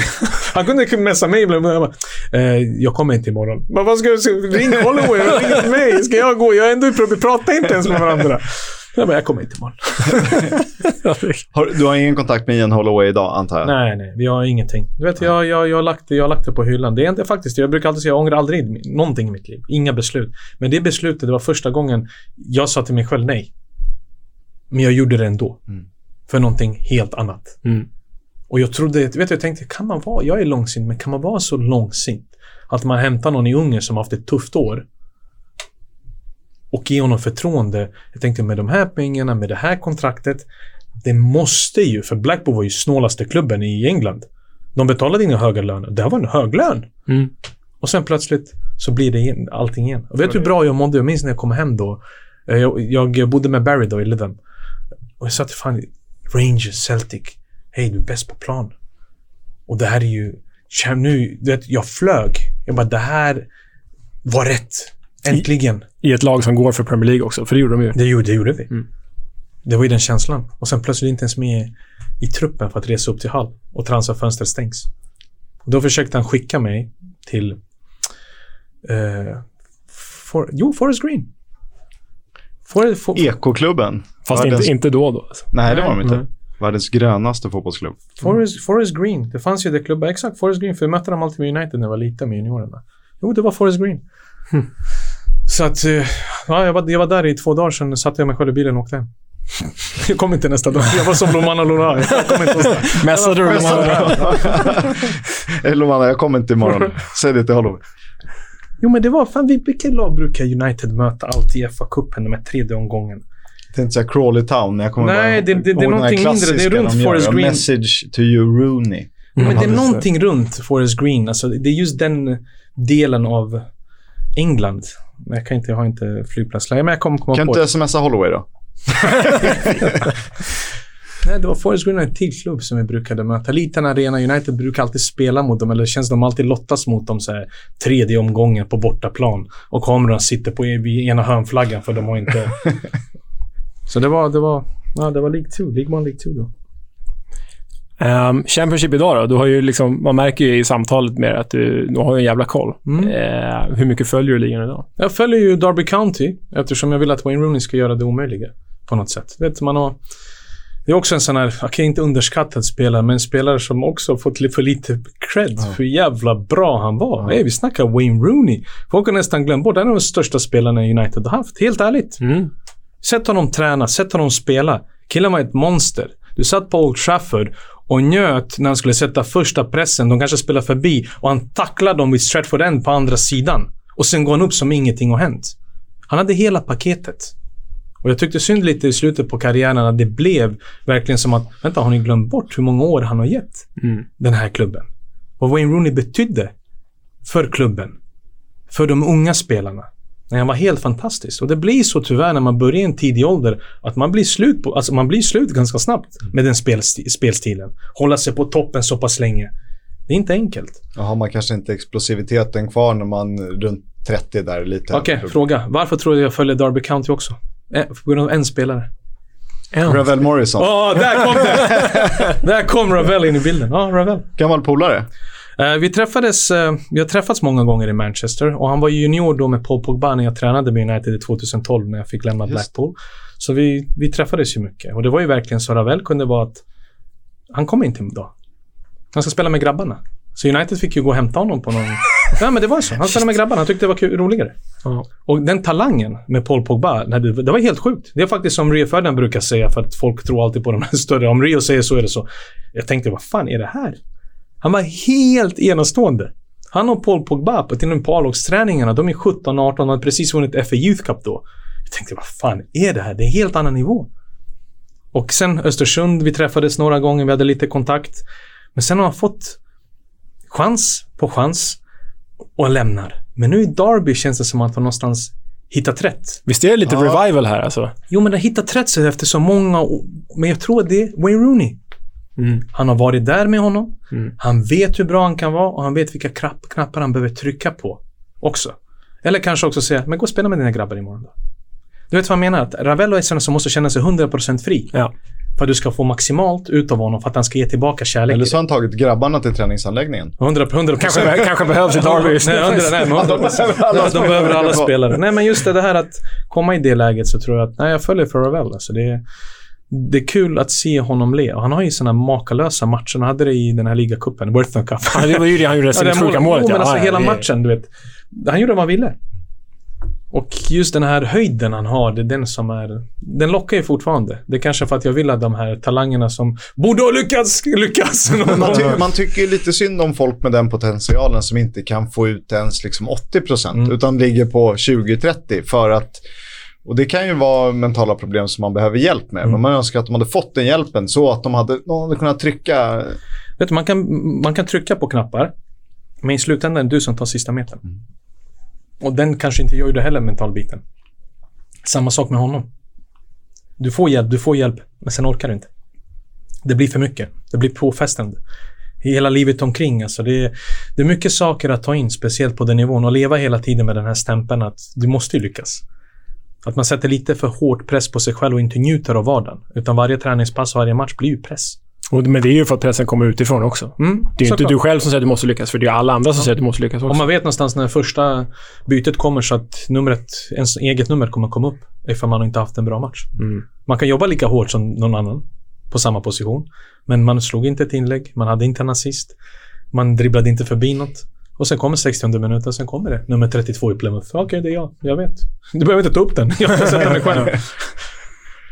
Han kunde messa mig ibland. Jag, bara, eh, jag kommer inte imorgon. Men vad ska jag säga? Ring Holloway, ring inte mig. Ska jag gå? Jag är ändå vi pratar inte ens med varandra. Jag bara, jag kommer inte imorgon. Har, du har ingen kontakt med Ian Holloway idag, antar jag? Nej, nej. Vi har ingenting. Du vet, jag, jag, jag, har lagt, det- jag har lagt det på hyllan. Det är inte faktiskt, jag brukar alltid säga jag ångrar aldrig någonting i mitt liv. Inga beslut. Men det beslutet, det var första gången jag sa till mig själv nej. Men jag gjorde det ändå. För någonting helt annat. Mm. Och jag trodde, vet du, jag tänkte, kan man vara, jag är långsint, men kan man vara så långsint att man hämtar någon i Ungern som har haft ett tufft år och ge honom förtroende. Jag tänkte med de här pengarna, med det här kontraktet. Det måste ju, för Blackpool var ju snålaste klubben i England. De betalade inga höga löner. Det här var en hög lön. Mm. Och sen plötsligt så blir det igen, allting igen. Och vet du hur bra jag mådde? Jag minns när jag kom hem då. Eh, Jag, jag bodde med Barry då i Lytham. Och jag sa till fan, Rangers, Celtic. Hej, du är bäst på plan. Och det här är ju... Nu, du vet, jag flög. Jag bara, det här var rätt. Äntligen. I ett lag som går för Premier League också, för det gjorde de ju. Det gjorde, det gjorde vi. Det var ju den känslan. Och sen plötsligt inte ens med i truppen för att resa upp till Hall. Och transferfönstret stängs. Och då försökte han skicka mig till... Eh, for, jo, Forest Green. For, for, Ekoklubben. Fast inte, Världens- inte då då. Alltså. Nej, det var de inte. Nej. Världens grönaste fotbollsklubb. Forest, Forest Green. Det fanns ju det klubbar. Exakt, Forest Green. För jag mötte dem alltid med United när jag var liten med juniorerna. Jo, det var Forest Green. Så att... eh, Ja, jag, var, jag var där i två dagar, sen satte jag mig själv i bilen och åkte hem. Jag kom inte nästa dag. Jag var som Lomana Lora. Mässade du Lomana? Eh, Lomana, jag kommer inte imorgon. Säg det till Holloway. Jo, men det var... Fan, vi- vilka lag brukar United möta alltid i FA-cupen de här tredje omgången? Tänkte säga Crawley Town. men Jag kommer Nej, bara det- det- det är någonting mindre. Det är runt de. Forest Green. Message to you Rooney. Men det är någonting runt Forest Green. Alltså, det är just den delen av England. Jag kan inte, jag har inte flygplatsläge, men jag kommer komma Kan på inte det. smsa Holloway då? Nej, det var Forest Green en till klubb som vi brukade möta. Liten Arena United brukar alltid spela mot dem, eller det känns de alltid lottas mot dem så här, tredje omgången på bortaplan. Och kameran sitter på ena hörnflaggan för de har inte... så det var, det var, ja, det var League 2, League 1, League 2 då. Ehm, Championship idag då? Du har ju liksom, man märker ju i samtalet med att du, du har en jävla koll. Mm. Eh, hur mycket följer du ligan idag? Jag följer ju Derby County eftersom jag vill att Wayne Rooney ska göra det omöjliga på något sätt. Vet, man har, Det är också en sån här, okej inte underskattad spelare, men en spelare som också fått för lite cred för hur jävla bra han var. Hey, vi snackar Wayne Rooney. Folk har nästan glömt bort, en av de största spelarna United har haft. Helt ärligt. Sätt honom träna, sätt honom spela. Killen var ett monster. Du satt på Old Trafford och njöt när han skulle sätta första pressen. De kanske spelar förbi och han tacklar dem vid Stratford End på andra sidan. Och sen går han upp som ingenting har hänt. Han hade hela paketet. Och jag tyckte synd lite i slutet på karriären när det blev verkligen som att, vänta, har ni glömt bort hur många år han har gett den här klubben? Vad Wayne Rooney betydde för klubben. För de unga spelarna. Nej, han var helt fantastisk. Och det blir så tyvärr när man börjar i en tidig ålder att man blir slut, på, alltså man blir slut ganska snabbt med den spelsti- spelstilen. Hålla sig på toppen så pass länge. Det är inte enkelt. Då har man kanske inte explosiviteten kvar när man runt 30 där lite. Okej, fråga. Varför tror du jag följer Derby County också? Eh, På grund av en spelare. Ravel Morrison. Åh, där kom det! där kom Ravel in i bilden. Ja, Ravel. Gammal polare. Eh, vi träffades, eh, vi har träffats många gånger i Manchester och han var ju junior då med Paul Pogba när jag tränade med United i 2012 när jag fick lämna Just. Blackpool. Så vi, vi träffades ju mycket och det var ju verkligen så Ravel kunde vara att han kommer inte idag. Han ska spela med grabbarna. Så United fick ju gå och hämta honom på någon... Ja men det var så. Han spelade med grabbarna. Han tyckte det var kul, roligare. Och den talangen med Paul Pogba, det, det var helt sjukt. Det är faktiskt som Rio Ferdinand brukar säga för att folk tror alltid på de här större. Om Rio säger så är det så. Jag tänkte, vad fan är det här? Han var helt enastående. Han och Paul Pogba på till och med på A-lagsträningarna, de är 17-18 och hade precis vunnit FA Youth Cup då. Jag tänkte, vad fan är det här? Det är en helt annan nivå. Och sen Östersund, vi träffades några gånger, vi hade lite kontakt. Men sen har han fått chans på chans och han lämnar. Men nu i Derby känns det som att han någonstans hittat rätt. Visst är det lite revival här alltså? Jo, men det har hittat rätt sig efter så många år. Men jag tror att det är Wayne Rooney. Han har varit där med honom. Han vet hur bra han kan vara och han vet vilka knapp, knappar han behöver trycka på också. Eller kanske också säga, men gå och spela med dina grabbar imorgon då. Du vet vad jag menar? Att Ravello är sån som måste känna sig 100% fri. För att du ska få maximalt ut av honom för att han ska ge tillbaka kärlek. Eller så har han tagit grabbarna till träningsanläggningen. 100 100 Kanske- kanske behövs i nu. Nej, 100, nej, men 100 alla De behöver alla spelare. Nej, men just det, här att komma i det läget så tror jag att, nej, jag följer för Ravel. Alltså det, är, det är kul att se honom le. Och han har ju sådana makalösa matcher. Han hade det i den här ligacupen, Worthington Cup. Ja, det var ju det han gjorde, det sjuka målet, Jo, ja. men alltså Ja, hela det- matchen, du vet. Han gjorde vad han ville. Och just den här höjden han har, det är den som är... Den lockar ju fortfarande. Det är kanske för att jag vill att de här talangerna som borde ha lyckats, lyckas. Man, ty man tycker lite synd om folk med den potentialen som inte kan få ut ens liksom 80% Mm. utan ligger på 20-30 för att och det kan ju vara mentala problem som man behöver hjälp med. Mm. Men man önskar att de hade fått den hjälpen så att de hade, de hade kunnat trycka. Vet du, man kan, man kan trycka på knappar, men i slutändan är det du som tar sista metern. Och den kanske inte gör det heller, mentalbiten. Samma sak med honom. Du får hjälp, du får hjälp, men sen orkar du inte. Det blir för mycket. Det blir påfrestande. I hela livet omkring. Alltså det, är, det är mycket saker att ta in, speciellt på den nivån. Och leva hela tiden med den här stämpeln att du måste ju lyckas. Att man sätter lite för hård press på sig själv och inte njuter av vardagen. Utan varje träningspass, och varje match blir ju press. Och, men det är ju för att pressen kommer utifrån också. Mm, det är ju inte såklart. du själv som säger att du måste lyckas, för det är alla andra som säger att du måste lyckas också. Om man vet någonstans när första bytet kommer så att numret, ens eget nummer kommer komma upp ifall man inte haft en bra match. Mm. Man kan jobba lika hårt som någon annan på samma position. Men man slog inte ett inlägg, man hade inte en assist. Man dribblade inte förbi något. Och sen kommer 60 minuter, sen kommer det. Nummer 32 i Plymouth. Okej, det är jag. Jag vet. Du behöver inte ta upp den. Jag kan sätta mig själv.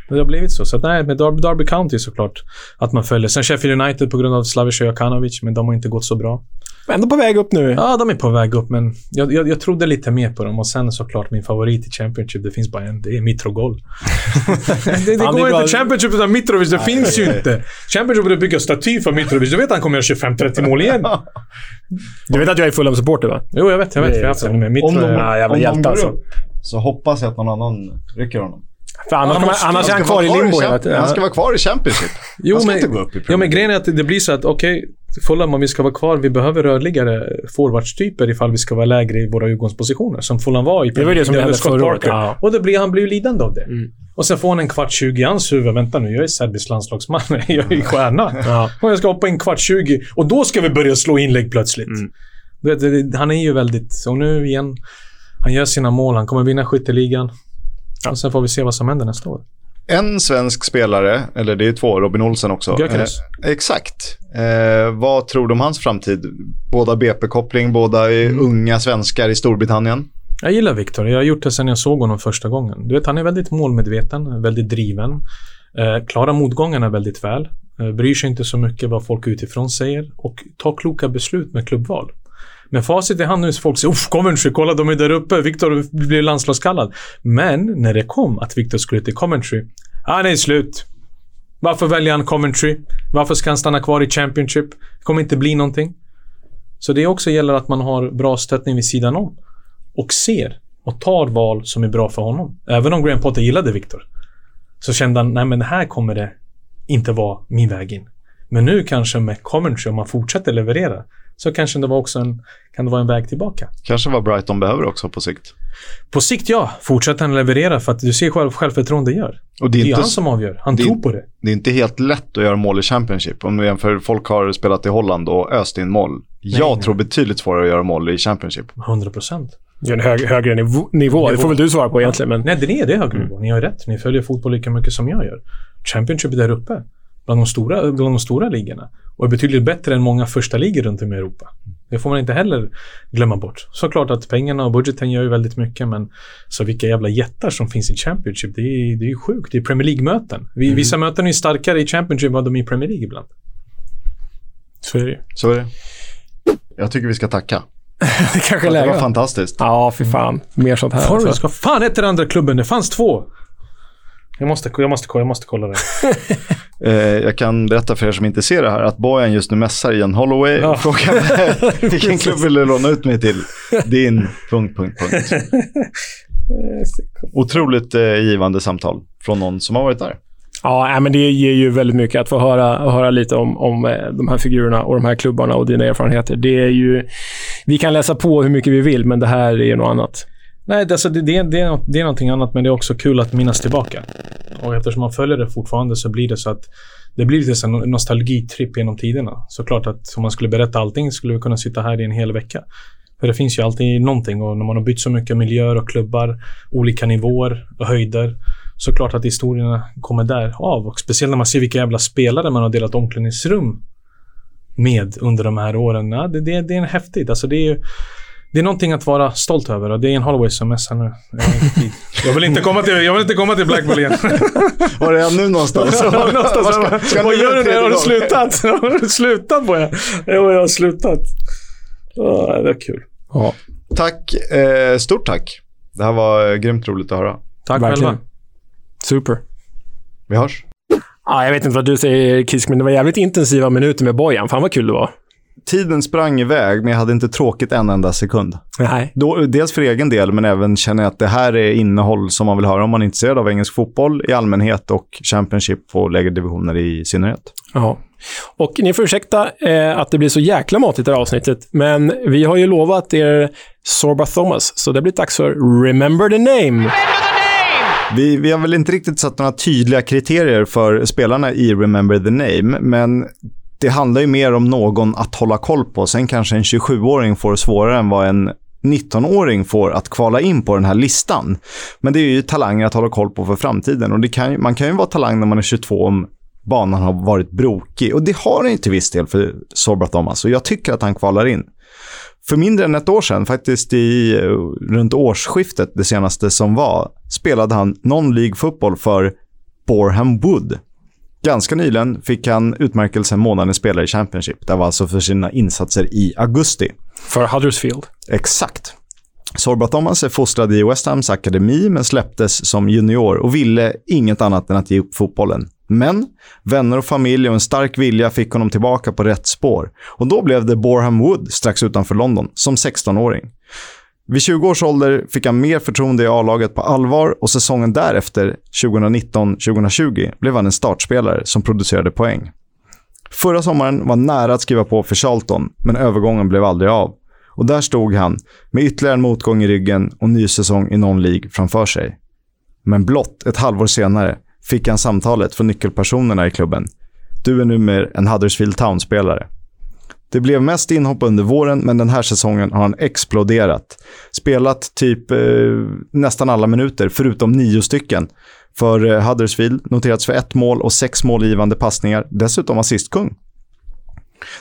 Det har blivit så. Så att, nej, med Derby, Derby County såklart att man följer. Sen Sheffield United på grund av Slavica Jokanovic, men de har inte gått så bra. Ändå på väg upp nu. Ja, de är på väg upp, men jag, jag, jag trodde lite mer på dem. Och sen såklart min favorit i Championship, det finns bara en. Det är Mitrogol. det det går inte Championship utan Mitrovic. Det finns ju inte. Championship borde bygga staty för Mitrovic. Du vet att han kommer göra 25-30 mål igen. Du vet att jag är Fulham-supporter va? Jo, jag vet. Jag vet. Jag har haft med Mitro. Om de, Ja, jävla om de hjälte går alltså. upp så hoppas jag att någon annan rycker honom. För annars, Han kommer, måste- annars är han kvar i limbo hela tiden. Han ska vara kvar i Championship. Jo, han ska men, inte gå upp i Premier ja, men grejen är att det blir så att okej, Fulham om vi ska vara kvar, vi behöver rörligare forwardstyper ifall vi ska vara lägre i våra utgångspositioner. Som Fulham var i Det var det som hände förra året, ja. Och det blir, han blir ju lidande av det. Mm. Och sen får han en kvart 20 i hans huvud. Vänta nu, jag är serbisk landslagsman. jag är stjärna. Ja. Och jag ska hoppa in kvart 20. Och då ska vi börja slå inlägg plötsligt. Mm. Det- det- han är ju väldigt... Och nu igen. Han gör sina mål. Han kommer vinna skytteligan. Och sen får vi se vad som händer nästa år. En svensk spelare, eller det är två, Robin Olsen också. Gyökeres. Eh, exakt. Eh, vad tror du om hans framtid? Båda BP-koppling, båda är Mm. unga svenskar i Storbritannien. Jag gillar Viktor. Jag har gjort det sedan jag såg honom första gången. Du vet, han är väldigt målmedveten, väldigt driven. Eh, klarar motgångarna väldigt väl. Eh, bryr sig inte så mycket vad folk utifrån säger och tar kloka beslut med klubbval. Med facit i hand nu så folk säger Uff, Coventry, kolla de är där uppe. Viktor blir landslagskallad. Men när det kom att Viktor skulle till Coventry, ah, är slut. Varför väljer han Coventry? Varför ska han stanna kvar i Championship? Det kommer inte bli någonting. Så det också gäller att man har bra stöttning vid sidan om. Och ser och tar val som är bra för honom. Även om Graham Potter gillade Viktor. Så kände han, nej men här kommer det inte vara min väg in. Men nu kanske med Coventry, om man fortsätter leverera, så kanske det var också en, kan det vara en väg tillbaka. Kanske vad Brighton behöver också på sikt. På sikt ja, fortsätter han leverera för att du ser själv självförtroende gör. Och det är, det är inte han som avgör. Han det- tror på det. Det är inte helt lätt att göra mål i Championship. Om du jämför, folk har spelat i Holland och öst in mål. Jag nej. tror betydligt svårare att göra mål i Championship. 100 procent. Det är en hög, högre nivå, nivå. Det får väl du svara på egentligen. Men... Nej, det är det högre nivå. Ni har rätt. Ni följer fotboll lika mycket som jag gör. Championship är där uppe. Bland de stora, bland de stora ligorna. Och är betydligt bättre än många första ligor runt om i Europa. Det får man inte heller glömma bort. Såklart att pengarna och budgeten gör ju väldigt mycket, men så vilka jävla jättar som finns i Championship, det är, det är ju sjukt. Det är Premier League-möten. Vi- Vissa möten är ju starkare i Championship än vad de är i Premier League ibland. Så är det ju. Så är det. Jag tycker vi ska tacka. Det kanske är det läge. var fantastiskt. Ja, fy fan. Mer sånt här. Forrest, alltså. vad fan hette den andra klubben? Det fanns två. Jag måste, jag måste, jag måste kolla det. Eh, jag kan berätta för er som inte ser det här att Bojan just nu mässar Ian Holloway Ja. och frågar vilken klubb vill du låna ut mig till? Din... Punkt, punkt, punkt. Otroligt eh, givande samtal från någon som har varit där. Ja, men det ger ju väldigt mycket att få höra, höra lite om, om eh, de här figurerna och de här klubbarna och dina erfarenheter. Det är ju... Vi kan läsa på hur mycket vi vill, men det här är något annat. Nej, det, alltså, det, det, det, är, det är någonting annat, men det är också kul att minnas tillbaka. Och eftersom man följer det fortfarande så blir det så att det blir lite en nostalgitripp genom tiderna. Såklart att om man skulle berätta allting skulle vi kunna sitta här i en hel vecka. För det finns ju alltid någonting och när man har bytt så mycket miljöer och klubbar, olika nivåer och höjder, Såklart att historierna kommer där av. Och speciellt när man ser vilka jävla spelare man har delat omklädningsrum med under de här åren. Ja, det, det, det är häftigt. Alltså det är ju det är någonting att vara stolt över och det är en Holloway som messar nu. Jag har inte tid. Jag vill inte komma till, jag vill inte komma till Blackpool igen. Var är han nu någonstans? Ja, någonstans. Ska- ska Vad gör du nu? Har du slutat? Har du slutat på jag? Jo, jag har slutat. Ja, det är kul. Ja. Tack, eh, stort tack. Det här var eh, grymt roligt att höra. Tack Verkligen. själva. Super. Vi hörs. Ja, jag vet inte vad du säger, Kisk, men det var jävligt intensiva minuter med Bojan. Fan vad kul det var. Tiden sprang iväg, men jag hade inte tråkigt en enda sekund. Nej. Då, dels för egen del, men även känner jag att det här är innehåll som man vill höra om man är intresserad av engelsk fotboll i allmänhet och Championship på lägre divisioner i synnerhet. Ja. Och ni får ursäkta eh, att det blir så jäkla matigt det här avsnittet, men vi har ju lovat er Sorba Thomas, så det blir dags för Remember the Name. Vi, vi har väl inte riktigt satt några tydliga kriterier för spelarna i Remember the Name, men det handlar ju mer om någon att hålla koll på. Sen kanske en 27-åring får svårare än vad en 19-åring får att kvala in på den här listan. Men det är ju talanger att hålla koll på för framtiden och det kan, man kan ju vara talang när man är 22 om banan har varit brokig och det har den ju till viss del för Sorba Thomas alltså. och jag tycker att han kvalar in. För mindre än ett år sedan, faktiskt i eh, runt årsskiftet, det senaste som var, spelade han non-League fotboll för Borham Wood. Ganska nyligen fick han utmärkelsen månadens spelare i Championship. Det var alltså för sina insatser i augusti. För Huddersfield. Exakt. Sorba Thomas är fostrad i West Hams akademi men släpptes som junior och ville inget annat än att ge upp fotbollen. Men vänner och familj och en stark vilja fick honom tillbaka på rätt spår. Och då blev det Boreham Wood strax utanför London som 16-åring. Vid 20 års ålder fick han mer förtroende i A-laget på allvar och säsongen därefter, 2019-2020, blev han en startspelare som producerade poäng. Förra sommaren var nära att skriva på för Charlton, men övergången blev aldrig av. Och där stod han, med ytterligare en motgång i ryggen och ny säsong i någon League framför sig. Men blott ett halvår senare fick han samtalet från nyckelpersonerna i klubben. Du är numera en Huddersfield Town-spelare. Det blev mest inhopp under våren, men den här säsongen har han exploderat. Spelat typ eh, nästan alla minuter, förutom nio stycken. För eh, Huddersfield noterats för ett mål och sex målgivande passningar, dessutom assistkung.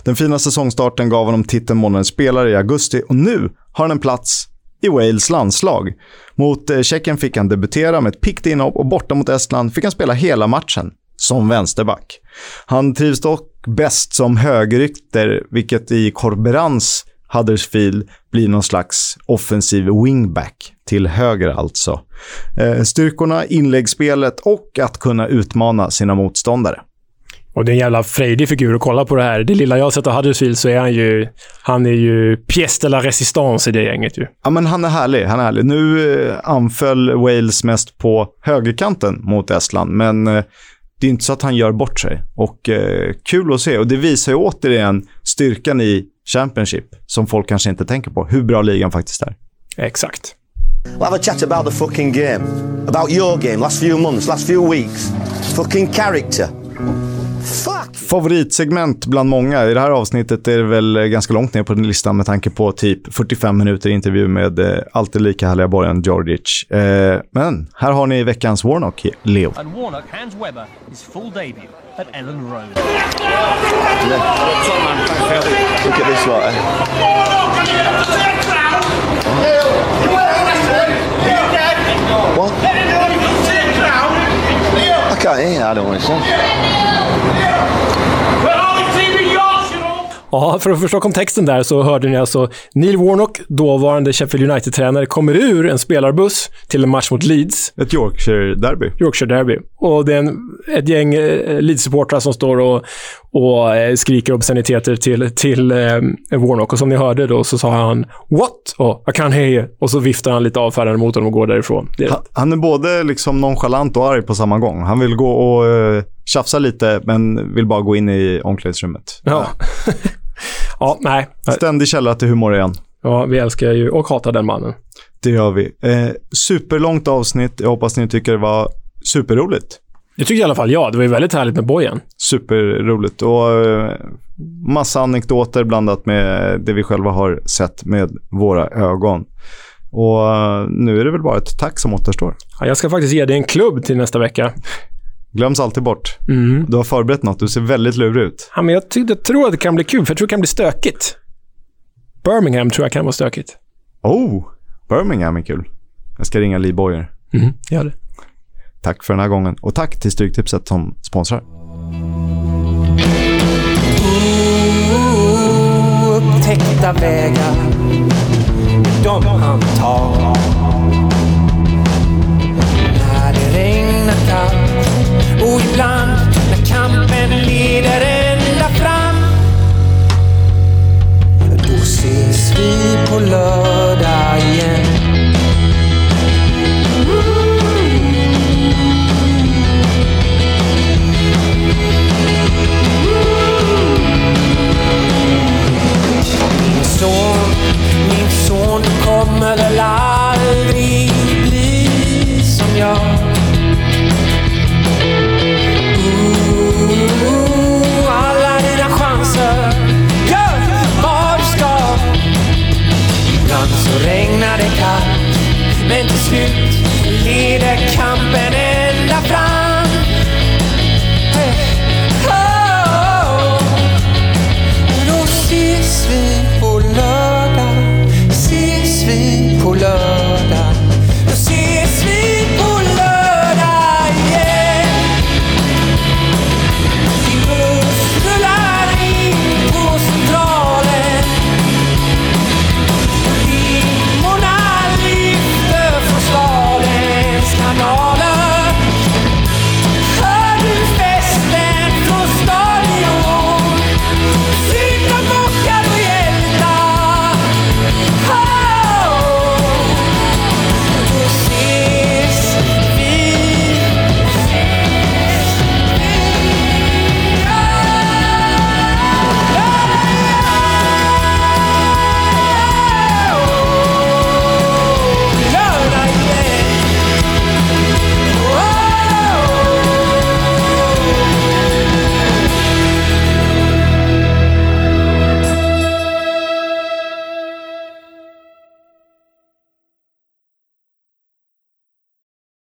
Den fina säsongstarten gav honom titeln månadens spelare i augusti och nu har han en plats i Wales landslag. Mot eh, Tjeckien fick han debutera med ett piggt inhopp och borta mot Estland fick han spela hela matchen som vänsterback. Han trivs dock bäst som högerytter, vilket i Corberans Huddersfield blir någon slags offensiv wingback. Till höger alltså. Eh, styrkorna, inläggsspelet och att kunna utmana sina motståndare. Och det är en jävla frejdig figur att kolla på det här. Det lilla jag har sett av Huddersfield så är han ju... Han är ju pièce de la résistance i det gänget ju. Ja, men han är härlig. Han är härlig. Nu eh, anföll Wales mest på högerkanten mot Estland, men eh, det är inte så att han gör bort sig. Och eh, kul att se. Och det visar ju återigen styrkan i Championship, som folk kanske inte tänker på. Hur bra ligan faktiskt är. Exakt. We'll have a chat about the fucking game. About your game, last few months, last few weeks. Fucking character. Favoritsegment bland många. I det här avsnittet är det väl eh, ganska långt ner på den listan med tanke på typ 45 minuter intervju med eh, alltid lika härliga Bojan Djordjic. Eh, men här har ni veckans Warnock, Leo. And Warnock hands Webber his full debut at Ellen Road. Look at this lot, What? I can't hear, I don't want to say. 哦，Ja, för att förstå kontexten där så hörde ni alltså Neil Warnock, dåvarande Sheffield United-tränare, kommer ur en spelarbuss till en match mot Leeds. Ett Yorkshire-derby. Yorkshire-derby. Och det är en, ett gäng eh, Leeds-supportrar som står och, och eh, skriker obsceniteter till, till eh, Warnock. Och som ni hörde då så sa han “What?” och “I can't hear you” och så viftar han lite avfärdande mot honom och går därifrån. Han, han är både liksom nonchalant och arg på samma gång. Han vill gå och uh, tjafsa lite, men vill bara gå in i omklädningsrummet. Ja. ja, nej. Ständig källa till humor igen. Ja, vi älskar ju och hatar den mannen. Det gör vi. Eh, superlångt avsnitt. Jag hoppas ni tycker det var superroligt. Det tycker i alla fall jag. Det var ju väldigt härligt med Bojan. Superroligt. Och eh, massa anekdoter blandat med det vi själva har sett med våra ögon. Och eh, nu är det väl bara ett tack som återstår. Ja, jag ska faktiskt ge dig en klubb till nästa vecka. Glöms alltid bort. Mm. Du har förberett något. Du ser väldigt lurig ut. Ja, men jag, ty- jag tror att det kan bli kul, för jag tror det kan bli stökigt. Birmingham tror jag kan vara stökigt. Oh, Birmingham är kul. Jag ska ringa Lee Boyer. Mm, gör det. Tack för den här gången. Och tack till Stryktipset som sponsrar. Upptäckta vägar, de han tar. Vi på lördag igen. Min son, min son, du kommer väl men till slut leder kampen